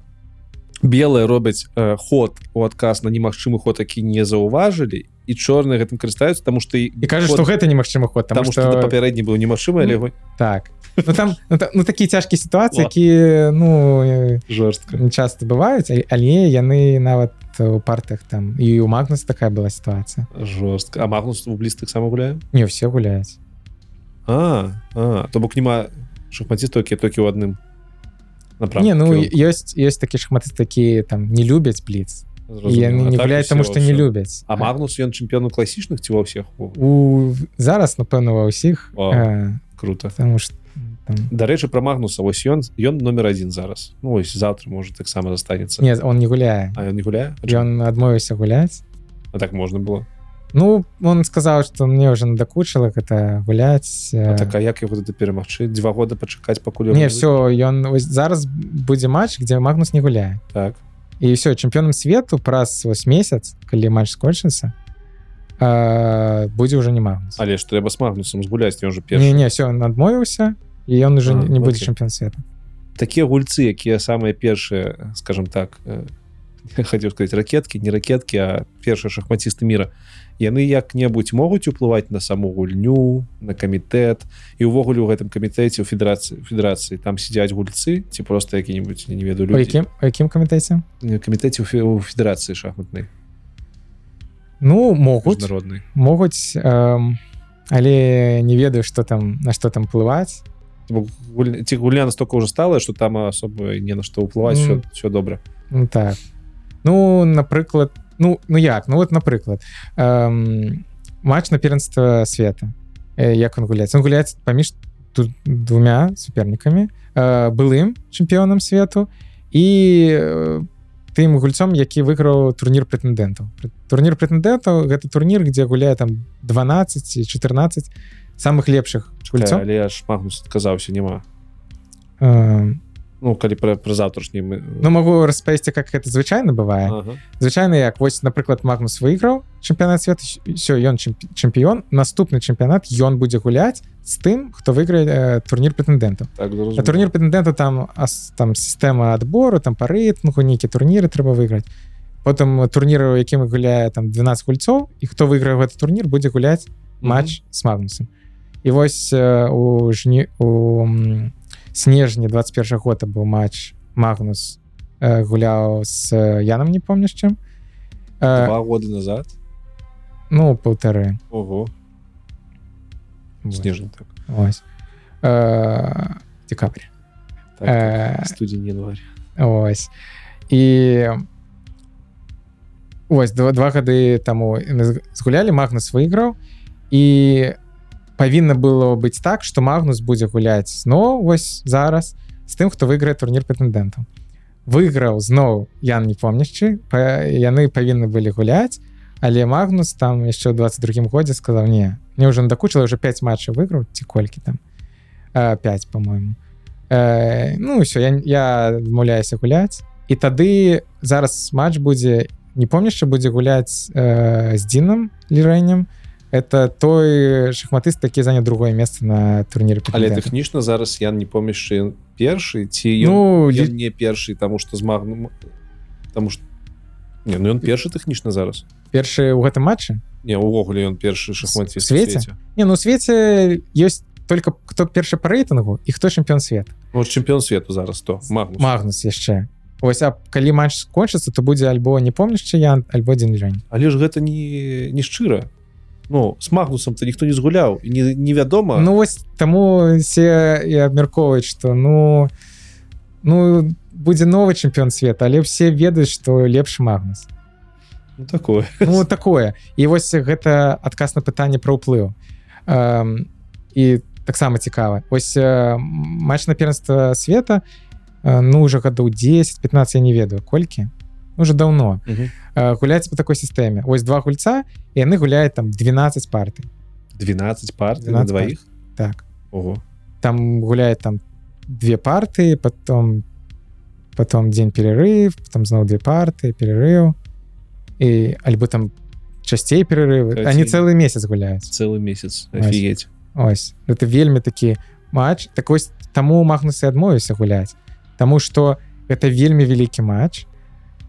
белые робяць э, ход у адказ на немагчымы ход такі не заўважылі і чорныя гэтым карыстаюцца тому что і, і кажа что гэта немагчымы ход там что папярэдні быў немагчымы але так ну, там ну, та, такія цяжкія сітуацыі які ну жорстка часто бываюць але яны нават там у партах там. І у магнус такая была сітуацыя жорстка а магнус у блістых сама гуляю не все гуляюць а, а то бок няма шахматістаў які толькі ў адным не ну ёсць ёсць такі шахматы такі там не любяць бліц яны не так гуляюць таму што не любяць а магнус ён чэмпіёну класічных ці ва ўсіх у зараз напэўна ва ўсіх круто. потому что дарэчы про магнуса вось ён ён номер один зараз. Ну, ось завтра может таксама застанецца. Нет он не гуляе. А, не гуляе? Ён адмовіўся гуляць. А так можна было. Ну он сказаў что мне уже надакучыла гэта гуляць А э, так а як яго тады перамагчы? Два года пачакаць пакуль не ён все ён вось зараз будзе матч где магнус не гуляе. Так. І все чэмпіёнам свету праз вось месяц калі матч скончыцца будзе уже не магнус. Але ж трэба с магнусом згуляць ён не першы. Не все он адмовіўся і ён уже А, не будзе чэмпіён света. Такія гульцы якія самыя першыя скажем так э, [LAUGHS] хацеў сказать ракеткі не ракеткі а першыя шахматісты мира. Яны як-небудзь могуць уплываць на саму гульню на камітэт і увогуле у гэтым камітэце у федэрацыі федэрацыі там сядзяць гульцы ці просто які-нибудь не ведаю у людзі якім камітэце камітэце у федэрацыі шахматнай ну могуць міжнароднай могуць эм, але не ведаю что там на что там плываць гуль- ці гульня настолько уже стала что там асоба не на што ўплываць mm. все добра ну, так ну напрыклад ну ну як ну вот напрыклад эм, матч на перенства света. Э, як он гуляць он гуляць паміж тут двумя супернікамі э, былым чэмпіёнам свету і тым гульцом які выйграў турнір прэтэндэнтаў турнір прэтэндэнтаў гэта турнір где гуляе там 12 ці 14 самых лепшых гульцоў але ж магнус адказаўся няма э, ну калі пра, пра завтрашні мы ну могу распавесці как это звычайна бывае ага. звычайна як вось напрыклад магнус выйграў чэмпіянат света все ён чэмпі- чэмпіён наступны чэмпіянат ён будзе гуляць з тым хто выйграе э, турнір прэтэндэнтаў так зразумела. турнір прэтэндэнта там ас, там сістэма адбору там па рэйтынгу нейкі турніры трэба выйграць потым турніры якім гуляе там 12 гульцоў і хто выйграе гэты турнір будзе гуляць матч с магнусом і вось э, у жні у м, снежні 21 года быў матч магнус э, гуляў с янам не помніш чым э, два года назад ну полторы ого снежень так, ось э, декабрь так Э, студень январь ось і ось два, два гады таму яны з- згулялі магнус выйграў і павінна было быць так что магнус будзе гуляць зноў вось зараз з тым хто выйграе турнір прэтэндэнтаў выйграў зноў ян не помнішчы па, яны павінны былі гуляць але магнус там яшчэ ў 22 годзе сказаў не мне уже надакучыла уже 5 матчаў выйграў ці колькі там? 5 по-моему э, ну все я, я адмаўляюся гуляць і тады зараз матч будзе не помнішча будзе гуляць э, з дзінам лірэннем это той шахматыст такі заняў другое месца на турніры але тэхнічна зараз ян не помнішчы першы ці ён, ну ён не першы таму што з магнум тому что не ну ён першы тэхнічна зараз. Першы ў гэтым матчы? Не увогуле ён першы шахмаціст У свеце? не ну свеце ёсць только хто першы па рэйтынгу і хто чэмпіён свет Ну, чэмпіён свету зараз то магнус. Магнус яшчэ. Ось а калі матч скончыцца то будзе альбо не помніш чыян альбо дзень лёнь але ж гэта не не шчыра Ну с магнусам то ніхто не згуляў не невядома. Ну вось таму все і абмяркоўваюць что ну ну будзе новы чэмпіён света але все ведаюць что лепшы магнус. Ну, такое. Ну такое. І вось гэта адказ на пытанне про ўплыў. Эм, і таксама цікава. Ось э, матч на перенства света э, ну уже гадоў 10-15 я не ведаю колькі уже давно. Мгм. Э, гуляць по такой сістэме ось два гульца і яны гуляюць там 12 партый 12 пар 12 на двоих? так. Ого. Там гуляет там две парты потом потом день перерыв потом зноў две парты перерыв. І альбо там часцей перерывы Кацей. они целый месяц гуляюць целый месяц. Ось. ось. Это вельмі такі матч. Так вось таму магнусы адмовіўся гуляць Таму что это вельмі вялікі матч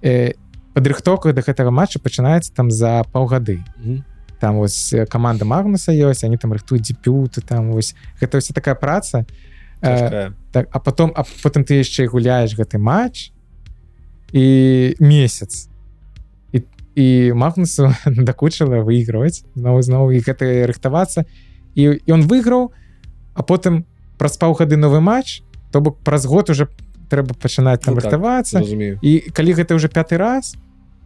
э, падрыхтоўка да гэтага матча пачынаецца там за паўгады. Мгм. там вось команда магнуса ёсць они там рыхтуюць дзепюты там вось. Гэта вся такая праца. Э, так а потом а потым ты яшчэ і гуляеш гэты матч і месяц. І, і магнусу [LAUGHS] дакучыла выйгрываць зноў зноў і гэта рыхтавацца. І ён выйграў а потым праз паўгады новы матч то бок праз год уже трэба пачынаць там Ну так, рыхтавацца. разумею і калі гэта уже пяты раз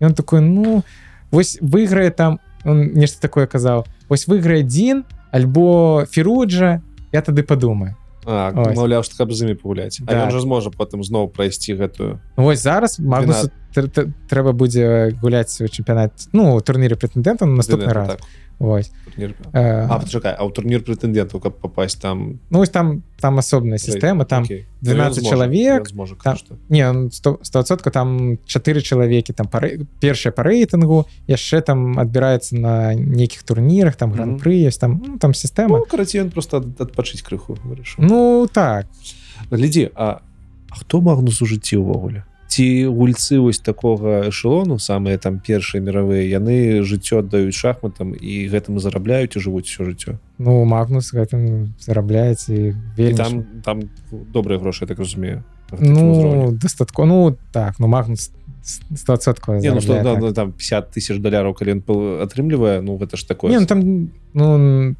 ён такой ну вось выйграе там он нешта такое казаў вось выйграе адзін альбо феруджа я тады падумаю маўляў што каб з імі пагуляць. А Так. ён жа зможа потым зноў прайсці гэтую Ну, Вось зараз тр- трэба будзе гуляць у чэмпіянат ну турніры прэтэндэнтаў на наступны раз. так, Вось турнір. А пачакай а ў турнір прэтэндэнтаў каб попасть там? Ну вось там там асобная сістэма там Окей. 12 Ну, чалавек, зможа, там- не он 100 100% там чатыры чалавекі там пары першая па рэйтынгу яшчэ там адбіраецца на нейкіх турнірах там гран-пры ёсць там ну, там сістэма Ну, карацей ён просто ад- адпачыць крыху вырашыў ну так. Глядзі а а хто магнус у жыцці ўвогуле ці гульцы вось такога эшелону самыя там першыя мировыя яны жыццё аддаюць шахматам і гэтым зарабляюць і жывуць усё жыццё. Ну Магнус гэтым зарабляецца і вельмі там там добрыя грошы так разумею ну дастатко ну так ну Магнус 100% Не, ну, да, так. ну, там 50 тысяч даляраў калі ён атрымлівае ну гэта ж такое Не, ну там ну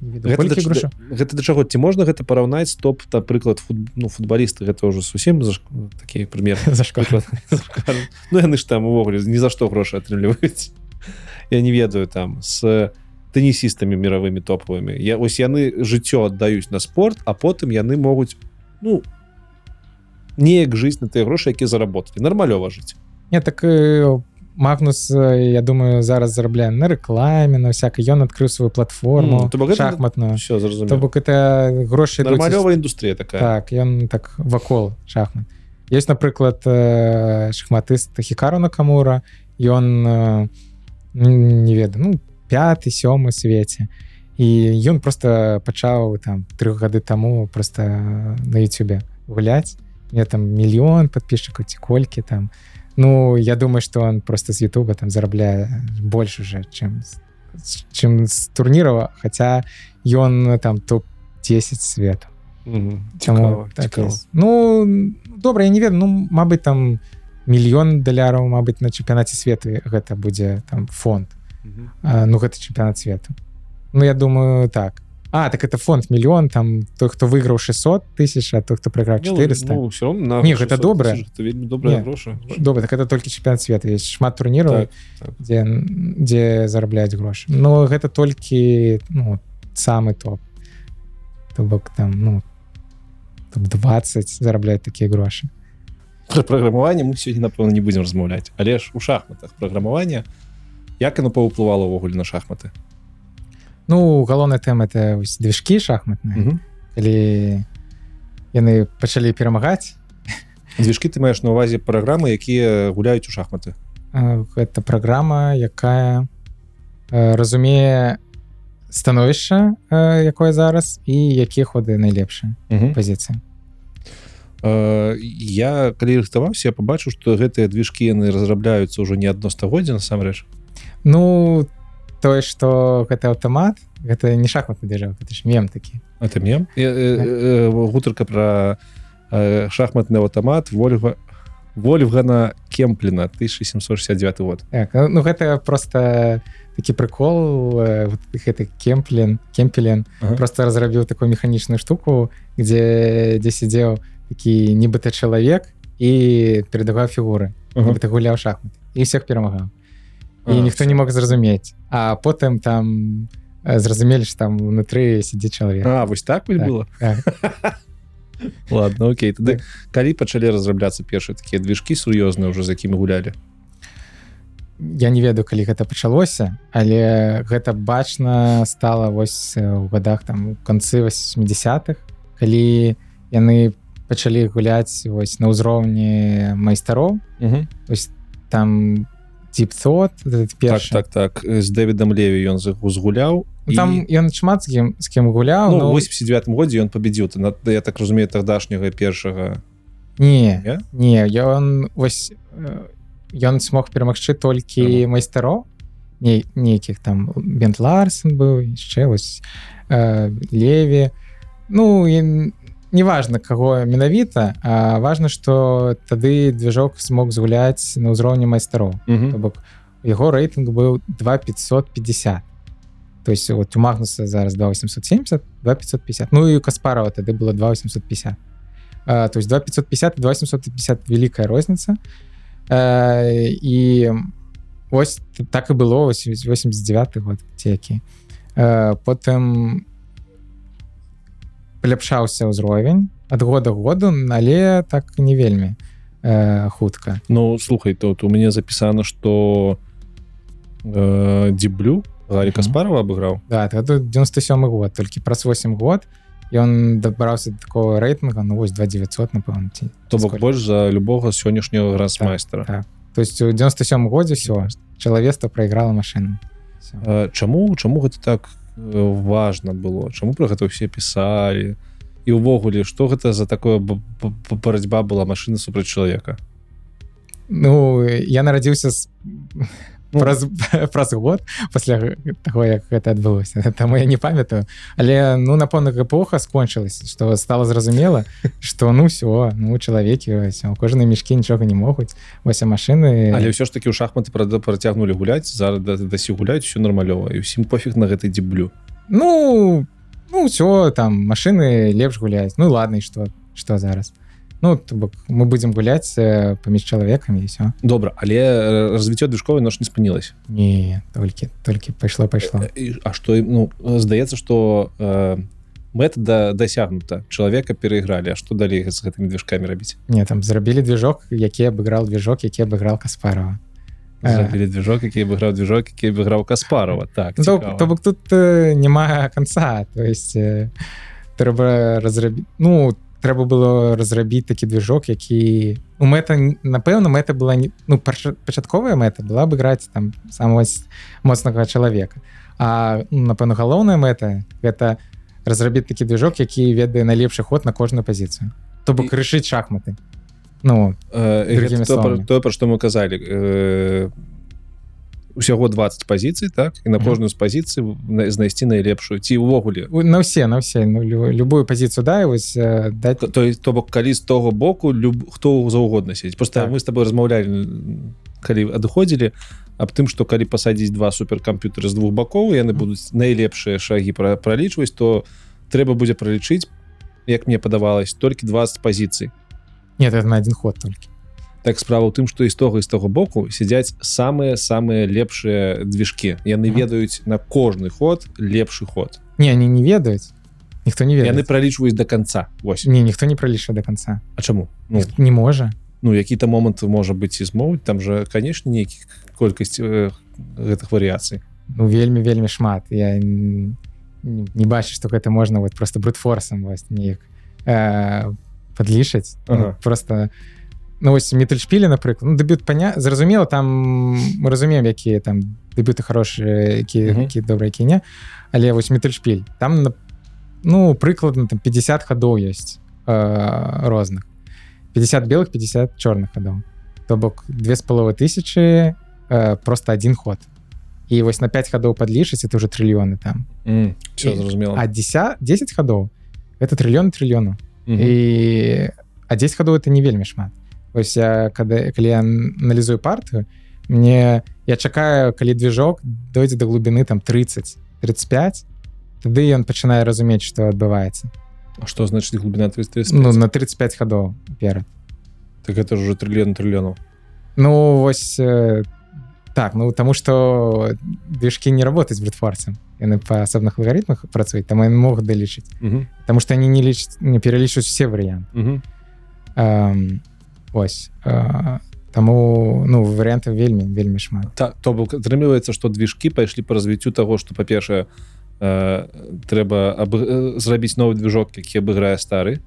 гэта, да, грошаў? гэта да чаго? Ці можна гэта параўнаць топ напрыклад фут, ну футбалісты? Гэта ўжо зусім заш... такі пример [LAUGHS] за школ ну яны ж там увогуле ні за што грошы атрымліваюць. Я не ведаю там с тэнісістамі мировымі топавымі я ось яны жыццё аддаюць на спорт а потым яны могуць ну неяк жыць на тыя грошы які заработалі. Нармалёва жыць. Не так э, Магнус я думаю зараз зарабляе на рэкламе на всякой ён адкрыў сваю платформу то бок шахматную все зразумела бок это грошы нармалёвая індустрія такая так ён так вакол шахмат. Есть напрыклад шахматыст хікару накамура. Ён не ведаю ну пяты сёмы свеце і ён просто пачаў там трох гады таму просто на Ютубе гуляць мне там мільён подписчикаў ці колькі там ну я думаю что он просто з Ютуба там зарабляе больш уже чым з- з- чым з турнірова хотя ён там топ-10 свету Мгм. Таму Цікава, так цікава. ну добра я не ведаю ну Мабыць там мільён даляраў Мабыць на чэмпіянаце свету гэта будзе там фонд Мгм. а, ну гэта чэмпіянат свету Ну я думаю так А так это фонд мільён там той хто выйграў 600 тысяч а той хто прайграў 400 ну, все равно на Не, гэта 600 добра. тысяч, гэта вельмі добрыя Не. грошы добра так это толькі чэмпіянат свету есть шмат турніраў Так, так. дзе дзе зарабляюць грошы но гэта толькі ну самы топ. То бок там ну топ 20 зарабляюць такія грошы Пра праграмаванне мы сёння напэўна не будзем размаўляць але ж у шахматах праграмаванне як яно паўплывала ўвогуле на шахматы Ну галоўная тэма это вось движкі шахматныя. Мгм. калі яны пачалі перамагаць. Дзвіжкі ты маеш на увазе праграмы якія гуляюць у шахматы. Э, гэта праграма якая э, разумее становішча э, якое зараз і якія ходы найлепшыя пазіцыі. Э, я калі рыхтаваўся я побачыў што гэтыя движкі яны разрабляюцца ўжо не адно стагоддзя насамрэч. Ну тое што гэта аўтамат гэта не шахматны ж мем такі это мем? Я, э, э, гутарка про э, шахматны аўтамат вольга вольфгана кемпліна 1769 год. Так, ну, ну гэта просто такі прикол э, вот гэты кемплен кемпелен Ага. просто разрабіў такую механічную штуку дзе дзе сидзеў такі нібыта чалавек і перадаваў фігуры Ага. гуляў шахмат і всех перамагаў і ніхто всё. не мог зразумець а потым там э, зразумелі ж там унутры сядзі чалавек А вось так Так. было Так. [LAUGHS] ладно Окей тады Так. калі пачалі разрабляцца першыя такія движкі сур'ёзныя уже з якімі гулялі я не ведаю калі гэта пачалося але гэта бачна стала вось э, у годах там канцы 80-х калі яны пачалі гуляць вось на ўзроўні майстароў ось там типцот так першы так так з дэвідам леві ён з узгуляў Ну, там ён шмат з кім з кім гуляў ну, но... 89 годзе ён победзіў на я так разумею тагдашняга першага не Не? не ён вось э, ён смог перамагчы толькі майстароў не нейкіх там бент ларсен быў яшчэ вось э, леві ну і неважно каго менавіта важно что тады движок смог згуляць на ўзроўні майстароў. Бок яго рэйтынг быў 2550 то есть вот у магнуса зараз 2870 2550 ну і у каспарова тады было 2850 а, то есть 2550 и 2850 великая розніца. А, і ось так і было ось 89 год ці які. Потым паляпшаўся ўзровень ад года году але так не вельмі э, хутка Ну слухай тут у мяне запісана что э, дзеблю Мгм. Каспарова абыграў да это 97 год толькі праз 8 год ён дабраўся такого рэйтынга ну вось 2900 напэўна ці то бок больш за любога сённяшняго грасмайстра так. то есть у 97 годзе все чалавецтва прайграла машину. А чаму чаму гэта так э, важна было чаму про гэта ўсе пісалі. І ўвогуле што гэта за такое барацьба была машина супраць чалавека? Ну я нарадзіўся з Ну. праз, праз [LAUGHS] год пасля таго як гэта адбылося. [LAUGHS] Таму я не памятаю. Але ну напэўна эпоха скончылася што стала зразумела [LAUGHS] што ну все ну чалавекі ось, у кожнай мешкі нічога не могуць. Вось а машины але ўсё ж таки ў шахматы правда працягнулі гуляць зараз да, дасі гуляюць все нармалёва і ўсім пофіг на гэтай дзеблю ну ну все там машины лепш гуляюць ну ладно і что что зараз ну бок мы будзем гуляць э, паміж чалавекамі і все добра але э, развіццё движковай нож не спынілась не толькі толькі пайшло пайшло І- а што ну здаецца что э, мэта да дасягнута чалавека перайгралі А што далей з гэтымі движкамі рабіць не там зрабілі движок які абыграл движок які абыграл каспарова. Э. зрабілі движок які абыграў движок які абыграў каспарова. Так Ну, то, то бок тут э, няма канца то есть э, трэба разрабіць ну трэба было разрабіць такі движок які у мэта напэўна мэта была не ну перша- пачатковая мэта была абыграць там самого моцнага чалавека а ну, напэўна галоўная мэта гэта разрабіць такі движок які ведае найлепшы ход на кожную пазіцыю то бок рашыць шахматы ну Э, Другімі гэта то, словамі. тое пра што мы казалі э, усяго 20 пазіцый так? І на кожную з пазіцый на- знайсці найлепшую ці ўвогуле. На ўсе на ўсе ну, лю- любую пазіцыю дай вось э, даць то бок калі з того боку люб хто заўгодна сядзець просто Так. мы с тобой размаўлялі калі адыходзілі аб тым што калі пасадзіць два суперкамп'ютары з двух бакоў яны будуць найлепшыя шагі пра- пралічваць то трэба будзе пралічыць як мне падавалось толькі 20 пазіцый. Нет на один ход толькі так справа ў тым што і з того і з таго боку сядзяць самыя самыя лепшыя движкі яны Мгм. ведаюць на кожны ход лепшы ход. Не они не ведаюць ніхто не ведае яны пралічваюць до конца Вось. Не ніхто не пралічва до конца А чаму? Ну. Ну, не можа. Ну які-то момант можа быць і змоўць там же канешне нейкі колькасць э, гэтых варыяцый. Ну вельмі вельмі шмат. Я не, не бачу что гэта можна вот просто брутфорсом вось неяк э, подлішаць Ага. ну, просто ну вось метальшпілі напрыклад ну, дэбют паня зразумела там мы разумеем якія там дэбюты хорошие які Мгм. які добрыя які не але вось метальшпіль там на- ну прыкладна там 50 хадоў ёсць э, розных 50 белых 50 чорных хадоў то бок две з паловы тысячи э, просто один ход. І вось на 5 хадоў падлічыць это уже трыльёны там. Все І- зразумела а 10 10 хадоў это трыльён трыльёну Мгм. і а 10 хадоў это не вельмі шмат ось я кады калі я аналізую партыю мне я чакаю калі движок дойдзе до глубины там 30 35 тады ён пачынае разумець што адбываецца А што значыць глубіна 335 ну на 35 хадоў перад так это уже трыльён трыльёнаў ну вось э, так ну тому что движки не работаюць брутфорцем яны па асобных алгарытмах працуюць там яны могуць далічыць потому что они не лічаць не пералічваюць все Мгм. Эм, ось таму ну варыянтаў вельмі вельмі шмат. Так то бок атрымліваецца што движкі пайшлі по развіццю того что па-першае э, трэба аб... э, зрабіць новы движок які абыграе стары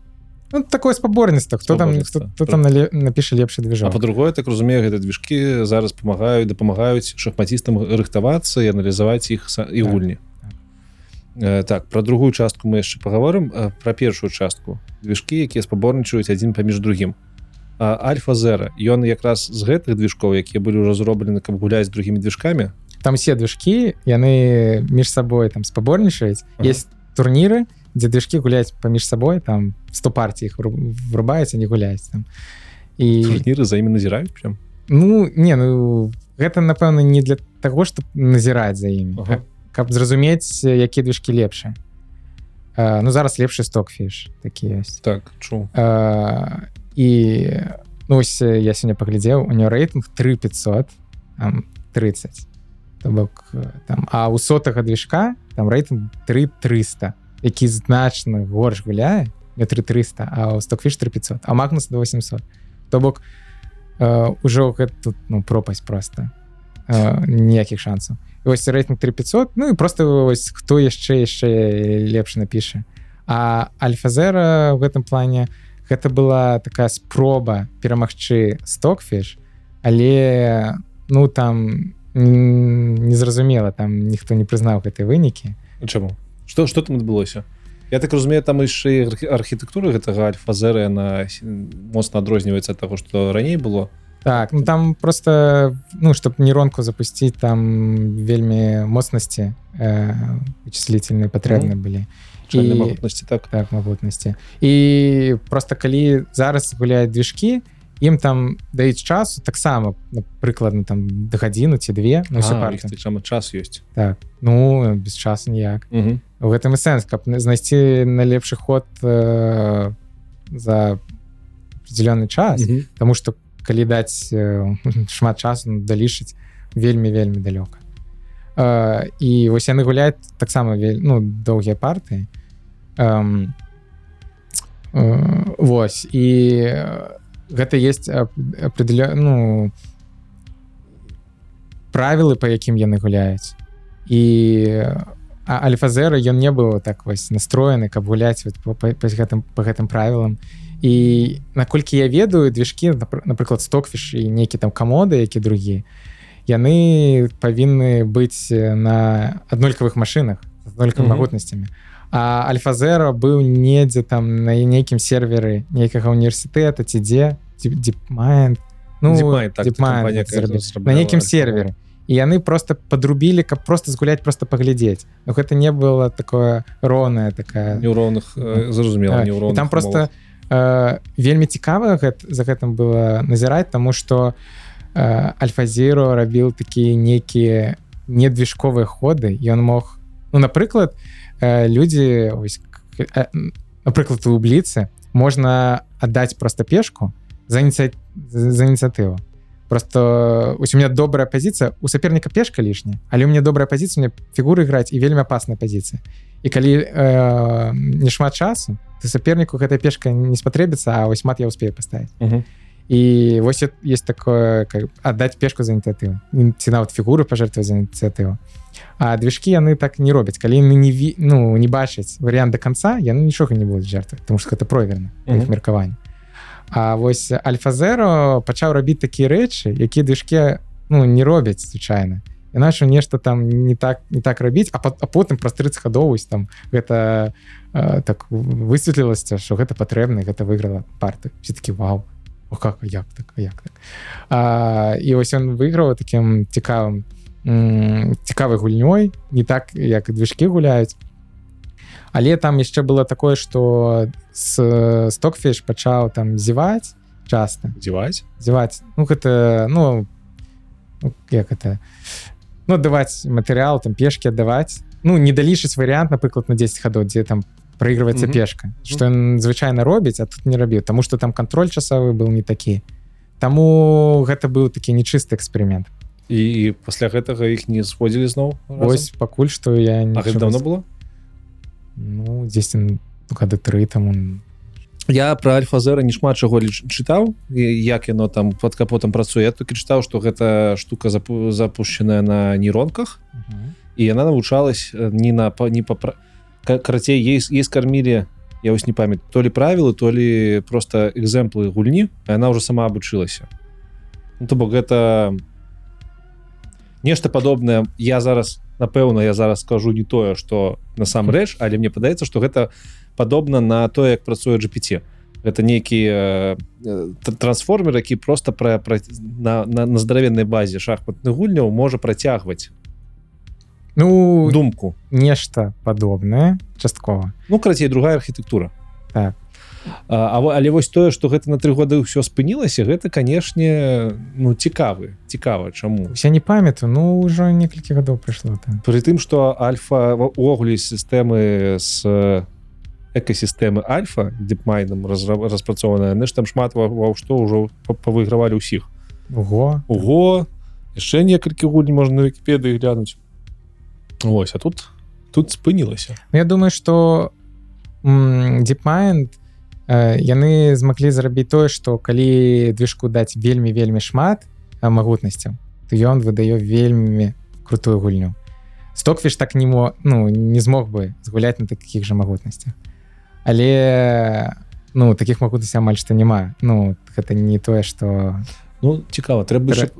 ну, такое спаборніцтва хто там хто, хто там нале, напіша лепшы А движок по-другое так разумею гэта движкі зараз памагаюць дапамагаюць шахматістам рыхтавацца і аналізаваць іх са- і Так, гульні. Э, так про другую частку мы яшчэ паговорым про першую частку. Движкі якія спаборнічаюць адзін паміж другім А, альфа зера ён якраз з гэтых движкоў якія былі ўжо зроблены каб гуляць з другімі движкамі там все движкі яны між сабой там спаборнічаюць. Ага. есть турніры дзе движкі гуляць паміж сабой там 100 партій іх врубаюць не гуляюць там. І турніры за імі назіраюць прям? Ну не ну гэта напэўна не для таго чтобы назіраць за імі Ага. каб зразумець якія движкі лепшы. Э, ну зараз лепшы стокфіш такі ёсць. Так чу. Э, і ну ось э, я сёння паглядзеў у него рэйтынг 3500 там, 30 То бок там а у сотага движка там рэйтынг 3300 які значна горш гуляе метры 300 а ў стокфіш 3500 а магнус до 800 то бок э, ужо гэта тут ну пропасть просто. Э, ніякіх шансаў вось рэйтинг 3500 Ну і просто вось хто яшчэ яшчэ лепш напіша а альфазера в гэтым плане гэта была такая спроба перамагчы стокфіш але ну там незразумела там ніхто не прызнаў гэтай вынікі. Чаму? Что что там адбылося? Я так разумею там яшчэ архітэктуры гэтага альфазеры на моцна адрозніваецца таго што раней было. Так ну там просто ну чтоб нейронку запусціць там вельмі моцнасці э, вычислительные патрэбны былі могутнасці так. Так могутнасці і просто калі зараз гуляюць движкі ім там даюць часу таксама прыкладна там да гадзіну ці две ну, чаму час ёсць так ну без часу ніяк у гэтым і сэнс каб знайсці найлепшы ход э, за определенный час Таму что калі даць э, [LAUGHS] шмат часу ну, далішыць вельмі вельмі далёка э, і вось яны гуляюць таксама ну доўгія партыі э, э, Вось і гэта есть определен ну правілы по якім яны гуляюць. І альфазера ён не быў так вось настроены каб гуляць вот, по, по, по гэтым по гэтым правілам. І наколькі я ведаю движкі напрыклад стокфіш і нейкі там камоды які другі яны павінны быць на аднолькавых машинах только магутнасцямі а альфазера быў недзе там на нейкім серверы нейкага універсітэта ці дзе дипмайн ну так, на нейкім сервере. І яны просто подрубілі каб просто згуляць просто паглядзець но гэта не было такое роўная такая неўроўных зразумела там просто э, вельмі цікава гэта за гэтым было назіраць тому что э, альфазіру рабіў такія нейкія недвижковыя ходы ён мог ну напрыклад у Э, людзі э, напрыклад у бліцы можна аддаць просто пешку за ініцыя... за ініцыятыву просто у меня добрая пазіцыя у саперніка пешка лішняя але у мне добрая пазіцыя мне фігуры граць і вельмі опасная пазіцыя і калі э, не шмат часу ты саперніку гэтая пешка не спатрэбіцца а вось мат я успею паставіць uh -huh. І вось есть такое аддаць пешку за ініцыятыву ці нават фігуры пажертвы за ініцыятыву а движкі яны так не робяць калі яны не ві... ну не бачаць варыянт до конца яны нічога не будуць жертвы потому что гэта проверна mm -hmm. меркаванне А вось альфа-зеро пачаў рабіць такія рэчы якія движкі ну не робяць звычайна іначе нешта там не так не так рабіць а, а потым праз 30 гадоўвось там гэта э, так высветлілася что гэта патрэбна гэта выйграла парты все-таки вау О, как як так як так? А, і вось он выйграў таким цікавым цікавай гульнёй не так як движкі гуляюць але там яшчэ было такое что с стокфіш пачаў там зіваць часто. Дзіваць зіваць ну гэта ну, ну як это? Ну даваць матэрыял там пешки аддаваць ну не далішаць варыянт напрыклад на 10 хадоў дзе там проигрываецца mm -hmm. пешка что ён звычайна робіць а тут не рабіў тому что там контроль часовы был не такі Таму гэта быў такі нечысты эксперимент. І пасля гэтага іх не сходзілі зноў ось пакуль што я не давно было? Ну 10 гады тры там я про альфа-зера не шмат чаго чытаў як яно там под капотам працуе толькі чытаў что гэта штука запу запущенная на нейронках uh -huh. і яна навучалась не на не па карацей есть есть кармілі я вось не памят то ли правілы то ли просто экземплы гульні она уже сама абучылася ну, то бок гэта не нешта падобнае. Я зараз напэўна я зараз скажу не тое что насамрэч але мне падаецца что гэта падобна на то як працуе GPT это нейкі э, трансформер які просто пра, пра на, на, на здаравенной базе шахматных гульняў можа працягваць ну думку. нешта падобнае часткова ну крацей другая архітэктура так. А, але вось тое что гэта на тры годы ўсё спынілася гэта канешне ну цікавы цікава чаму. Я не памятаю ну ўжо некалькі гадоў прыйшло там пры тым что альфа увогуле сістэмы с экасістэмы альфа дипмайном распрацоўваная наш там шмат ва што ўжо павыгравалі ўсіх. Ого. Ого! Яшчэ некалькі гульні можна на вкіпедыі глянуць Вось а тут тут спынілася Ну, я думаю что DeepMind э, яны змаглі зрабіць тое што калі движку даць вельмі вельмі шмат магутнасцяў то ён выдае вельмі крутую гульню. Стоквіш так не мо ну не змог бы згуляць на таких же магутнасцях. Але ну таких магутнасцей амаль што няма. Ну гэта не тое что Ну цікава трэба яшчэ-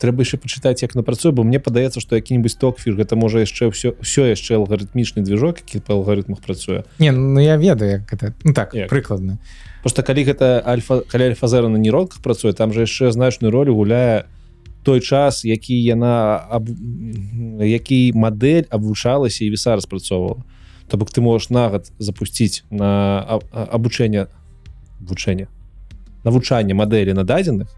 трэба яшчэ пачытаць як напрацуе бо мне падаецца што які-нибудь стокфір гэта можа яшчэ ўсё все яшчэ алгарытмічны движок які па алгарытмах працуе. Не ну я ведаю як это ну так Як? прыкладна. Просто калі гэта альфа каля альфазера на нейронках працуе там же яшчэ значную ролю гуляе той час які яна аб... які мадэль абвучалася і віса распрацоўвала. То бок ты можаш на год запусціць на абучэнне вучэння навучанне мадэлі на дадзеных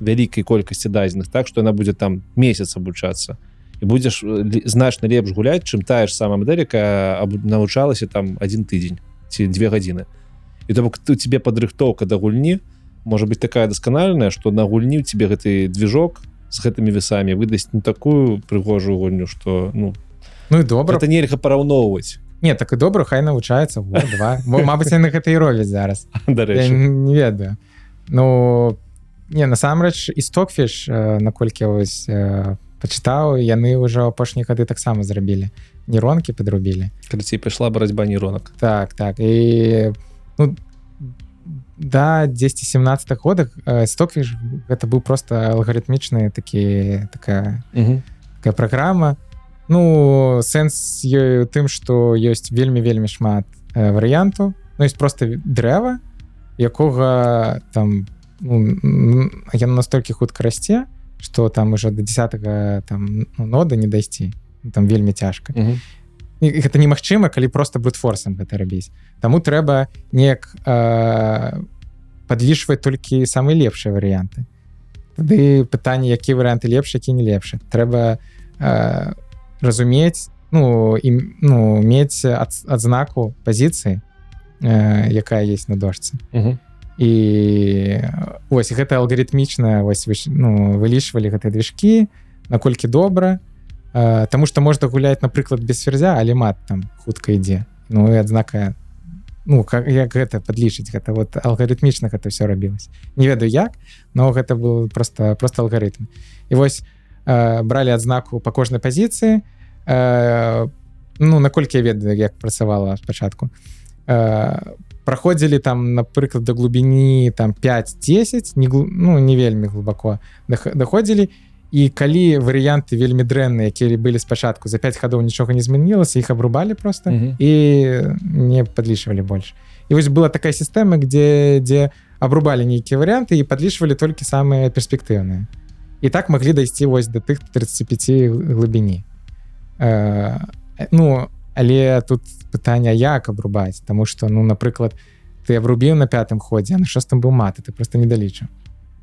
вялікай колькасці дадзеных так што яна будзе там месяц абучацца і будзеш э, значна лепш гуляць чым тая ж самая мадэль якая навучалася там один тыдзень ці две гадзіны і то бок ты тебе падрыхтоўка да гульні можа быть такая дасканальная што на гульні ў тебе гэты движок з гэтымі весамі выдасць не такую прыгожую гульню что ну ну і добра это нельга параўноўваць. Не так і добра хай навучаецца два. Мабыць яны гэта і робяць зараз. [LAUGHS] Не ведаю. Ну не насамрэч і стокфіш наколькі вось э, пачытаў яны ўжо апошнія гады таксама зрабілі. Нейронкі подрубілі карацей пайшла барацьба нейронак так так. І ну, да 10 17 годах э, стокфіш гэта быў просто алгарытмічны такі такая такая праграма. Ну сэнс ёю тым што ёсць вельмі вельмі шмат э, варыянту ну есть просто дрэва якога там ну, яно настолькі хутка расце что там уже до 10 там ну, нода не дайсці Ну, там вельмі цяжка І гэта немагчыма калі просто брутфорсам гэта рабіць Таму трэба неяк э, падлічваць толькі самыя лепшыя варыянты Тады пытанне які варыянты лепш які не лепшы трэба э, разумець ну і ну мець ад, адзнаку пазіцыі э, якая есть на дошцы і ось гэта алгарытмічна вось вы, ну, вылічвалі гэтыя движкі наколькі добра. Э, Таму што можна гуляць напрыклад без ферзя але мат там хутка ідзе. Ну і адзнака ну как як гэта падлічыць гэта вот алгарытмічна гэта все рабілася. Не ведаю як но гэта был просто просто алгарытм. І вось э, бралі адзнаку по кожнай пазіцыі. Э, ну наколькі я ведаю як працавала спачатку. Э, праходзілі там напрыклад да глубіні там 5-10 не ну не вельмі глубоко даходзілі і калі варыянты вельмі дрэнныя якія былі спачатку за 5 гадоў нічога не змянілася іх абрубалі просто і не падлічвалі больш і вось была такая сістэма где дзе абрубалі нейкія варыянты і падлічвалі толькі самыя перспектыўныя і так маглі дайсці вось да тых 35 глыбіні э, ну але тут пытанне як абрубаць? Таму что ну напрыклад ты абрубіў на пятым ходзе а на шостым быў маты ты просто не далічыў.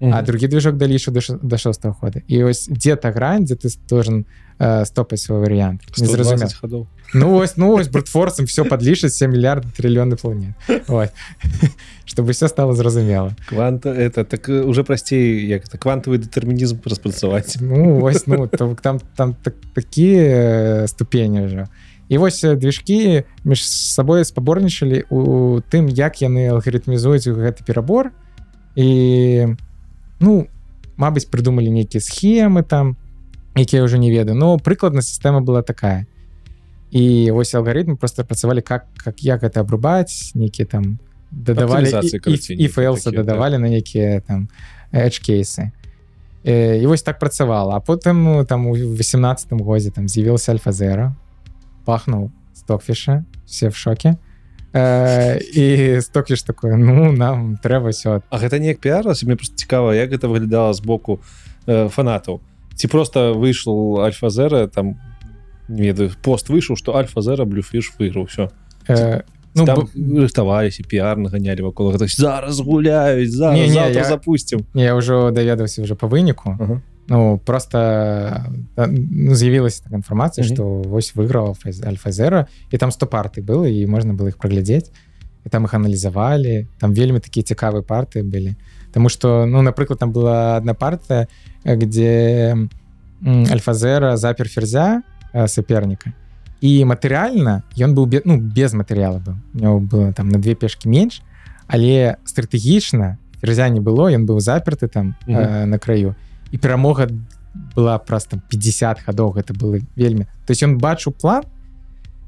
А другі движок далічу до, до шостого хода. І ось дзе та грань дзе ты должен э, стопаць свой варыянт? Зразумеў. Ну ось ну ось брутфорсом все подлічыць 7 мільярд трыльёны планет. [LAUGHS] Чтобы все стало зразумела. Кванта это так э, уже прасцей як это квантавы дэтэрмінізм распрацаваць ну ось ну там там так, такія ступені ўжо і вось э, движкі між сабой спаборнічалі у тым як яны алгарытмізуюць гэты перабор. І ну Мабыць прыдумалі нейкія схемы там якія ўжо не ведаю. Но прыкладна сістэма была такая. І вось алгарытмы просто працавалі как как як гэта абрубаць нейкія там дадавалі і фэлса дадавалі на нейкія там эчкейсы і вось так працавала. А потым ну, там у 18 годзе там з'явілася альфа-зера пахнуў стокфіша все в шоке. Э, і стокіш такое ну нам трэба все А гэта неяк піарас мне просто цікава як гэта выглядала з боку э, фанатаў ці просто выйшаў альфа-зера там не ведаю пост выйшаў што альфа-зера блюфіш выйграў все э, ну, там б- рыхтаваліся піар наганялі вакол гэта зараз гуляюць зараз Не, не, я- запусцім я ўжо даведаўся уже по выніку Ага. Ну просто э, ну, з'явілася так інфармацыя Мгм. что вось выйграў альфа-зера і там 100 парты было і можна было іх праглядзець і там их аналізавалі там вельмі такія цікавыя парты былі Таму что ну напрыклад там была одна партия где м, альфа-зера запер ферзя э, соперника і матэрыяльна ён быў бе, ну без матэрыяла быў у было там на две пешки менш але стратэгічна ферзя не было ён быў заперты там Мгм. э, на краю і перамога была праз там 50 гадоў гэта было вельмі то есть ён бачыў план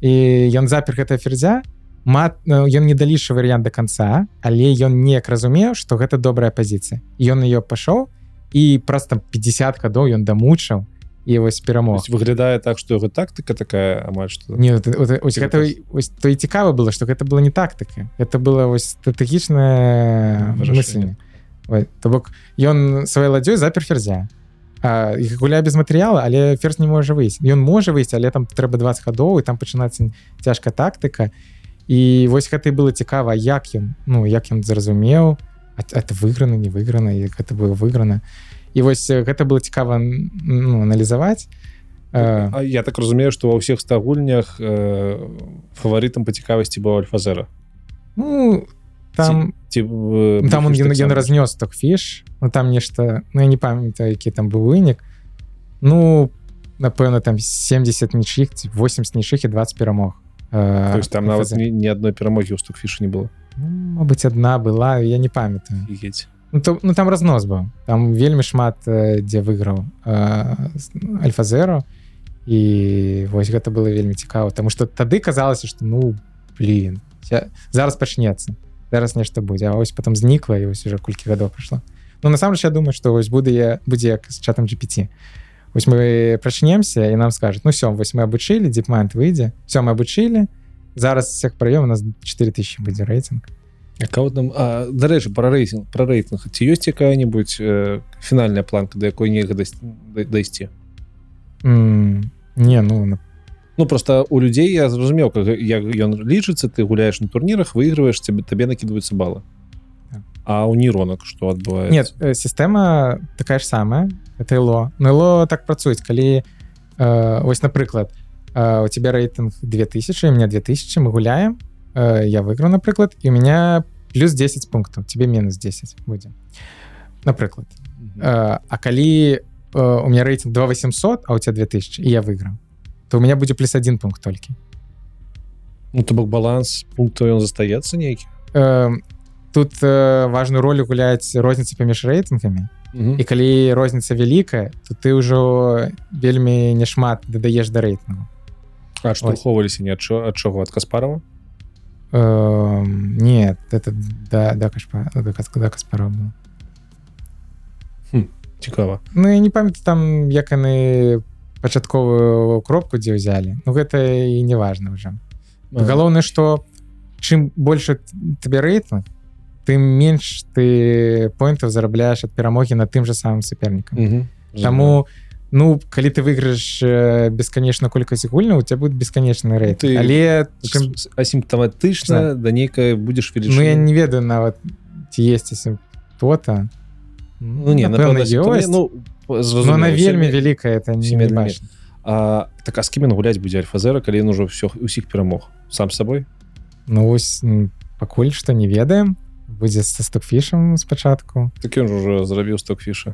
і ён запер гэта ферзя. Мат ну, ён не далейшы варыянт до конца але ён неяк разумеў что гэта добрая пазіцыя. Ён ее пашоў і праз там 50 гадоў ён дамучыў і вось перамог. Выглядае так што яго тактыка такая амаль што не ось гэта ось, то і цікава было что гэта было не тактыка. Это было вось стратэгічнае Вырашэнне. мысленне Ой, то бок ён сваёй ладдзёй запер ферзя. А, іх гуляе без матэрыяла але ферзь не можа выйсці. Ён можа выйсці але там трэба 20 гадоў і там пачынаецца цяжкая тактыка. І вось гэта і было цікава як ён ну як ён зразумеў это выйграна не выйграна як гэта было выйграна. І вось гэта было цікава ну, аналізаваць. А я так разумею што ва ўсіх стагульнях э, фаварытам па цікавасці быў альфазера ну там ці э, Ну, там он, Буфіш ён, ён таксама? разнёс ток фіш ну там нешта ну я не памятаю які там быў вынік ну напэўна там 70 нічых ці 80 нічых і 20 перамог То есть там нават ФЗ. ні, ні адной перамогі ў стокфіша не было ну, Мабыць адна была я не памятаю Офігеть. ну, то, ну там разнос быў там вельмі шмат э, дзе выйграў альфа-зеро і вось гэта было вельмі цікава тому что тады казалася что ну блин ся- зараз пачнецца зараз нешта будзе. А ось потом знікла і ось уже колькі гадоў прайшло. Ну насамрэч я думаю что вось буду я будзе як з чатам GPT Вось мы прачнемся і нам скажуць ну все вось мы обучылі дипмент выйдзе все мы обучылі зараз всех праём у нас 4000 будзе рэйтинг А кого там а, дарэчы пра рэйтинг пра рэйтынг. Ці ёсць якая-нибудь э, фінальная планка да якой нельга дайс- да- дайсці? М, не ну на- Ну просто у людзей я зразумеў как як ён лічыцца ты гуляеш на турнірах выигрываешь тебе табе накидываются баллы Так. а у нейронак что адбываецца? Нет э, сістэма такая ж самая это ло нло так працуюць калі э, вось напрыклад э, у тебя рейтинг 2000 у меня 2000 мы гуляем э, я выиграю напрыклад і у меня плюс 10 пунктов тебе минус 10 будзе напрыклад. Э, а калі э, у меня рейтинг 2800 а у тебя 2000 і я выиграў то у меня будзе плюс один пункт толькі ну то бок баланс пункту ён застаецца нейкі э, тут э, важную ролю гуляць розніцы паміж рэйтынгамі і калі розніца вялікая то ты ўжо вельмі няшмат дадаеш да рэйтынгу адштурхоўваліся не ад чо- ад чого ад каспарова? Э, нет это да да кашпа да, Кас- да каспара цікава Ну я не памятаю там як яны пачатковую кропку дзе ўзялі Ну гэта і не важно уже. Галоўнае что чым больше табе рэйтынг тым менш ты поинтаў зарабляеш ад перамогі на тым же самым сапернікам. Таму ну калі ты выйграеш э, бесканечна колькасць гульняў у тебя будет бесканечны рэйт Ты- але чым, асімптаматычна да. нейкая будзеш велічыні ну я не ведаю нават ці есть то-то ну не напэўна, напэўна ёсць, ну но зразумела, она вельмі вялікая это не. А так а з кім ён гуляць будзе альфа-зера калі ён ужо ўсё усіх перамог сам сабой ну ось м, пакуль што не ведаем будзе са стокфішам спачатку так ён ўжо зрабіў стокфіша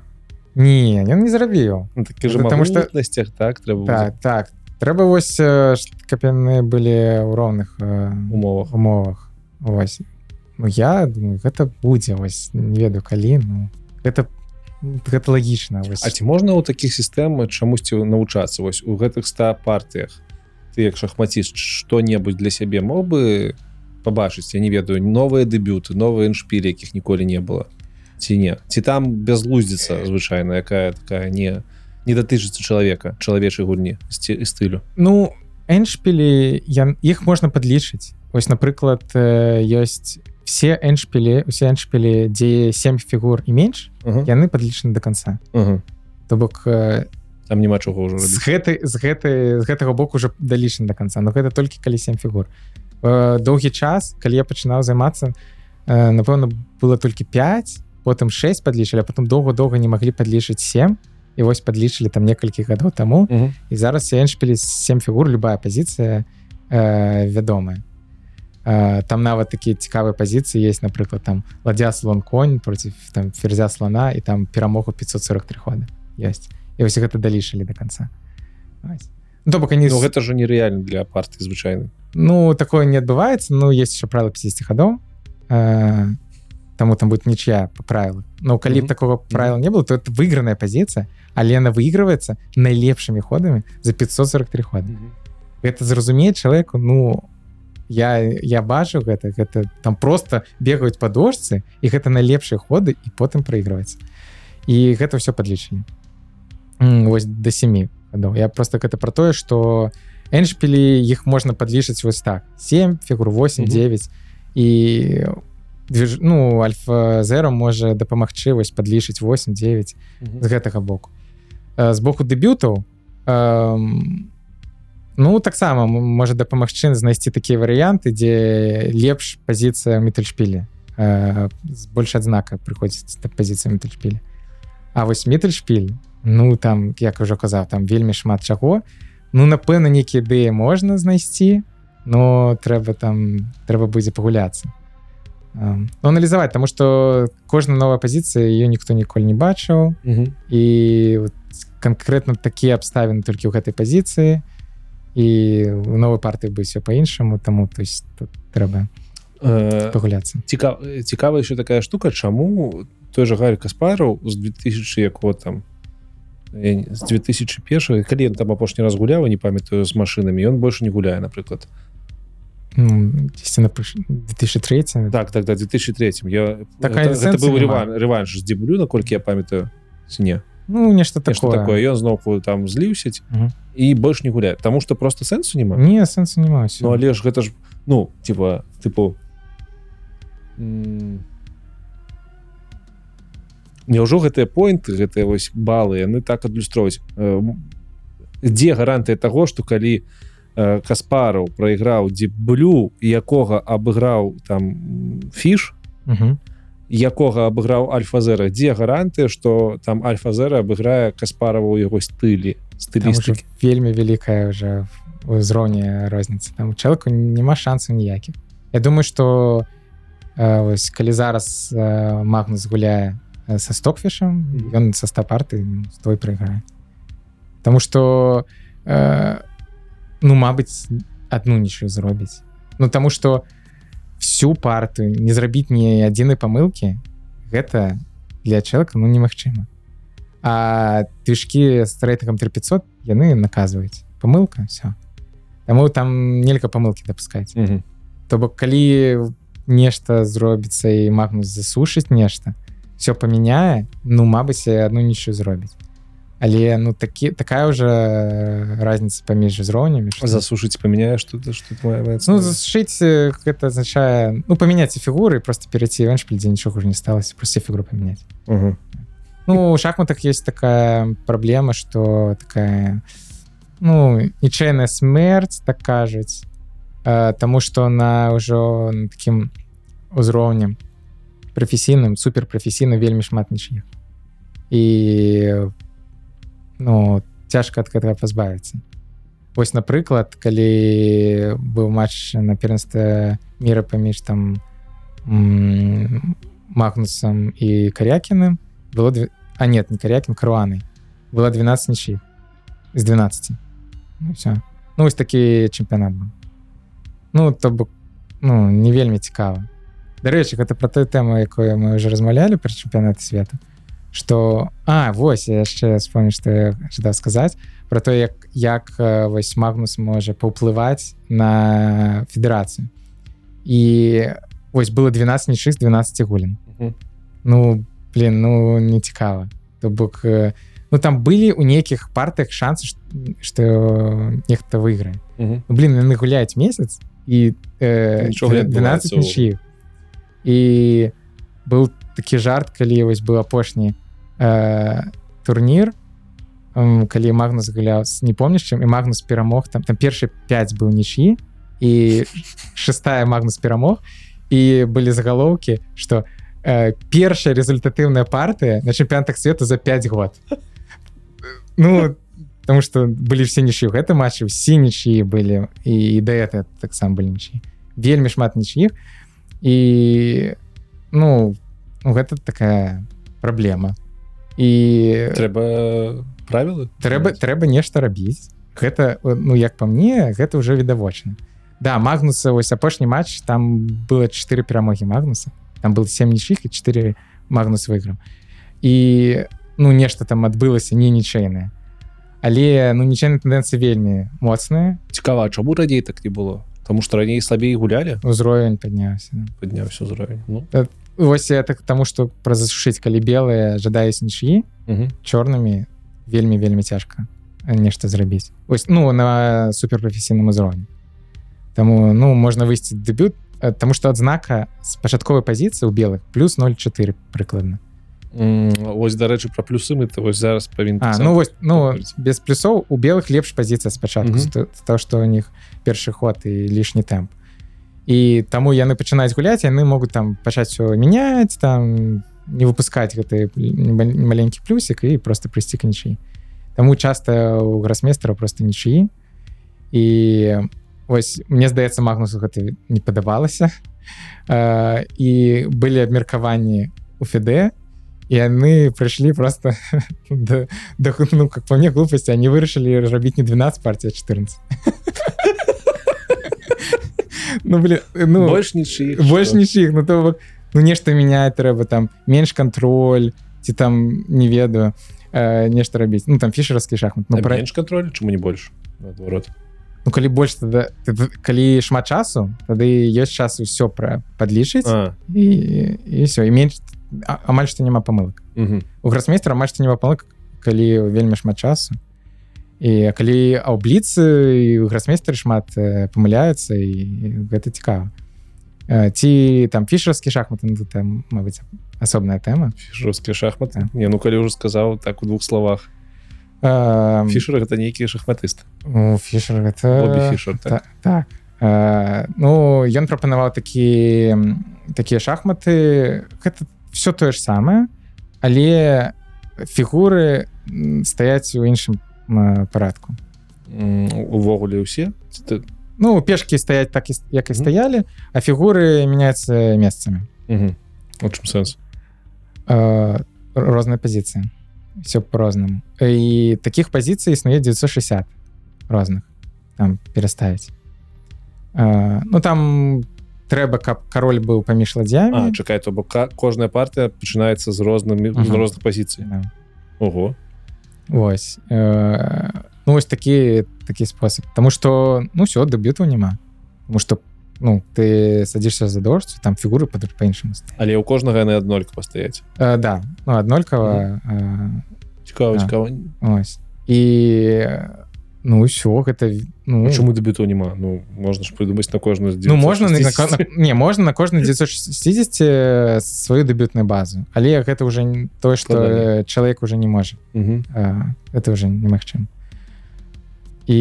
не ён не зрабіў Ну, такі ж Потому што- магутнасцях так трэба будзе так. Так трэба вось э, каб яны былі ў роўных э, умовах. умовах. Вось Ну я думаю гэта будзе вось не ведаю калі ну гэта гэта лагічна вось. А ці можна ў такіх сістэм чамусьці навучацца вось у гэтых 100 партыях. Ты як шахмаціст што-небудзь для сябе мог бы пабачыць? Я не ведаю новыя дэбюты новыя іншпілі якіх ніколі не было. Ці не? Ці там бязлуздзіца звычайна якая такая не не датычыцца чалавека чалавечай гульні сці- стылю? Ну эншпілі я іх можна падлічыць. Ось напрыклад ёсць все эншпілі усе эншпілі дзе 7 фігур і менш Ага, яны падлічаны до конца. Ага. то бок э, там няма чаго ўжо з гэтай з гэтай з гэтага боку уже далічаны до конца. Но гэта толькі калі 7 фігур. Э, доўгі час калі я пачынаў займацца э, напэўна было толькі 5 потым 6 падлічылі а потом доўга-доўга не маглі падлічыць 7 і вось падлічылі там некалькі гадоў таму. Мгм. і зараз эншпілі 7 фігур любая пазіцыя э, вядомая там нават такія цікавыя пазіцыі есть напрыклад там ладдзя слон конь против там ферзя слона і там перамогу 543 хода ёсць і вось гэта далішалі до конца Ось. то бок они Ну гэта ж нереальна для партыі звычайна ну такое не адбываецца ну есть еще правила 50 ходов э, тому там будет нічья по правилу но калі б Мгм. такого правила не было то это выигранная позиция але она выигрывается найлепшымі ходами за 543 хода гэта зразумець чалавеку ну я я бачу гэта гэта там просто бегаюць по дошцы і гэта найлепшыя ходы і потым проигрываецца і гэта все подлічылі вось до 7 гадоў. Я просто гэта про тое что эншпілі іх можна подлічыць вось так. 7 фігур 8 Мгм. 9 і движ... ну альфа 0 можа дапамагчы вось подлічыць 8 9 з гэтага боку. Э, з боку дэбютаў эм, ну таксама можа дапамагчы знайсці такія варыянты дзе лепш пазіцыя мітальшпілі э, з больш адзнака прыходзіць пазіцыя мітальшпілі А вось мітальшпіль ну там як ужо казаў там вельмі шмат чаго. Ну напэўна нейкія ідэі можна знайсці но трэба там трэба будзе пагуляцца. Ну, аналізаваць тому что кожна новая пазіцыя ее ніхто ніколі не бачыў. І вот конкретно такія абставіны толькі ў гэтай пазіцыі і у новай партыі бы все по-іншаму таму то есть тут трэба пагуляцца цікав цікава еще такая штука чаму той же гарь каспараў з 2000 якого там з 2001 калі ён там апошні раз гуляў не памятаю з машинамі ён больше не гуляе напрыклад Ну, дзесьці напыш 2003 так так да 2003 я Такая гэта ліцэнзія быў рэван, рэванш з дзеблю наколькі я памятаю ці не ну нешта Нешта такое, такое. Ён зноўку там зліўся Мгм. і больш не гуляе Таму что просто сэнсу няма не сэнсу няма Ну але ж гэта ж ну типа тыпу Няўжо гэтыя поінты гэтыя вось балы яны так адлюстроўваць Э, дзе гарантыя таго што калі э, каспараў прайграў дзеблю якога абыграў там фіш якога абыграў альфа-зера дзе гарантыя што там альфа-зера абыграе каспарава ў яго стылі стылістыкі? Вельмі вялікая уже узроўні розніца там чалавеку няма шансаў ніякіх. Я думаю что э, калі зараз э, магнус гуляе са стокфішам Мгм. ён са ста парты той прайграе Таму что э, ну Мабыць одну нічую зробіць. Ну таму что всю партыю не зрабіць ні адзінай памылкі гэта для чалавека ну немагчыма а движкі з рэйтыгам 3500 яны наказваюць памылка все Таму там нельга памылкі дапускаць Мгм. То бок калі нешта зробіцца і магнус засушыць нешта все памяняе ну Мабыць одну нічую зробіць але ну такі такая уже разница паміж узроўнямі што- засушыць памяняе что что ну засушыць э, гэта азначае ну памяняць фігуры просто перейти ваншпіль дзе нічога уже не сталася просто фігуру памяняць. Ну, у шахматах есть такая проблема, что такая, ну, нечаянная смерть, так кажуць, э, тому что на ўжо на таким узроўнем прафесійным, суперпрафесійна вельмі шмат нічых. І ну, цяжка ад гэтага пазбавіцца. Вось, напрыклад, калі быў матч на пернстве мира паміж там Магнусам і Карякіным, было две... а нет не корякин каруаны было 12 ничьих из 12 ну, все ну вось такі чэмпіянат быў. Ну то бок ну не вельмі цікава. Дарэчы гэта про той тэму якую мы уже размаўлялі пра чэмпіянаты свету что а вось я яшчэ вспомню что я жадаў сказаць про то як як э, вось магнус можа паўплываць на федэрацыю і вось было 12 нічых з 12 гулін. Ну блин ну не цікава. То бок э, ну там былі у нейкіх партыях шансы что нехта выйграе. Ну, блин яны гуляюць месяц і э, Нічога не 12 адбываецца нічых. і быў такі жарт калі вось быў апошні э, турнір. Калі магнус гуляў з не помніш чым і магнус перамог там там першы 5 быў нічі і шестая магнус перамог. І былі загалоўкі что э, першая результатыўная партыя на чэмпіянтах свету за 5 год. Ну потому что былі все нічы гэта матчы ўсе нічі былі і да это таксама былі нічі. Вельмі шмат нічых і ну ну, гэта такая праблема і трэба правілы трэба трэба нешта рабіць гэта ну як по мне гэта уже відавочна. Да магнуса ось апошні матч там было 4 перамогі магнуса. Там был 7 нічых і 4 магнус выйграў. І ну нешта там адбылася не нічайнае але ну нічайная тэндэнцыя вельмі моцная. Цікава чаму раней так не было? Таму што раней слабей гулялі? Узровень падняўся да. падняўся ўзровень ну. Вось я так таму што праз засушыць калі белыя жадаюць нічыі чорнымі вельмі вельмі цяжка нешта зрабіць ось ну на суперпрафесійным узроўні Таму ну можна выйсці дэбют э, Таму што адзнака з пачатковай пазіцыі ў белых плюс 0,4 прыкладна Вось дарэчы пра плюсы мы то вось зараз павін А, ну вось ну без плюсоў у белых лепш пазіцыя спачатку mm -hmm. то што у них першы ход і лішні тэмп і таму яны пачынаюць гуляць яны могуць там пачаць все мяняць там не выпускаць гэты маленькі плюсик і просто прыйсці к нічыі Таму часта у грасмейстера просто нічыі і ось мне здаецца магнусу гэта не падабалася Э, [LAUGHS] і былі абмеркаванні у фіде і яны прыйшлі просто [LAUGHS] да, да ну как по мне глупости. Они вырашылі рабіць не 12 партий а 14 [LAUGHS] ну блин ну больш нічых больш нічых ну то бок, ну нешта мяняць трэба там менш контроль ці там не ведаю э, нешта рабіць ну там фішерскі шахмат ну, пра... менш контроль чаму не больш наадварот ну калі больш тада тады- калі шмат часу тады ёсць час усё пра падлічыць А, і і все і менш амаль што няма памылак у грасмейстера амаль што няма памылак калі вельмі шмат часу і калі а ў бліцы і ў грасмейстары шмат э, памыляюцца і гэта цікава. Э, ці там фішерскі шахмат ну, там мабыць асобная тэма. Жорсткія шахматы Так. не ну калі ўжо сказаў так у двух словах. Фішер гэта нейкі шахматыст. ну, фішер гэта фішер так. Та- так Э, ну ён прапанаваў такі такія шахматы. Гэта все тое ж самае але фігуры стаяць у іншым парадку. Увогуле ўсе? Ну пешки стаять так і як і стаялі а фігуры мяняцца месцамі. У чым сэнс? Розная пазіцыя все по-рознаму. І таких пазіцый існуе 960 розных там пераставіць. Ну там трэба каб кароль быў паміж А ладзямі чакай то бок кожная партыя пачынаецца з рознымі з розных пазіцый. Ого Вось э, ну вось такі такі спосаб Таму что ну все дэбюту няма Таму что ну ты садишься за дождь там фігуры па- па-іншаму але ў кожнага яны аднолька пастаяць Э, да. Ну аднолькава э, цікава Так. цікава ось. І ну ўсё гэта ну, чаму дэбюту няма ну можна ж прыдумаць на кожную ну можна на, на, 960. на, не можна на кожны 960 сваю дэбютную базу але гэта не тое что Складаней. чалавек уже не можа. А, это уже немагчым і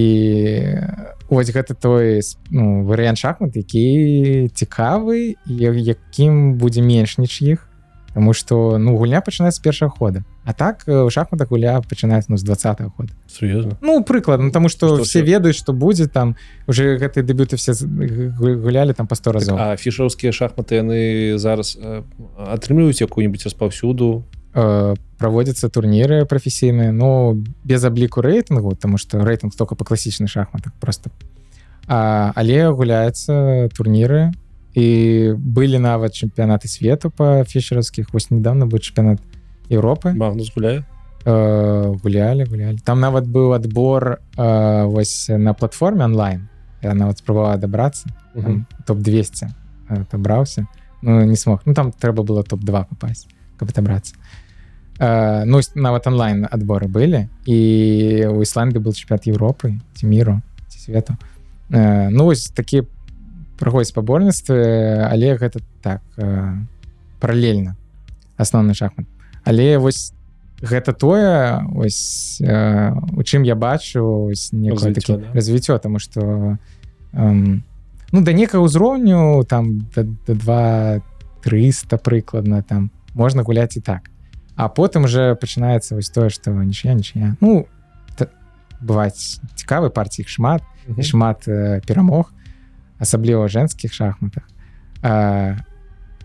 ось гэта той ну, варыянт шахмат які цікавы якім будзе менш нічых Таму что ну гульня пачынаецца з першага хода А так э, у шахматах гуля пачынаецца ну, з 20 года. Сур'ёзна Ну прыкладна тому что Што все ведаюць что будзе там. Уже гэтыя дэбюты все гулялі там по 100 разоў так, а фішаўскія шахматы яны зараз э, атрымліваюць якую-нибудь распаўсюду э, праводзяцца турніры прафесійныя но без абліку рэйтынгу тому что рэйтынг только по класічных шахматах просто. А, але гуляецца турніры і былі нават чэмпіянаты свету по фішерскіх вось недавно быў чэмпіянат Европы. Магнус гуляе э, гулялі гулялі там нават быў адбор э, вось на платформе онлайн. Я нават спрабавала дабрацца Мгм. топ-200 отобраўся ну не смог. Ну там трэба было топ-2 попасть каб отобрацца э, ну нават онлайн адборы былі і у Ісланды был чемпіят Европы ці міру ці свету э, ну вось такі праходзяць спаборніцтвы але гэта так э, паралельна асноўны шахмат але вось гэта тое ось э, у чым я бачу Развіццё, да. развіццё тому что эм, ну да некага ўзроўню там да, да 2 300 прыкладна там можна гуляць і так. А потым уже пачынаецца вось тое что нічя нічя ну та- бываць цікавы партій іх шмат Мгм. і шмат э, перамог асабліва ў женскіх шахматах. А,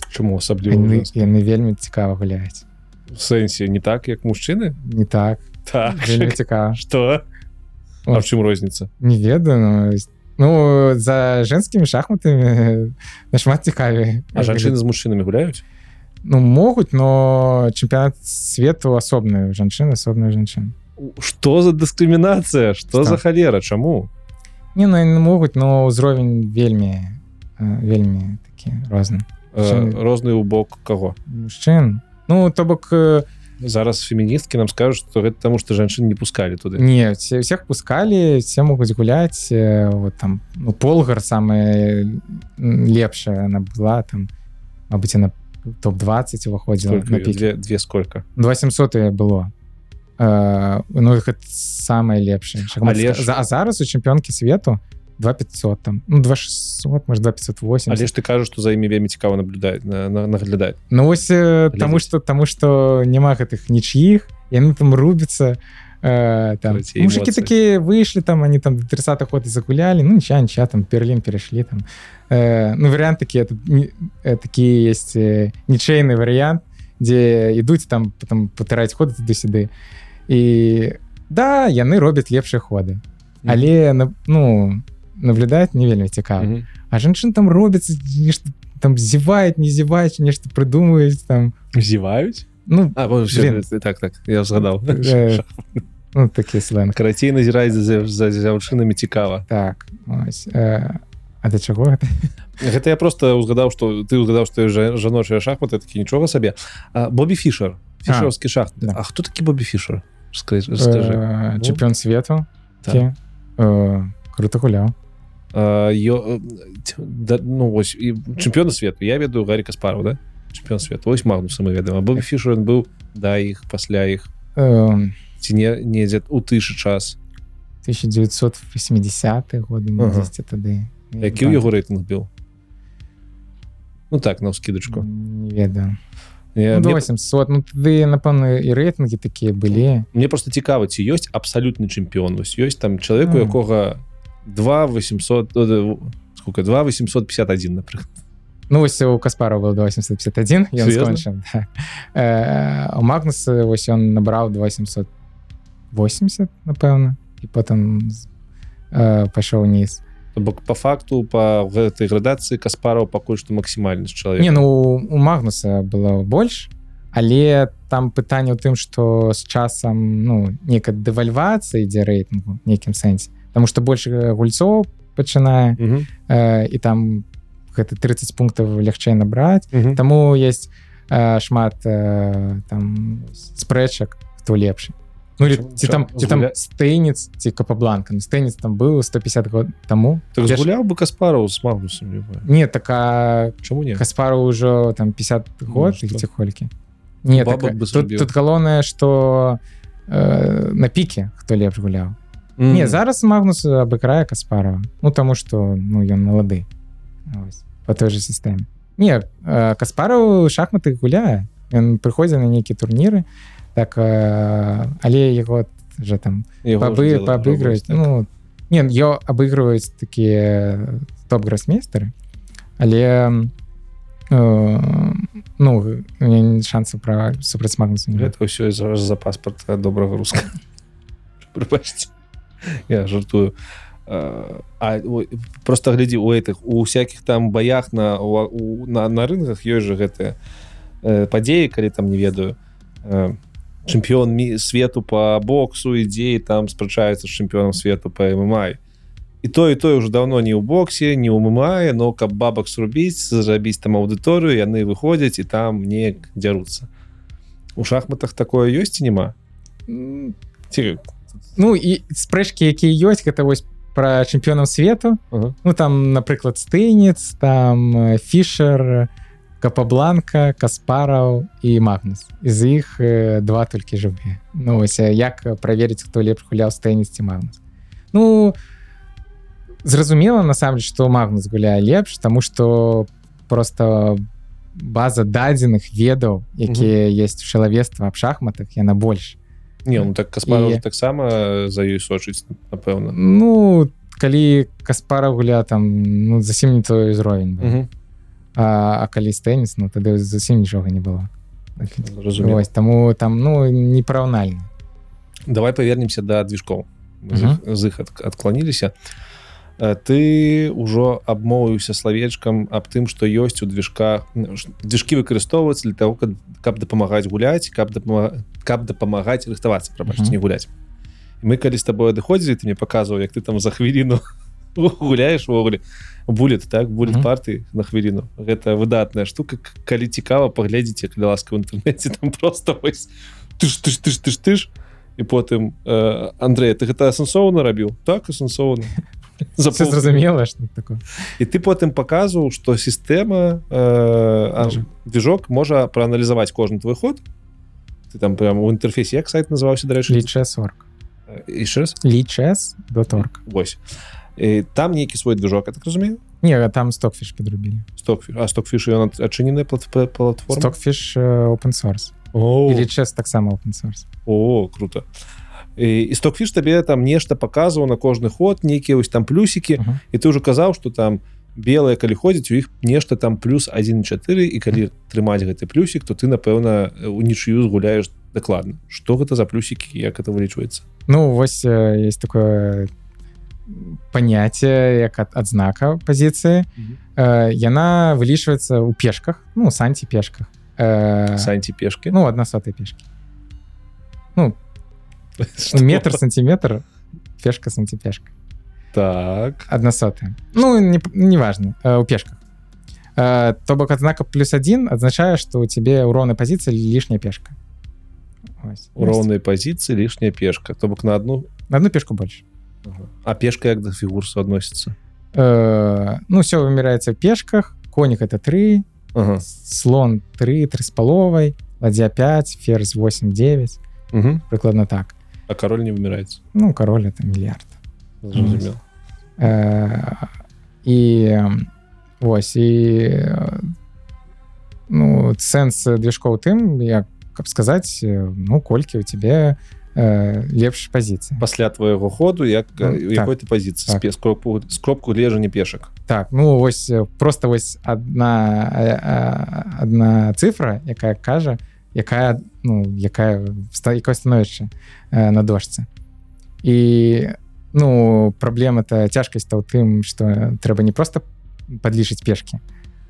чаму асабліва яны, яны вельмі цікава гуляюць сэнсе не так як мужчыны не так. Так. Вельмі цікава что А в чым розніца не ведаю ну, ну за женскімі шахматамі нашмат цікавей А жанчыны з мужчынамі гуляюць ну могуць но чэмпіянат свету асобны жанчыны асобная жанчын что за дыскрымінацыя что Што? за халера чаму не ну могуць но ўзровень вельмі вельмі такі розны розны ў бок каго мужчын ну то бок э, зараз феміністкі нам скажуць што гэта таму што жанчын не пускалі туды не все всех пускалі все могуць гуляць вот там ну полгар самая лепшая она была там Мабыць она топ-20 уваходзіла две, две сколько 2700 было э, ну самое лепшае за а зараз у чэмпіёнкі свету 2500 там. Ну 2600 может 2580 але ж ты кажаш што за імі вельмі цікава наблюдаць на, на, наглядаць Ну вось э, таму Глядзець. что таму что няма гэтых нічьих яны там рубятся э, там. Эти мужики эмоции. такие вышли там они там до 30 хода загуляли ну ничья ничья там Берлин перешли там. Э, ну вариант такие это не- э, такие есть э, ничейный вариант где ідуць там потом патыраць ходы туды сюды. І да яны робяць лепшыя ходы. Але на- ну наблюдать не вельмі цікава. Мгм. а жанчын там робіцца нешта там зевает не зеваюць нешта прыдумаюць там. Зіваюць? Ну А, бо, все, так так я згадаў Э, ну такі сленг. Карацей назіраць за, за дзяўчынамі цікава. Так ось, э, а да чаго гэта гэта я просто узгадаў што ты узгадаў што жа- жаночыя шахматы такі нічога сабе. А, Бобі фішер фішерскі шахт да. А хто такі Бобі фішер? Чэмпіён свету так. Э, круто гуляў ё, ць- да, ну вось і чэмпіёна свету я ведаю гарі каспару да? Чэмпіён свету ось магнуса мы ведаем. А Бобі фішер ён быў да іх пасля іх Э, ці не недзе у тышы час 1980 годы Ага. тады які ў яго рэйтынг быў Ну так на ўскідачку не ведаю. Я- ну, мне- 800 ну тады напэўна і рэйтынгі такія былі мне просто цікава ці ёсць абсалютны чэмпіён вось ёсць там чалавеку А. якога 2 800 э, сколько 2 851 напрыклад Ну вось у каспара был 851 ён скончыў да. э, у магнуса вось ён набраў 880 напэўна і потым э, пайшоў уніз бок по факту по гэтай градацыі каспараў пакуль што максімальны з чалавек не ну у магнуса было больш але там пытанне ў тым что з часам ну некая дэвальвацыя ідзе рэйтынгу нейкім сэнсе потому что больш э, гульцоў пачынае Мгм, э, і там гэта 30 пунктаў лягчэй набраць мгм. Таму есть э, шмат э, там спрэчак хто лепшы Ну или ці там ці там стэйніц ці капабланка ну стэйніц там быў 150 год таму так Я ж- згуляў бы каспараў з магнусом не така чаму не каспару ўжо там 50 год што? ці колькі не так, бы тут, тут галоўнае что э, на піке хто лепш гуляў Мгм. не зараз магнус абыкрае каспарова. Ну таму что ну ён малады Вось, по той же сістэме не э, каспараў шахматы гуляе ён прыходзіць на нейкія турніры так э, але яго же там пабы паабыгрываюць так. ну не ё абыгрываюць такія топ-грасмейстары але э, ну шансы пра супраць магнуса Гэта ўсё зараз за паспорт добрага руска [LAUGHS] прыбачце [LAUGHS] я жартую. А, а ой, просто глядзі у этих у всяких там баях на у, на, на рынках ёсць же гэтыя э, падзеі калі там не ведаю. Э, чэмпіён мі- свету по боксу ідзеі там спрачаюцца з чэмпіёнам свету по ммай і то і тое уже давно не ў боксе не ў ммае но каб бабак зрубіць зрабіць там аўдыторыю яны выходзяць і там неяк дзяруцца у шахматах такое ёсць няма ці Ну і спрэчкі якія ёсць гэта вось пра чэмпіёнаў свету. Ага. ну там напрыклад стэйніц там э, фішер капабланка каспараў і магнус. З іх э, два толькі жывыя. Ну ось э, як праверыць хто лепш гуляў стэйніц ці магнус? Ну зразумела насамрэч што магнус гуляе лепш тому что просто база дадзеных ведаў якія есть у чалавецтва аб шахматах яна больш не ну так каспар І- таксама за ёй сочыць напэўна Ну калі каспара гуля там ну зусім не той ўзровень быў. Мгм. а, а калі стэніс ну тады зусім нічога не было. Вось, таму там ну непараўнальна давай павернемся да движкоў з іх- адкланіліся Э, ты ўжо абмовіўся словечкам аб тым што ёсць у движка движкі выкарыстоўваюцца для того каб, каб дапамагаць гуляць каб дапамагаць каб дапамагаць рыхтавацца прабачце Мгм. не гуляць. І мы калі з тобой адыходзілі ты мне паказваў як ты там за хвіліну [LAUGHS] гуляеш увогуле. Булет так будет Мгм. парты на хвіліну. Гэта выдатная штука калі цікава паглядзіце калі ласка в інтэрнэце там [LAUGHS] просто вось ты ж ты ж ты ж ты ж ты ж. І потым э, Андрей ты гэта асэнсоўна рабіў? Так асэнсоўна. [LAUGHS] Зразумела і ты потым паказваў што сістэма э, движок можа прааналізаваць кожны твой ход ты там прям у інтэрфейсе як сайт называўся дарэчы яшчэ раз? Лічэс.орг Вось. І там нейкі свой движок я так разумею? Не там стокфіш подрубілі стокфі а стокфіш ён адчынены платформа? Стокфіш open source. Лічэс таксама open source. О круто. І, стокфіш табе там нешта паказваў на кожны ход нейкія вось там плюсікі Мгм. і ты ўжо казаў что там белые калі ходзіць у іх нешта там плюс 1,4 і калі трымаць гэты плюсік то ты напэўна у нічыю згуляеш дакладна. Что гэта за плюсікі як это вылічваецца? Ну вось э, есть такое понятие як ад- адзнака пазіцыі. Мгм. э, яна вылічваецца ў пешках ну санці пешках э, санці пешки ну одна сотай пешки [LAUGHS] метр сантиметр пешка сантипешка так. Одна сотая ну не, неважно э, у пешках. Э, то бок адзнака плюс один адзначае что у тебе ў роўнай пазіцыі лішняя пешка. Ось. у роўнай пазіцыі лішняя пешка. То бок на одну? На одну пешку больше. А пешка як да фігур суадносіцца Э, ну все вымираецца в пешках. Конік это 3 ага. слон 3 3 з паловай ладзя 5 ферзь 8 9 Угу. прыкладна так. А кароль не вымираецца ну кароль это мільярд зразумел Э, і вось і ну сэнс движкоў тым як каб сказаць ну колькі у тебе э, лепш пазіцыі пасля твоего ходу як Ну, якой ты пазіцыі так. так. скропку скропку лежання пешак так ну вось просто вось одна одна цифра якая кажа якая ну якая якое становішча э, на дошцы і ну праблема-то цяжкасць-то ў тым что трэба не просто падлічыць пешки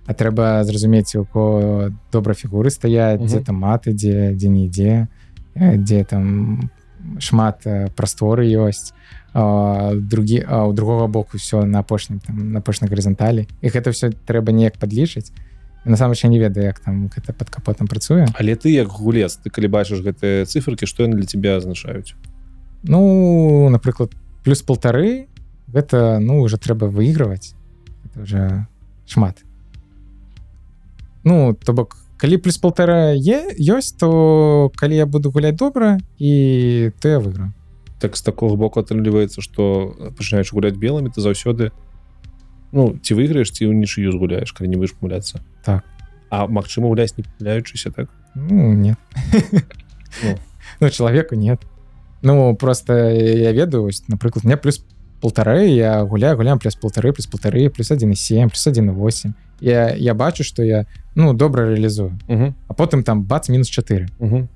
а трэба зразумець у кого добра фігуры стаяць дзе там маты дзе дзе не ідзе дзе там шмат прасторы ёсць другі а у другого боку все на апошнім там на апошняй гарызанталі і гэта все трэба неяк падлічыць насамрэч я не ведаю як там гэта под капотам працуе але ты як гулец ты калі бачыш гэтыя циферкі што яны для тебя азначаюць Ну напрыклад плюс полторы гэта ну уже трэба выигрываць это уже шмат. Ну то бок калі плюс полтора е ёсць то калі я буду гуляць добра і то я выйграю. Так з такого боку атрымліваецца что пачынаеш гуляць белымі ты заўсёды ну ці выйграеш ці ў нічыю згуляеш калі не будешь памыляцца. Так. а магчыма гуляць не памыляючыся так? Ну нет. Ну. [LAUGHS] ну человеку нет ну просто я ведаю вось, напрыклад мне плюс полторы я гуляю гуляем плюс полторы плюс полторы плюс 1,7 плюс 1,8 я я бачу что я ну добра реалізую угу. а потым там бац мінус 4 Угу.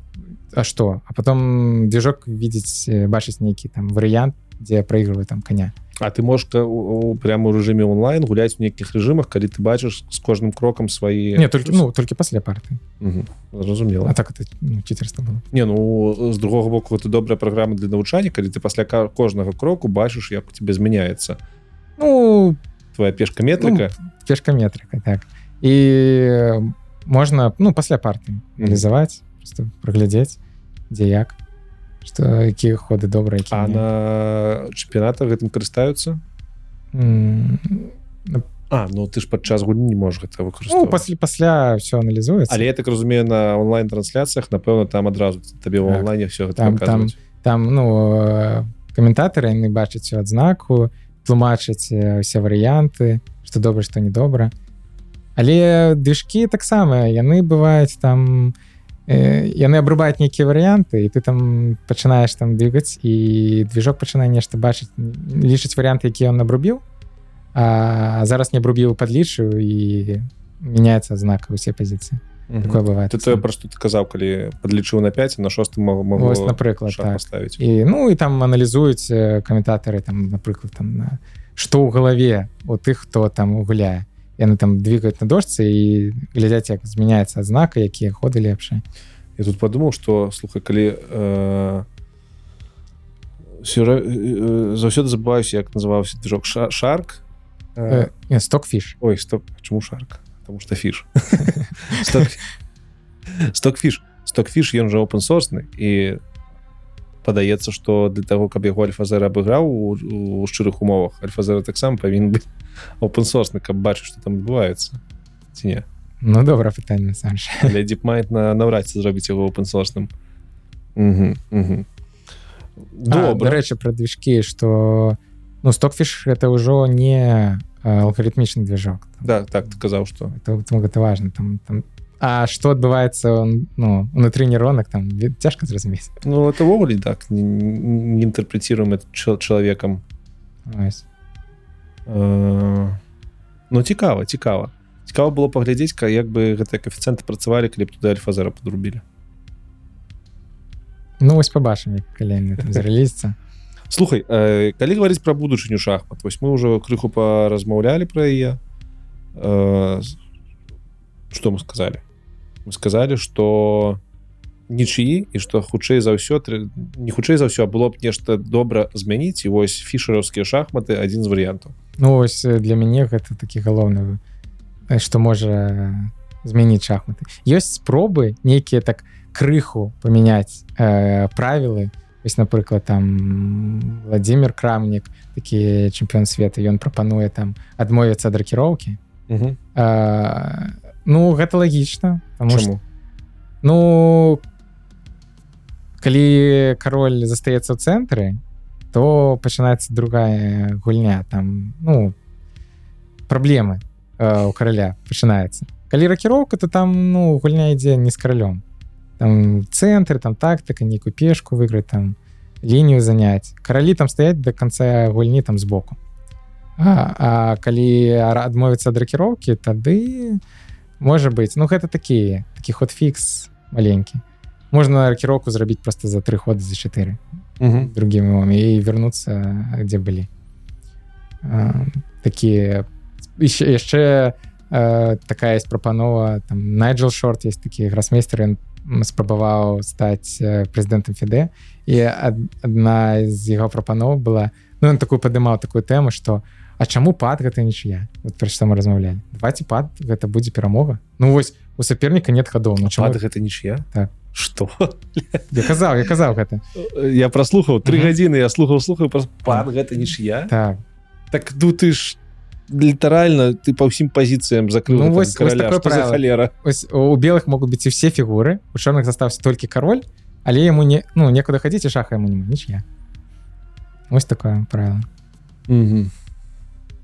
А что а потом движок видеть бачыць нейкі там варыянт дзе я проигрываю там коня. А ты можешь у- у- прямо ў рэжыме онлайн гуляць у нейкіх рэжымах калі ты бачыш з кожным крокам свае не только ну только пасля парты. Зразумела а так это ну, читерство было. Не ну з другого боку это добрая праграма для навучання калі ты пасля кожнага кроку бачыш як у тебе змяняецца ну твоя пешка метрика. пешка метрика так. І можна ну пасля парты реалізаваць просто праглядзець дзе як что якія ходы добрыя якія а не. на чэмпіянатах гэтым карыстаюцца М, А ну ты ж падчас гульні не можаш гэта ну выкарыстоўваць пасля пасля все аналізуецца Але я так разумею на онлайн трансляцыях напэўна там адразу табе в Так. онлайне все Там- паказваюць. там ну э, каментатары яны бачаць адзнаку тлумачаць э, усе варыянты что добра что недобра але движкі таксама яны бываюць там э, яны абрубаюць нейкія варыянты і ты там пачынаеш там двигаць і движок пачынае нешта бачыць лічыць варыянты які ён абрубіў а зараз не абрубіў падлічыў і меняецца адзнака усе пазіцыі. Такое бывает ты тое пра што ты казаў калі падлічыў на 5 на шостым могу Вось, напрыклад так. паставіць. І ну і там аналізуюць каментатары там напрыклад там на што ў галаве у тых хто там гуляе яны там двигаюць на дошцы і глядзяць як змяняецца адзнака якія ходы лепшыя я тут подумаў что слухай калі э, сюра- э, заўсёды забываюся як называўся движок Ша- шарк? Э, э, стокфіш ой стоп чому шарк? Потому что фіш стокфіш стокфіш ён жа опенсорсны і падаецца что для того каб яго альфазер абыграў у, у шчырых умовах альфазера таксама павінен быць опенсорсны каб бачыць что там адбываецца ці не? Ну добра пытанне для [LAUGHS] дипмайт на наўрад ці зробіць яго опенсорсным добра. рэчы пра движкі что ну стокфіш это ўжо не алгарытмічны движок да так ты казаў что это, это, гэта важно там там А что адбываецца ну унутры нейронак там цяжка зразумець Ну этовогуле так не, не інтэрпрэціруем это чалавекам Ось. э, Ну цікава цікава цікава было паглядзець ка як бы гэтыя каэфіцыенты працавалі калі б туды альфазера подрубілі. Ну вось побачым калі зарэлізцца [LAUGHS] Слухай э, калі гаварыць пра будучыню шахмат вось мы ўжо крыху паразмаўлялі пра яе. Э, что мы сказали? Мы сказали что нічыі і что хутчэй за ўсё не хутчэй за ўсё было б нешта добра змяніць і вось фішераўскія шахматы адзін з варыянтаў Ну ось для мяне гэта такі галоўны что можа змяніць шахматы. Ёсць спробы нейкія так крыху памяняць э, правілы ось напрыклад там владимир крамнік такі чэмпіён света ён прапануе там адмовіцца ад ракіроўкі э, ну гэта лагічна Чаму? Что, ну калі кароль застаецца ў цэнтры то пачынаецца другая гульня там ну праблемы э, у караля пачынаецца. Калі ракіроўка то там ну гульня ідзе не з каралём. Там цэнтры там тактыка нейкую пешку выйграць там лінію заняць. Каралі там стаяць до конца гульні там збоку. А, а калі адмовіцца ад ракіроўкі тады можа быть. Ну гэта такі такі ход фікс маленькі можна ракіроўку зрабіць просто за тры ходы за 4 другими і вернуцца дзе былі такія яшчэ такая есть прапанова там найджел шорт есть такі грасмейстер ён спрабаваў стаць прэзідэнтам фіде і адна з яго прапаноў была ну такую падымаў такую тэму что А чаму пад гэта нічыя вот пра што мы размаўлялі давайте пад гэта будзе перамога Ну вось у саперніка нет хадоў ну чаму гэта нічыя так что? Я казаў я казаў гэта я праслухаў три гадзіны я слухаў слухаю пад гэта нічыя так так ду ты ж літаральна ты па ўсім пазіцыям закрыл ну, вось, вось халера у белых могуць быць і все фігуры у чорных застаўся толькі кароль але яму не ну некуда хадзіць шаха ему не нічя ось такое правило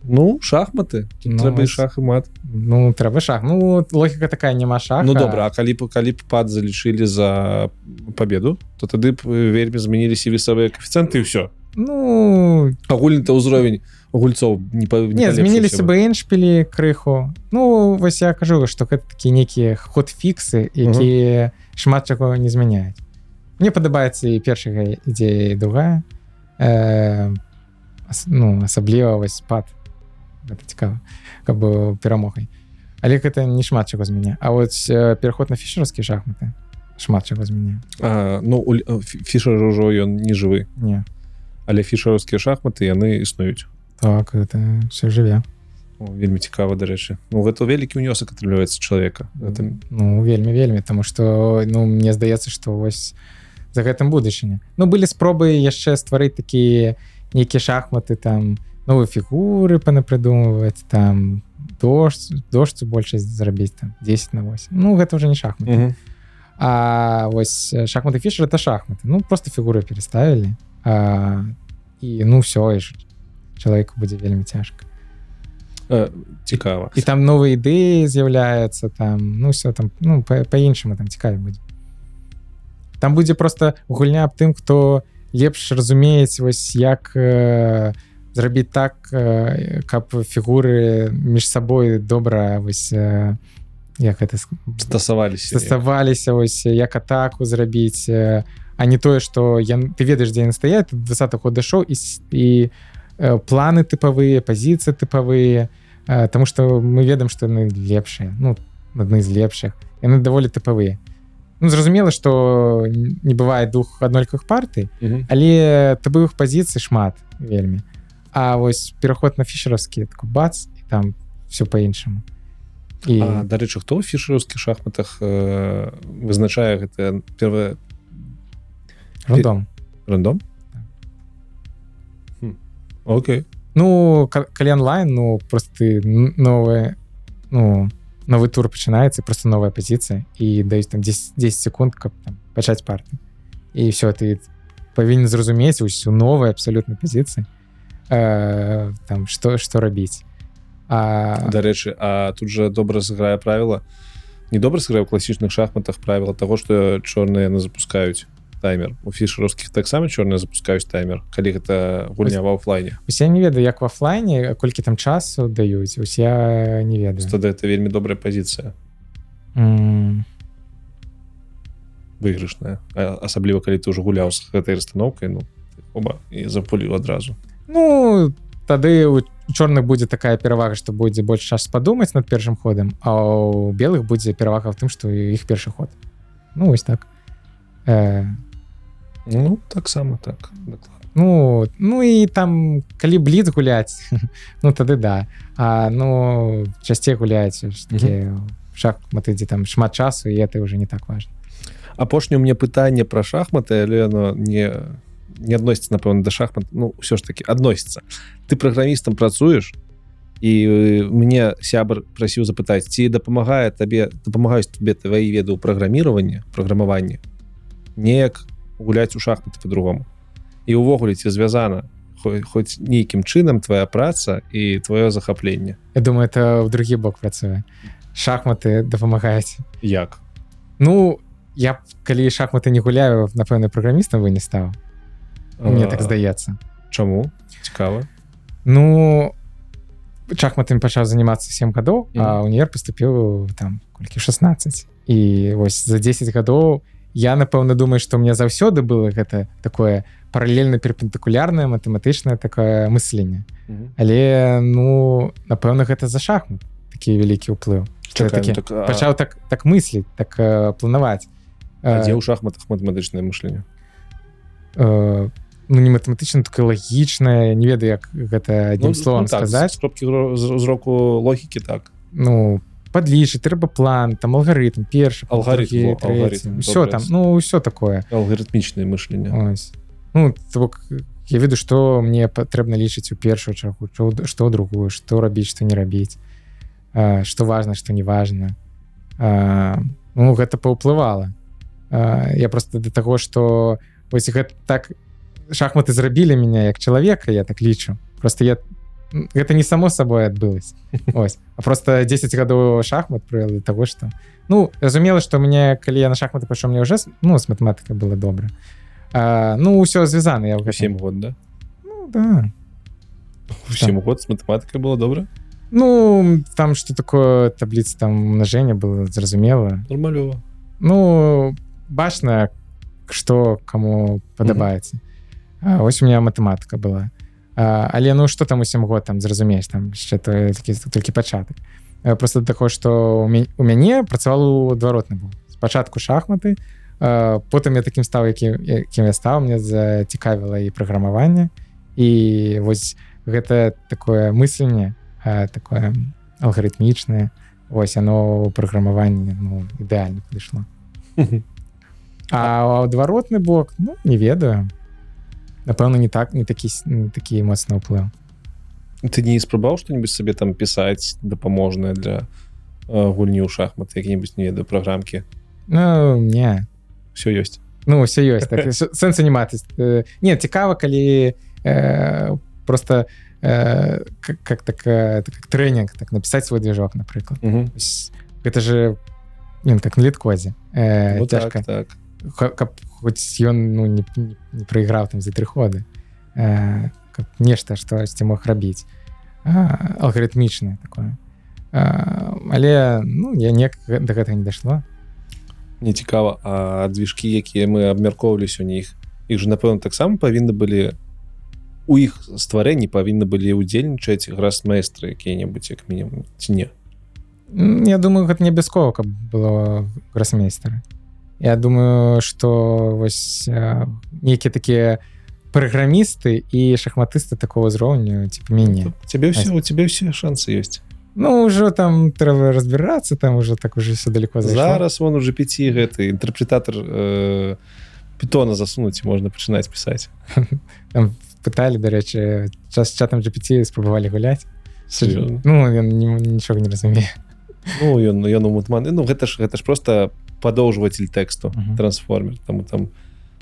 ну шахматы. Ну, трэба шах і мат. Ну трэба шах. Ну логіка такая няма шах Ну добра а калі калі б пад залічылі за победу то тады б вельмі змяніліся весавыя коэфіцыенты і ўсё ну агульны-то ўзровень гульцоў не, па, не змяніліся бы эншпілі крыху ну вось я кажу что гэта такі нейкія ход фіксы якія шмат чаго не змяняюць мне падабаецца і першага ідзея другая э, ну асабліва вось спад гэта цікава каб перамогай але гэта не шмат чаго змяня А вот э, пераход на фішерскія шахматы шмат чаго змяняе а, ну у Фі- фішер ўжо ён не жывы не. Але фішераўскія шахматы яны існуюць так это все жыве вельмі цікава дарэчы Ну гэта вялікі ўнёсак атрымліваецца чалавека гэта ну вельмі вельмі тому что ну мне здаецца что вось за гэтым будучыня ну былі спробы яшчэ стварыць такія нейкія шахматы там новыя фігуры панапрыдумваць там дождь дождь большасць зрабіць там 10 на 8 ну гэта уже не шахмат Мгм. А вось э, шахматы фішер это шахматы. Ну просто фігуры переставілі а, і ну все і чалавеку будзе вельмі цяжка Э, цікава і там новыя ідэі з'яўляецца там ну все там ну па-іншаму там цікаве будзе там будзе просто гульня аб тым хто лепш разумець вось як э, зрабіць так каб фігуры між сабой добра вось як это стасаваліся заставаліся ось як атаку зрабіць а не тое что я ты ведаеш дзе стаять 20 год дайшоў і і планы тыпавыя пазіцыі тыпавыя Таму что мы ведаем что яны лепшыя ну адны з лепшых. Яны даволі тыпавыя. Ну зразумела что не бывае двух аднолькавых партый але тыбых пазіцый шмат вельмі. А вось пераход на фішераўскі бац і там все по-іншаму і дарэчы хто ў фішераўскіх шахматах э, вызначае гэта первое рандом. Рандом? Окей. Ну калі онлайн ну просто новые ну новый тур пачынаецца просто новая пазіцыя і даюць там 10 10 секунд каб там, пачаць парты. І все ты павінен зразумець усю новой абсалютна пазіцыі э, там что что рабіць А... Дарэчы А тут же добра сыграе правіла. Не добра сыграю класічных шахматах правіла того что чорныя яны запускаюць таймер. У фішерскіх таксама чорныя запускаюць таймер калі гэта гульня в офлайне. усе не ведаю як в офлайне колькі там часу даюць усе не ведаю. Тады это вельмі добрая пазіцыя. Mm. выйгрышная. Асабліва калі ты ўжо гуляў з гэтай расстаноўкай ну оба і запуліў адразу ну тады у чорных будзе такая перавага што будзе больш час падумаць над першым ходам а у белых будзе перавага в тым што іх першы ход. Ну вось так. Э... ну таксама так ну ну і там калі бліц гуляць [LAUGHS] ну тады да. А ну часцей гуляць шахматы дзе там шмат часу і это уже не так важно апошняе мне пытанне пра шахматы але оно не не адносіцца напэўна да шахмат ну ўсё ж таки адносіцца ты праграмістам працуеш і э, мне сябр прасіў запытаць ці дапамагае табе дапамагаюць тебе твои веды ў праграміраванне праграмаванне неяк гуляць у шахматы по-другому. І увогуле ці звязана хоць нейкім чынам твоя праца і твоё захапленне Я думаю это ў другі бок працуе шахматы дапамагаюць як? Ну я калі шахматы не гуляю напэўна праграмістам вы не стаў мне так здаецца чаму цікава ну шахматамі пачаў занимацца 7 гадоў mm. а універ поступіў там колькі 16 і вось за 10 гадоў я напэўна думаю что мне заўсёды было гэта такое паралельна перпендыкулярнае матэматычнае такое мысленне mm -hmm. але ну напэўна гэта за шахмат такі вялікі ўплыў такі, так, пачаў так так мысліць так планаваць дзе ў шахматах матэматычнае мышленне ну не матэматычна так лагічная не ведаю як гэта адным ну, словом ну, так, сказаць. кропкі зроку логікі так. Ну подлічыць трэба план там алгарытм першы алгарытм все там ну ўсё такое. Алгарытмічнае мышленне ну бок я веду что мне патрэбна лічыць у першую чаргу что другую что рабіць что не рабіць что важно что не важно ну гэта паўплывала. Я просто для того что вось гэта так шахматы зрабілі меня як чалавека я так лічу просто я гэта не само сабой адбылось [LAUGHS] ось. А просто 10 гадоў шахмат прывял того что ну разумела что мне калі я на шахматы пайшоў мне уже ну с математыкай было добра а, ну ўсё звязана я 7 год да? Ну, да. [LAUGHS] 7 год с математыкай было добра ну там что такое табліца там умножэння было зразумела нормалёва ну бачна что кому падабаецца mm -hmm. А, ось у меня матэматыка была. А, але ну что там у 7 год там зразумееш там яшчэ то такі толькі пачатак просто такое что у мяне працавал адваротны быў спачатку шахматы потым я таким стаў які кім я стаў мне зацікавіла і праграмаванне і вось гэта такое мысленне такое алгарытмічнае ось оно праграмаванне ну ідэальна падышло а адваротны бок ну не ведаю напэўна не так не такі не такі моцны ўплыў ты не спрабаў что-нибудь сабе там пісаць дапаможнае для гульні ў шахмат які-нибудь не ведаю праграмкі ну, не все ёсць ну все ёсць так, сэнс [LAUGHS] аніматыць э, не цікава калі э, просто э, как, как так э, как тренінг так напісаць свой движок напрыклад гэта же не, как на літкозе э, ну, так, так. Каб хоць ён ну, не, не, не прайграў там за тры ходы э, нешта штосьці мог рабіць. Алгарытмічнае такое. А, але ну я не да гэтага не дашло мне цікава а движкі якія мы абмяркоўвалі сёння іх іх же напэўна таксама павінны былі у іх стварэнні павінны былі ўдзельнічаць грасмейстры якія-небудзь як мінімум ці не? Я думаю гэта не абавязкова каб было грасмейстера Я думаю что вось а, нейкія такія праграмісты і шахматысты такого ўзроўню типа мяне цябе ўсё у тебе ўсе шансы ёсць Ну ўжо там трэба разбірацца там уже так уже все далеко зайшло. зараз вон уже 5 гэты інтэрпретатор э, питона засунуць можна пачынаць пісаць. [LAUGHS] Там пыталі дарэчы час чатам GPT спрабавалі гуляць. Ну ён ні- нічога не разумее. Ну ён ён мутманы Ну гэта ж гэта ж просто падоўжватель тэксту Мгм. трансформер там там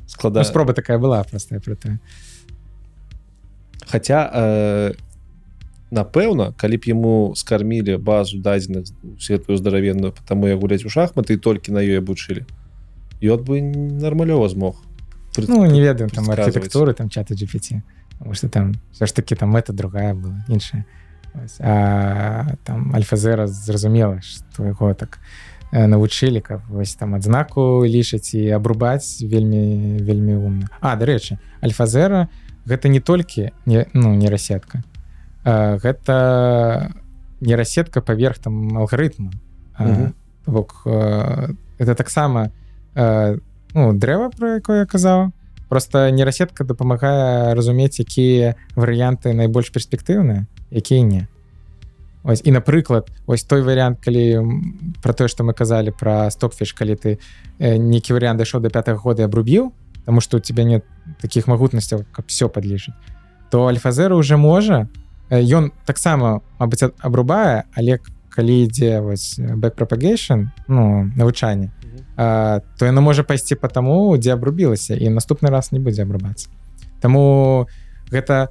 склада ну, спроба такая была простая про тое Хаця э, напэўна калі б яму скармілі базу дадзеных светлую здаравенную потому я гуляць у шахматы і толькі на ёй абучылі ён бы нармалёва змог Ну не ведаю там архітэктуры там чата GPT что там все ж таки там это другая была іншая а там альфа-зера зразумела што яго так э, навучылі каб вось там адзнаку лічыць і абрубаць вельмі вельмі умна А дарэчы альфа-зера гэта не толькі не ну не расетка а, гэта не расетка паверх там алгарытму бок это таксама э, ну дрэва про якое я казаў просто нейрасетка дапамагае разумець якія варыянты найбольш перспектыўныя якія не Ось, і напрыклад ось той варыянт калі про тое што мы казалі про стокфіш калі ты э, нейкі варыянт дайшоў до 5 года абрубіў тому что у тебя нет таких магутнасцяў каб все подлічыць то альфа-зера уже можа ён таксама мабыць а- абрубае але к- калі ідзе вось propagation ну навучанне Мгм. а, то яно можа пайсці по таму дзе абрубілася і наступны раз не будзе абрубацца Таму гэта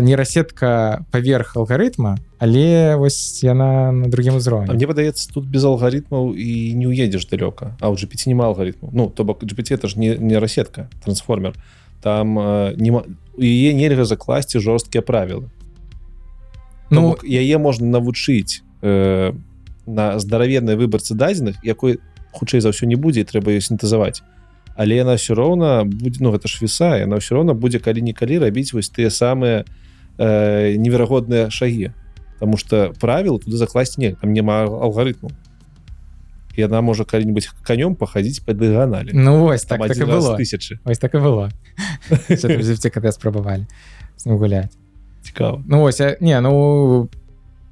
нейрасетка паверх алгарытма але вось яна на другім узроўні. Мне падаецца тут без алгарытмаў і не уедзеш далёка. А ў GPT нема алгарытмаў. Ну то бок GPT это ж не, не расетка трансформер. Там э, нема у яе нельга закласці жорсткія правілы. Ну ну яе можна навучыць э, на здаравенной выбарцы дадзеных якой хутчэй за ўсё не будзе трэба ее сінтэзаваць. Але яна все роўна будзе ну гэта ж віса яна ўсё роўна будзе калі-нікалі рабіць вось тыя самыя э, неверагодныя шагі Таму что правил туды закласці не там няма алгарытму яна можа калі-нибудь канём пахадзіць па дыганалі ну вось так, так было. тысячи. Ось так і было. Когда спрабавалі гуляць цікава Ну ось а- не ну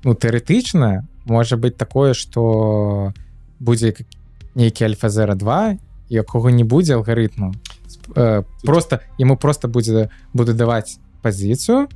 ну тэарэтычна можа быць такое что будзе нейкі альфа-зера 2 якога не будзе алгарытму Э, просто ему просто будзе буду даваць пазіцыю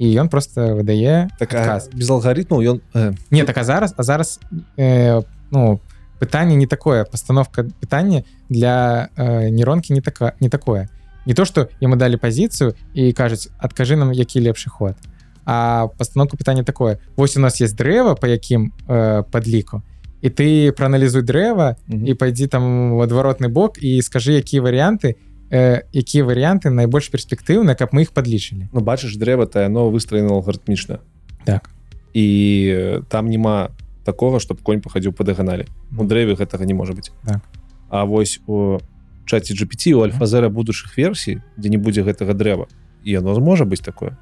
і ён просто выдае так а, адказ. без алгарытмаў ён э, не так а зараз а зараз э, ну пытанне не такое пастановка пытання для э, нейронкі не така не такое не то что яму далі пазіцыю і кажуць адкажы нам які лепшы ход а пастановка пытання такое вось у нас есть дрэва по якім э, падліку і ты прааналізуй дрэва і пайдзі там у адваротны бок і скажы якія варыянты э, якія варыянты найбольш перспектыўныя каб мы іх падлічылі Ну бачыш дрэва то яно выстроена алгарытмічна так. І э, там няма такого чтобы конь пахадзіў по дыганалі у дрэве гэтага не можа быць Так. А вось у чаце GPT у альфа-зера будучых версій дзе не будзе гэтага дрэва і яно зможа быць такое.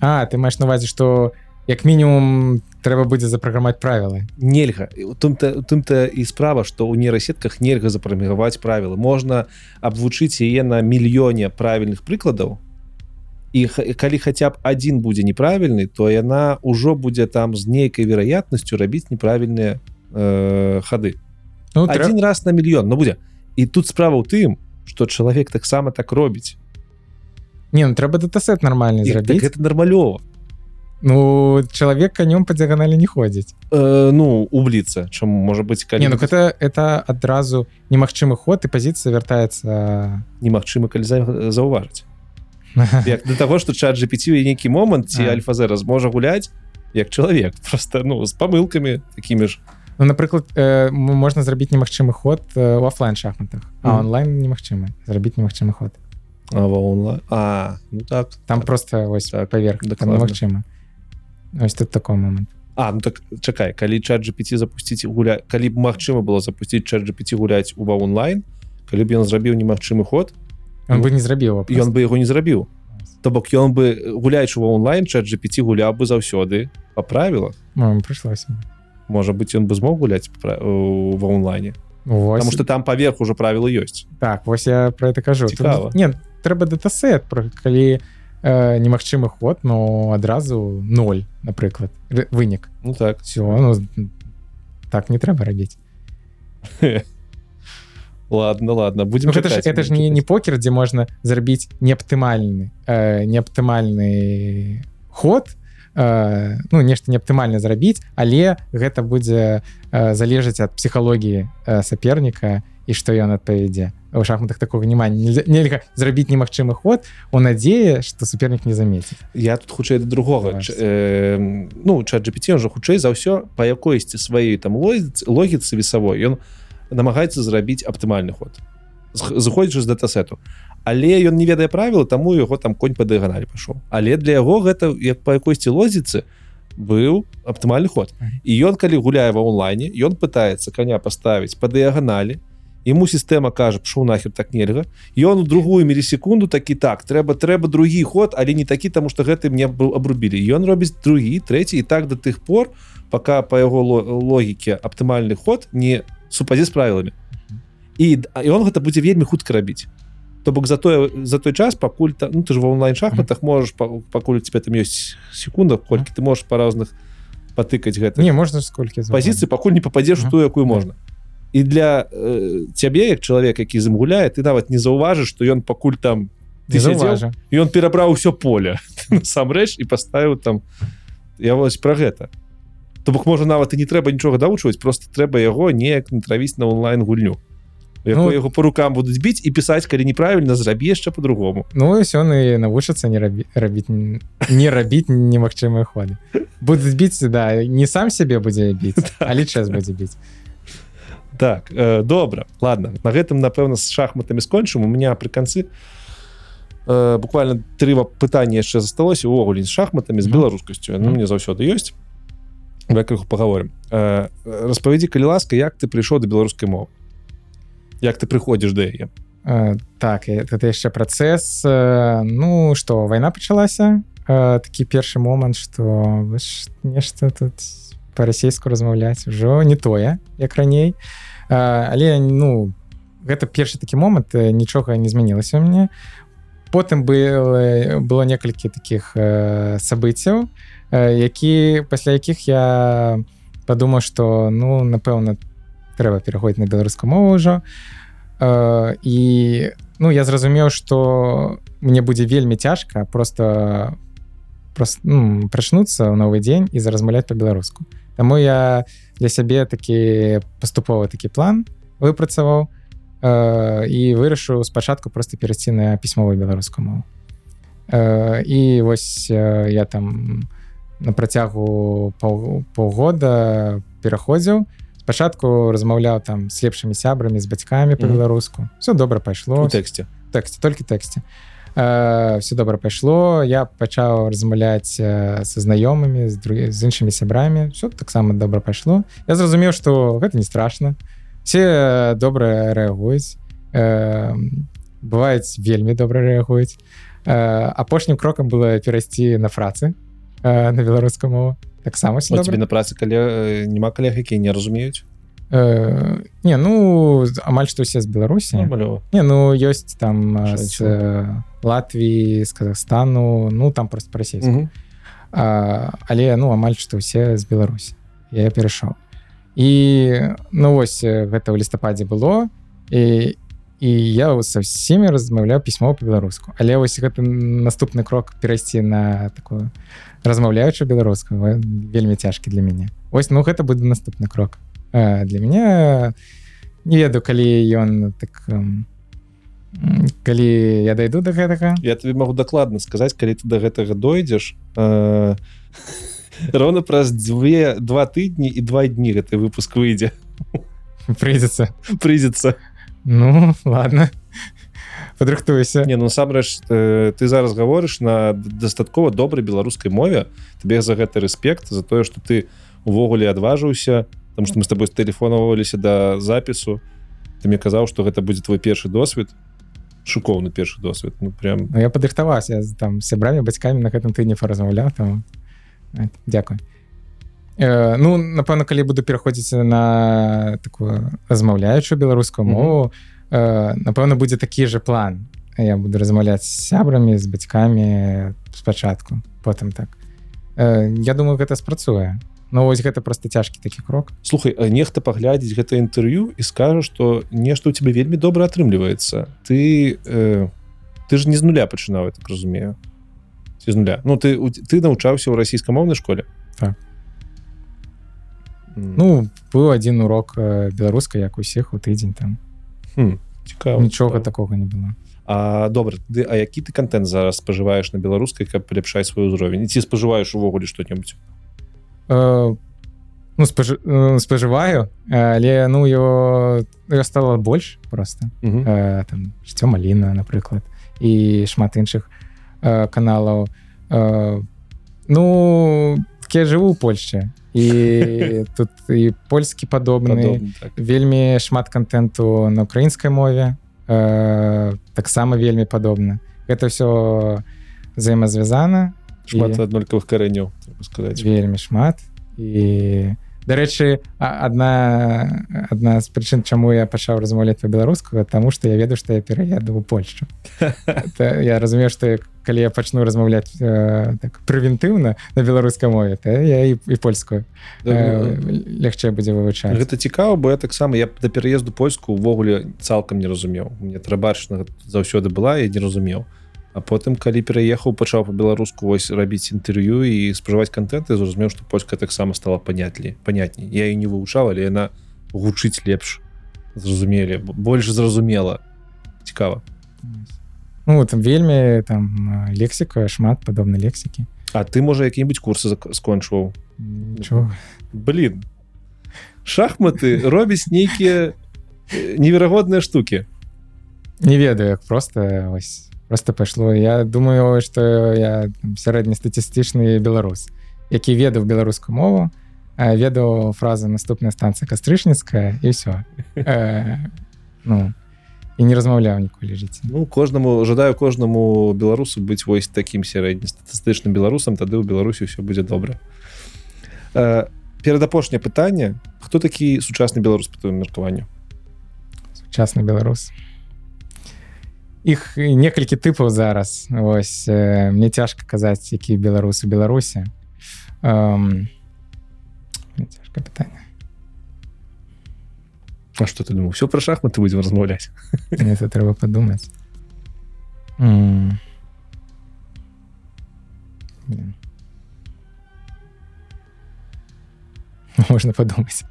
А ты маеш на увазе што як мінімум трэба будзе запраграмаць правілы. Нельга. Тым-то тым-то і справа што ў нейрасетках нельга запрамігаваць правілы. Можна абвучыць яе на мільёне правільных прыкладаў. І калі хаця б адзін будзе неправільны то яна ўжо будзе там з нейкай вероятнасцю рабіць неправільныя э, хады. Ну, трэ... один раз на мільён ну будзе. І тут справа ў тым что чалавек таксама так робіць. Не ну, трэба датасет нармальны І так зрабіць. гэта нармалёва Ну чалавек канём па дыяганалі не ходзіць э, ну убліцца чым можа быць калі не ну гэта это адразу немагчымы ход і пазіцыя вяртаецца немагчыма калі за- заўважыць [LAUGHS] як для того что чат GPT нейкі момант ці альфа-зера зможа гуляць як чалавек [LAUGHS] просто ну з памылкамі такімі ж. Ну, напрыклад э, можна зрабіць немагчымы ход э, у офлайн шахматах. А Мгм. онлайн немагчыма зрабіць немагчымы ход. А, онлайн а ну так там так. просто ось Так, паверх там дакладна. немагчыма ось тут такой момант А ну так чакай калі чат GPT запусціць гуля калі б магчыма было запусціць чат GPT гуляць ува онлайн калі б ён зрабіў немагчымы ход он Ну, бы не зрабіў ён бы яго не зрабіў. То бок ён бы гуляючы ва онлайн чат GPT гуляў бы заўсёды па правілах. Прыйшлося можа быть ён бы змог гуляць пра- у- ва онлайне. Вось, потому что там паверх уже правілы ёсць. Так вось я про это кажу. Тут- не трэба датасет про калі э, немагчымы ход но адразу 0 напрыклад вынік ну так. Все ну, так не трэба рабіць [LAUGHS] ладно ладно будем ну, гэта ж чакаць, это ж не, не покер дзе можна зрабіць неаптымальны э, неаптымальны ход э, ну нешта неаптымальна зрабіць але гэта будзе э, залежаць ад псіхалогіі э, саперніка і што ён адпавядзе у шахматах такого няма нельзя- нельга зрабіць немагчымы ход у надзее што супернік не заметіць я тут хутчэй да другога. Ч- э, ну чат GPT же хутчэй за ўсё па якойсці сваёй там логіцы логіцы весавой ён намагаецца зрабіць аптымальны ход. З- заходзячы з датасету. Але ён не ведае правіла таму яго там конь па дыяганалі пашоў але для яго гэта як па якойсці лозіцы быў аптымальны ход. І ён калі гуляе ва онлайне ён пытаецца коня паставіць па дыяганалі ему сістэма кажа пшоў нахер так нельга ён у другую мілісекунду такі так трэба трэба другі ход але не такі таму што гэты мне быў абрубілі ён робіць другі трэці і так да тых пор пока па яго ло- логіке аптымальны ход не супадзе з правіламі і і он гэта будзе вельмі хутка рабіць то бок за тое за той час пакуль та, ну ты ж ва онлайн шахматах можаш па- пакуль тебе там ёсць секунда колькі ты можаш па розных патыкаць гэта не можна сколькі пазіцыі пакуль не попадзеш Мгм. ту якую можна і для э, цябе як чалавек які з ім гуляе ты нават не заўважыш што ён пакуль там ты сядзеў, і ён перабраў усё поле. [LAUGHS] Насамрэч і паставіў там. Я вось про гэта то бок можа нават і не трэба нічога давучваць просто трэба яго неяк натравіць на онлайн гульню. Ну, яго по рукам будуць біць і пісаць калі неправільна зрабі яшчэ по-другому. Ну ось он і навучыцца не рабі рабіць не рабіць немагчымыя ходы будуць біць да не сам сябе будзе біць [LAUGHS] але час будзе біць так э, добра ладно на гэтым напэўна з шахматамі скончым у меня пры канцы э, буквально три пытання яшчэ засталося увогуле з шахматамі з беларускасцю ну, Мгм. мне заўсёды ёсць Давай крыху паговорым э, распавядзі калі ласка як ты прыйшоў да беларускай мовы? Як ты прыходзіш да яе Э, так і гэта яшчэ працэс э, ну што вайна пачалася э, такі першы момант што ж нешта тут па-расейску размаўляць ужо не тое як раней Э, але ну гэта першы такі момант э, нічога не змянілася мне потым было было некалькі таких э, событияў э, які пасля якіх я падумаў что ну напэўна трэба пераходзіць на беларускую мову ўжо. І ну я зразумеў что мне будзе вельмі цяжка просто просто ну, прачнуцца ў новы дзень і заразмаўляць по-беларуску Таму я для сябе такі паступовы такі план выпрацаваў э, і вырашыў спачатку просто перайсці на пісьмовую беларускую мову. Э, і вось э, я там на працягу паў, паўгода пераходзіў. Спачатку размаўляў там з лепшымі сябрамі з бацькамі по-беларуску все добра пайшло. У тэксце. Тэксце толькі тэксце. э, все добра пайшло я пачаў размаўляць са знаёмымі з друг... з іншымі сябрамі все таксама добра пайшло я зразумеў что гэта не страшно. Все добра рэагуюць бываюць вельмі добра рэагуюць апошнім крокам было перайсці на працы на беларускую мову. Таксама тебе на працы калі няма калег якія не разумеюць Э, не ну амаль што усе з беларусі. Не, ну ёсць там з э, Латвіі з Казахстану ну там просто расійску Мгм. але ну амаль што ўсе з Беларусі я перайшоў і ну вось э, гэта ў лістападзе было і і я са всеми размаўляў пісьмо по-беларуску але вось гэты наступны крок перайсці на такую размаўляючую беларускую ва- вельмі цяжкі для мяне ось ну гэта будзе наступны крок. Э, для меня не ведаю калі ён так м, калі я дайду до гэтага. Я тебе могу дакладна сказаць калі ты до гэтага дойдзеш э, [LAUGHS] роўна праз дзве два тыдні і два дні гэты выпуск выйдзе. [LAUGHS] Прыйдзецца. Прыйдзецца. Ну ладно падрыхтуйся. Не ну насамрэч э, ты зараз гаворыш на дастаткова добрай беларускай мове. Табе за гэта рэспект за тое что ты увогуле адважыўся там что мы с тобой тэлефонаваліся да запісу. Ты мне казаў что гэта будзе твой першы досвед шукоўны першы досвед. Ну прям Ну, я падрыхтаваўся я з- там сябрамі бацькамі на гэтым тыдні паразмаўляў там. Дзякуй. Э, ну напэўна калі буду пераходзіць на такую размаўляючую беларускую мову э, напэўна будзе такі же план. Я буду размаўляць сябрамі з бацькамі спачатку потым так. Э, я думаю гэта спрацуе Ну вось гэта просто цяжкі такі крок. Слухай нехта паглядзець гэта інтэрв'ю і скажа что нешта у тебе вельмі добра атрымліваецца. Ты э, ты ж не з нуля пачынаў так разумею. Ці з нуля? Ну ты ты навучаўся ў расійскамоўнай школе? Так. М, Ну быў адзін урок э, беларускай як усіх у тыдзень там. Хм, цікава нічога цікава. такога не было. А добра ты а які ты контент зараз спажываеш на беларускай каб паляпшаць свой узровень? Ці спажываеш увогуле что-нибудь Э, ну спажы, э, спажываю але ну его стала больш просто. Мгм. э, там жыццё маліна напрыклад і шмат іншых э, каналаў э, ну я жыву у Польшчы і [LAUGHS] тут і польскі падобны Падобны, так. вельмі шмат контенту на украінскай мове э, таксама вельмі падобна гэта все взаемазвязана шмат І- аднолькавых карэнняў сказаць вельмі шмат і дарэчы адна адна з прычын чаму я пачаў размаўляць по-беларуску таму што я ведаю што я пераеду у Польшчу [LAUGHS] я разумею што калі я пачну размаўляць э, так прэвентыўна на беларускай мове то я і, і польскую э, лягчэй будзе вывучаць Гэта цікава бо я таксама я да пераезду польску увогуле цалкам не разумеў. Мне трабачна заўсёды была я не разумеў А потым калі пераехаў пачаў по-беларуску вось рабіць інтэрв'ю і спажываць контент і зразумеў што польска таксама стала панятлі паняцней я і не вывучаў але яна гучыць лепш. Зразумелі больш зразумела. Цікава. Ну там вельмі там э, лексіка шмат падобнай лексікі. А ты можа які-нибудь курсы скончваў? Блин шахматы робяць нейкія э, неверагодныя штуки не ведаю як просто ось просто пайшло я думаю что я сярэднестатістычны беларус які ведаў беларускую мову ведаў фразу наступная станцыя кастрычніцкая і все [LAUGHS] ну і не размаўляў ніколі жыць Ну кожнаму жадаю кожнаму беларусу быць вось таким сярэднестатыстычным беларусам тады ў беларусі все будзе добра Э, перадапошняе пытанне хто такі сучасны беларус по твоему меркаванню сучасны беларус іх некалькі тыпаў зараз. Ось э, мне цяжка казаць які беларусы беларусі Эм, мне цяжка пытанне. А что ты думаў все про шахматы будем размаўляць? [LAUGHS] Это трэба падумаць. Блін. можна падумаць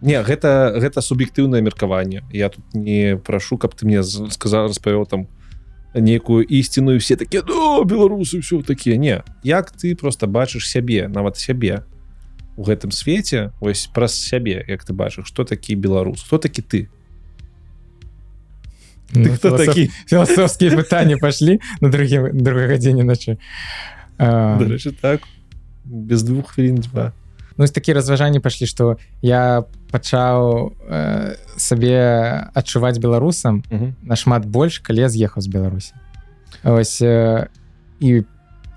не гэта гэта суб'ектыўнае меркаванне. Я тут не прашу каб ты мне сказал распавёў там нейкую ісціную все такія ну, беларусы все такія не як ты просто бачыш сябе нават сябе у гэтым свеце ось праз сябе як ты бачыш что такі беларус хто такі ты? Ты Ну, хто філасоф- такі філасофскія пытанні пашлі на другім другой гадзіне ночы А, Дарэчы, так без двух хвілін два ну вось такія разважанні пайшлі што я пачаў э, сабе адчуваць беларусам нашмат больш калі я з'ехаў з беларусі ось э, і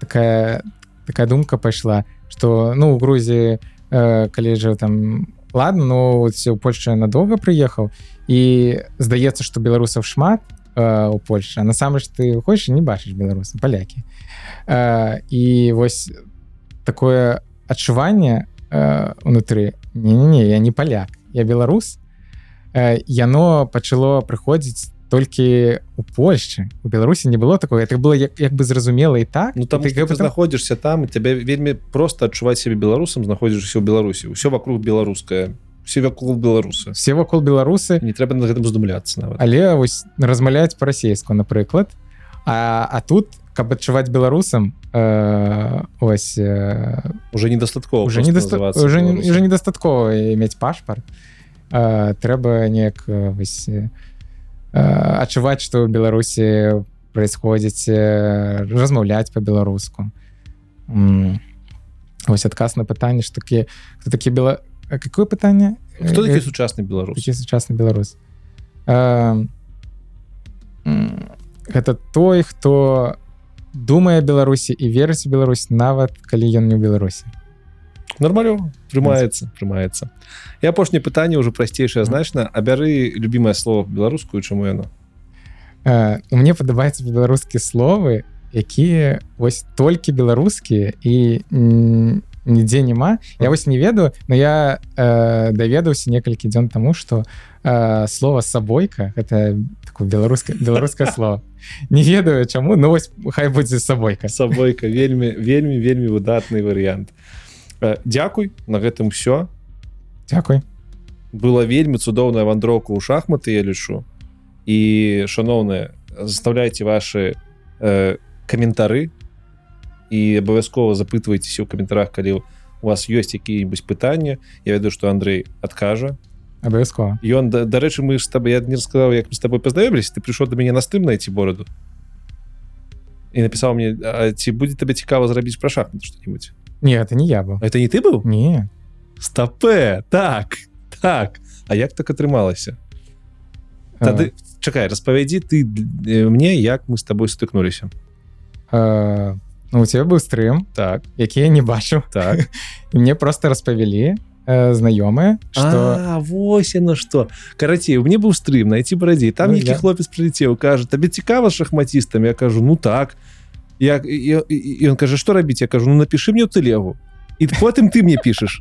такая такая думка пайшла что ну у Грузіі э, калі жыў там ладно ну у Польшчы надолго прыехаў і здаецца что беларусаў шмат э, у Польше а насамрэч ты хочаш не бачыш беларусы палякі э, і вось такое адчуванне э, унутры не, не, не я не паляк я беларус э, яно пачало прыходзіць толькі у Польшчы у Беларусі не было такое это было як, як бы зразумела і так. Ну там ты, ты, ты знаходзішся там тебе вельмі просто адчуваць сябе беларусам знаходзішся ў беларусі ўсё вокруг беларускае все вакол беларусы все вакол беларусы не трэба на гэтым здумляцца нават але вось размаўляюць па-расейску напрыклад а, а тут каб адчуваць беларусам э, ось э, уже недастаткова уже уже, не- беларусам. уже недастаткова мець пашпарт э, трэба неяк э, э, э, отчуваць что в беларуси происходит э, размаўлять по-беларуску ось адказ на пытанне что такі кто такі бела А какое пытанне хто Э, такі сучасны беларус такі сучасны беларус Э, м, гэта той хто думае беларусі і верыць у Беларусь. Нават калі ён не ў беларусі нормалёва прымаецца прымаецца. І апошняе пытанне ўжо прасцейшае значна. Абяры любимое слово беларускую чаму яно? Э, мне падабаюцца беларускія словы якія вось толькі беларускія і нідзе няма. Я вось не ведаю но я э, даведаўся некалькі дзён таму что э, слова сабойка это такое беларускае беларускае [LAUGHS] слово. Не ведаю чаму но вось хай будзе сабойка сабойка вельмі вельмі вельмі выдатны варыянт Э, Дзякуй на гэтым все Дякуй была вельмі цудоўная вандроўка ў шахматы я лічу. І шаноўныя заставляйте ваши э, каментары і абавязкова запытвайцеся ў каментарах калі у вас ёсць які-нибудь пытання я ведаю что Андрей адкажа абавязкова. Ён да- дарэчы мы ж з таб я не сказаў як мы з тобой пазнаёмились ты прыйшоў да мяне на стым найти бороду і напісаў мне "А ці будзе табе цікава зрабіць пра шахмат что-нибудь не это не я быў. Это не ты быў? Не. Стапе так так. А як так атрымалася? Тады чакай распавядзі ты э, мне як мы с тобой стыкнуліся э, ну у тебя быў стрым так. які я не бачыў. Так. [LAUGHS] Мне просто распавялі э, знаёмыя что А, вось яно что. Карацей мне быў стрым найти барадзей там Ну, нейкі я- хлопец прилетеў кажа табе цікава шахматістам я кажу ну так як ён кажа что рабіць я кажу ну напиши мне ў тэлегу і потым ты мне пішаш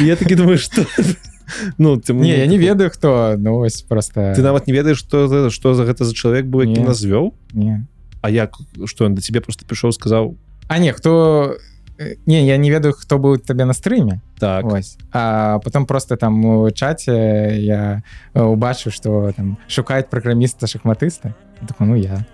я такі думаю что [LAUGHS] ну ты не я не ведаю хто ну вось просто ты нават не ведаеш что что за гэта за чалавек быў які нас звёў не. А як что он да тебе просто прыйшоў сказаў А не хто не я не ведаю хто быў табе на стрыме так. Ось. А потом просто там у чаце я э, убачыў что там шукаюць праграміста шахматыста так, ну я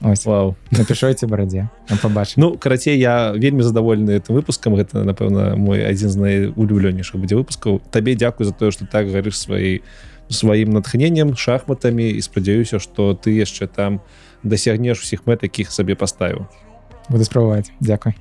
ось. Вау. Напішойце барадзе побачу. Ну карацей я вельмі задаволены этим выпускам гэта напэўна мой адзін з найулюбленейшых будзе выпускаў табе дзякуй за тое что так гарыш сваёй сваім натхненнем шахматамі і спадзяюся что ты яшчэ там дасягнеш усіх мэт якіх сабе паставіў буду спрабаваць Дякуй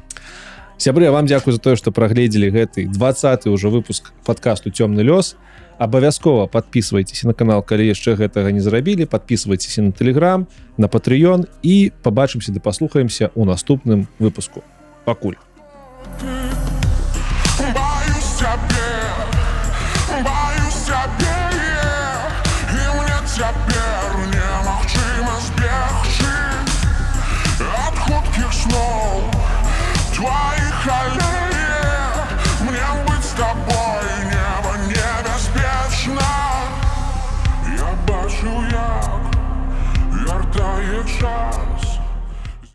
сябры вам дзякуй за тое что прагледзелі гэты 20 ўжо выпуск подкасту цёмны лёс абавязкова подписывайтесь на канал калі яшчэ гэтага не зрабілі. Подписывайтесь на телеграм на патрыён і побачымся да паслухаемся у наступным выпуску. Пакуль. Тебя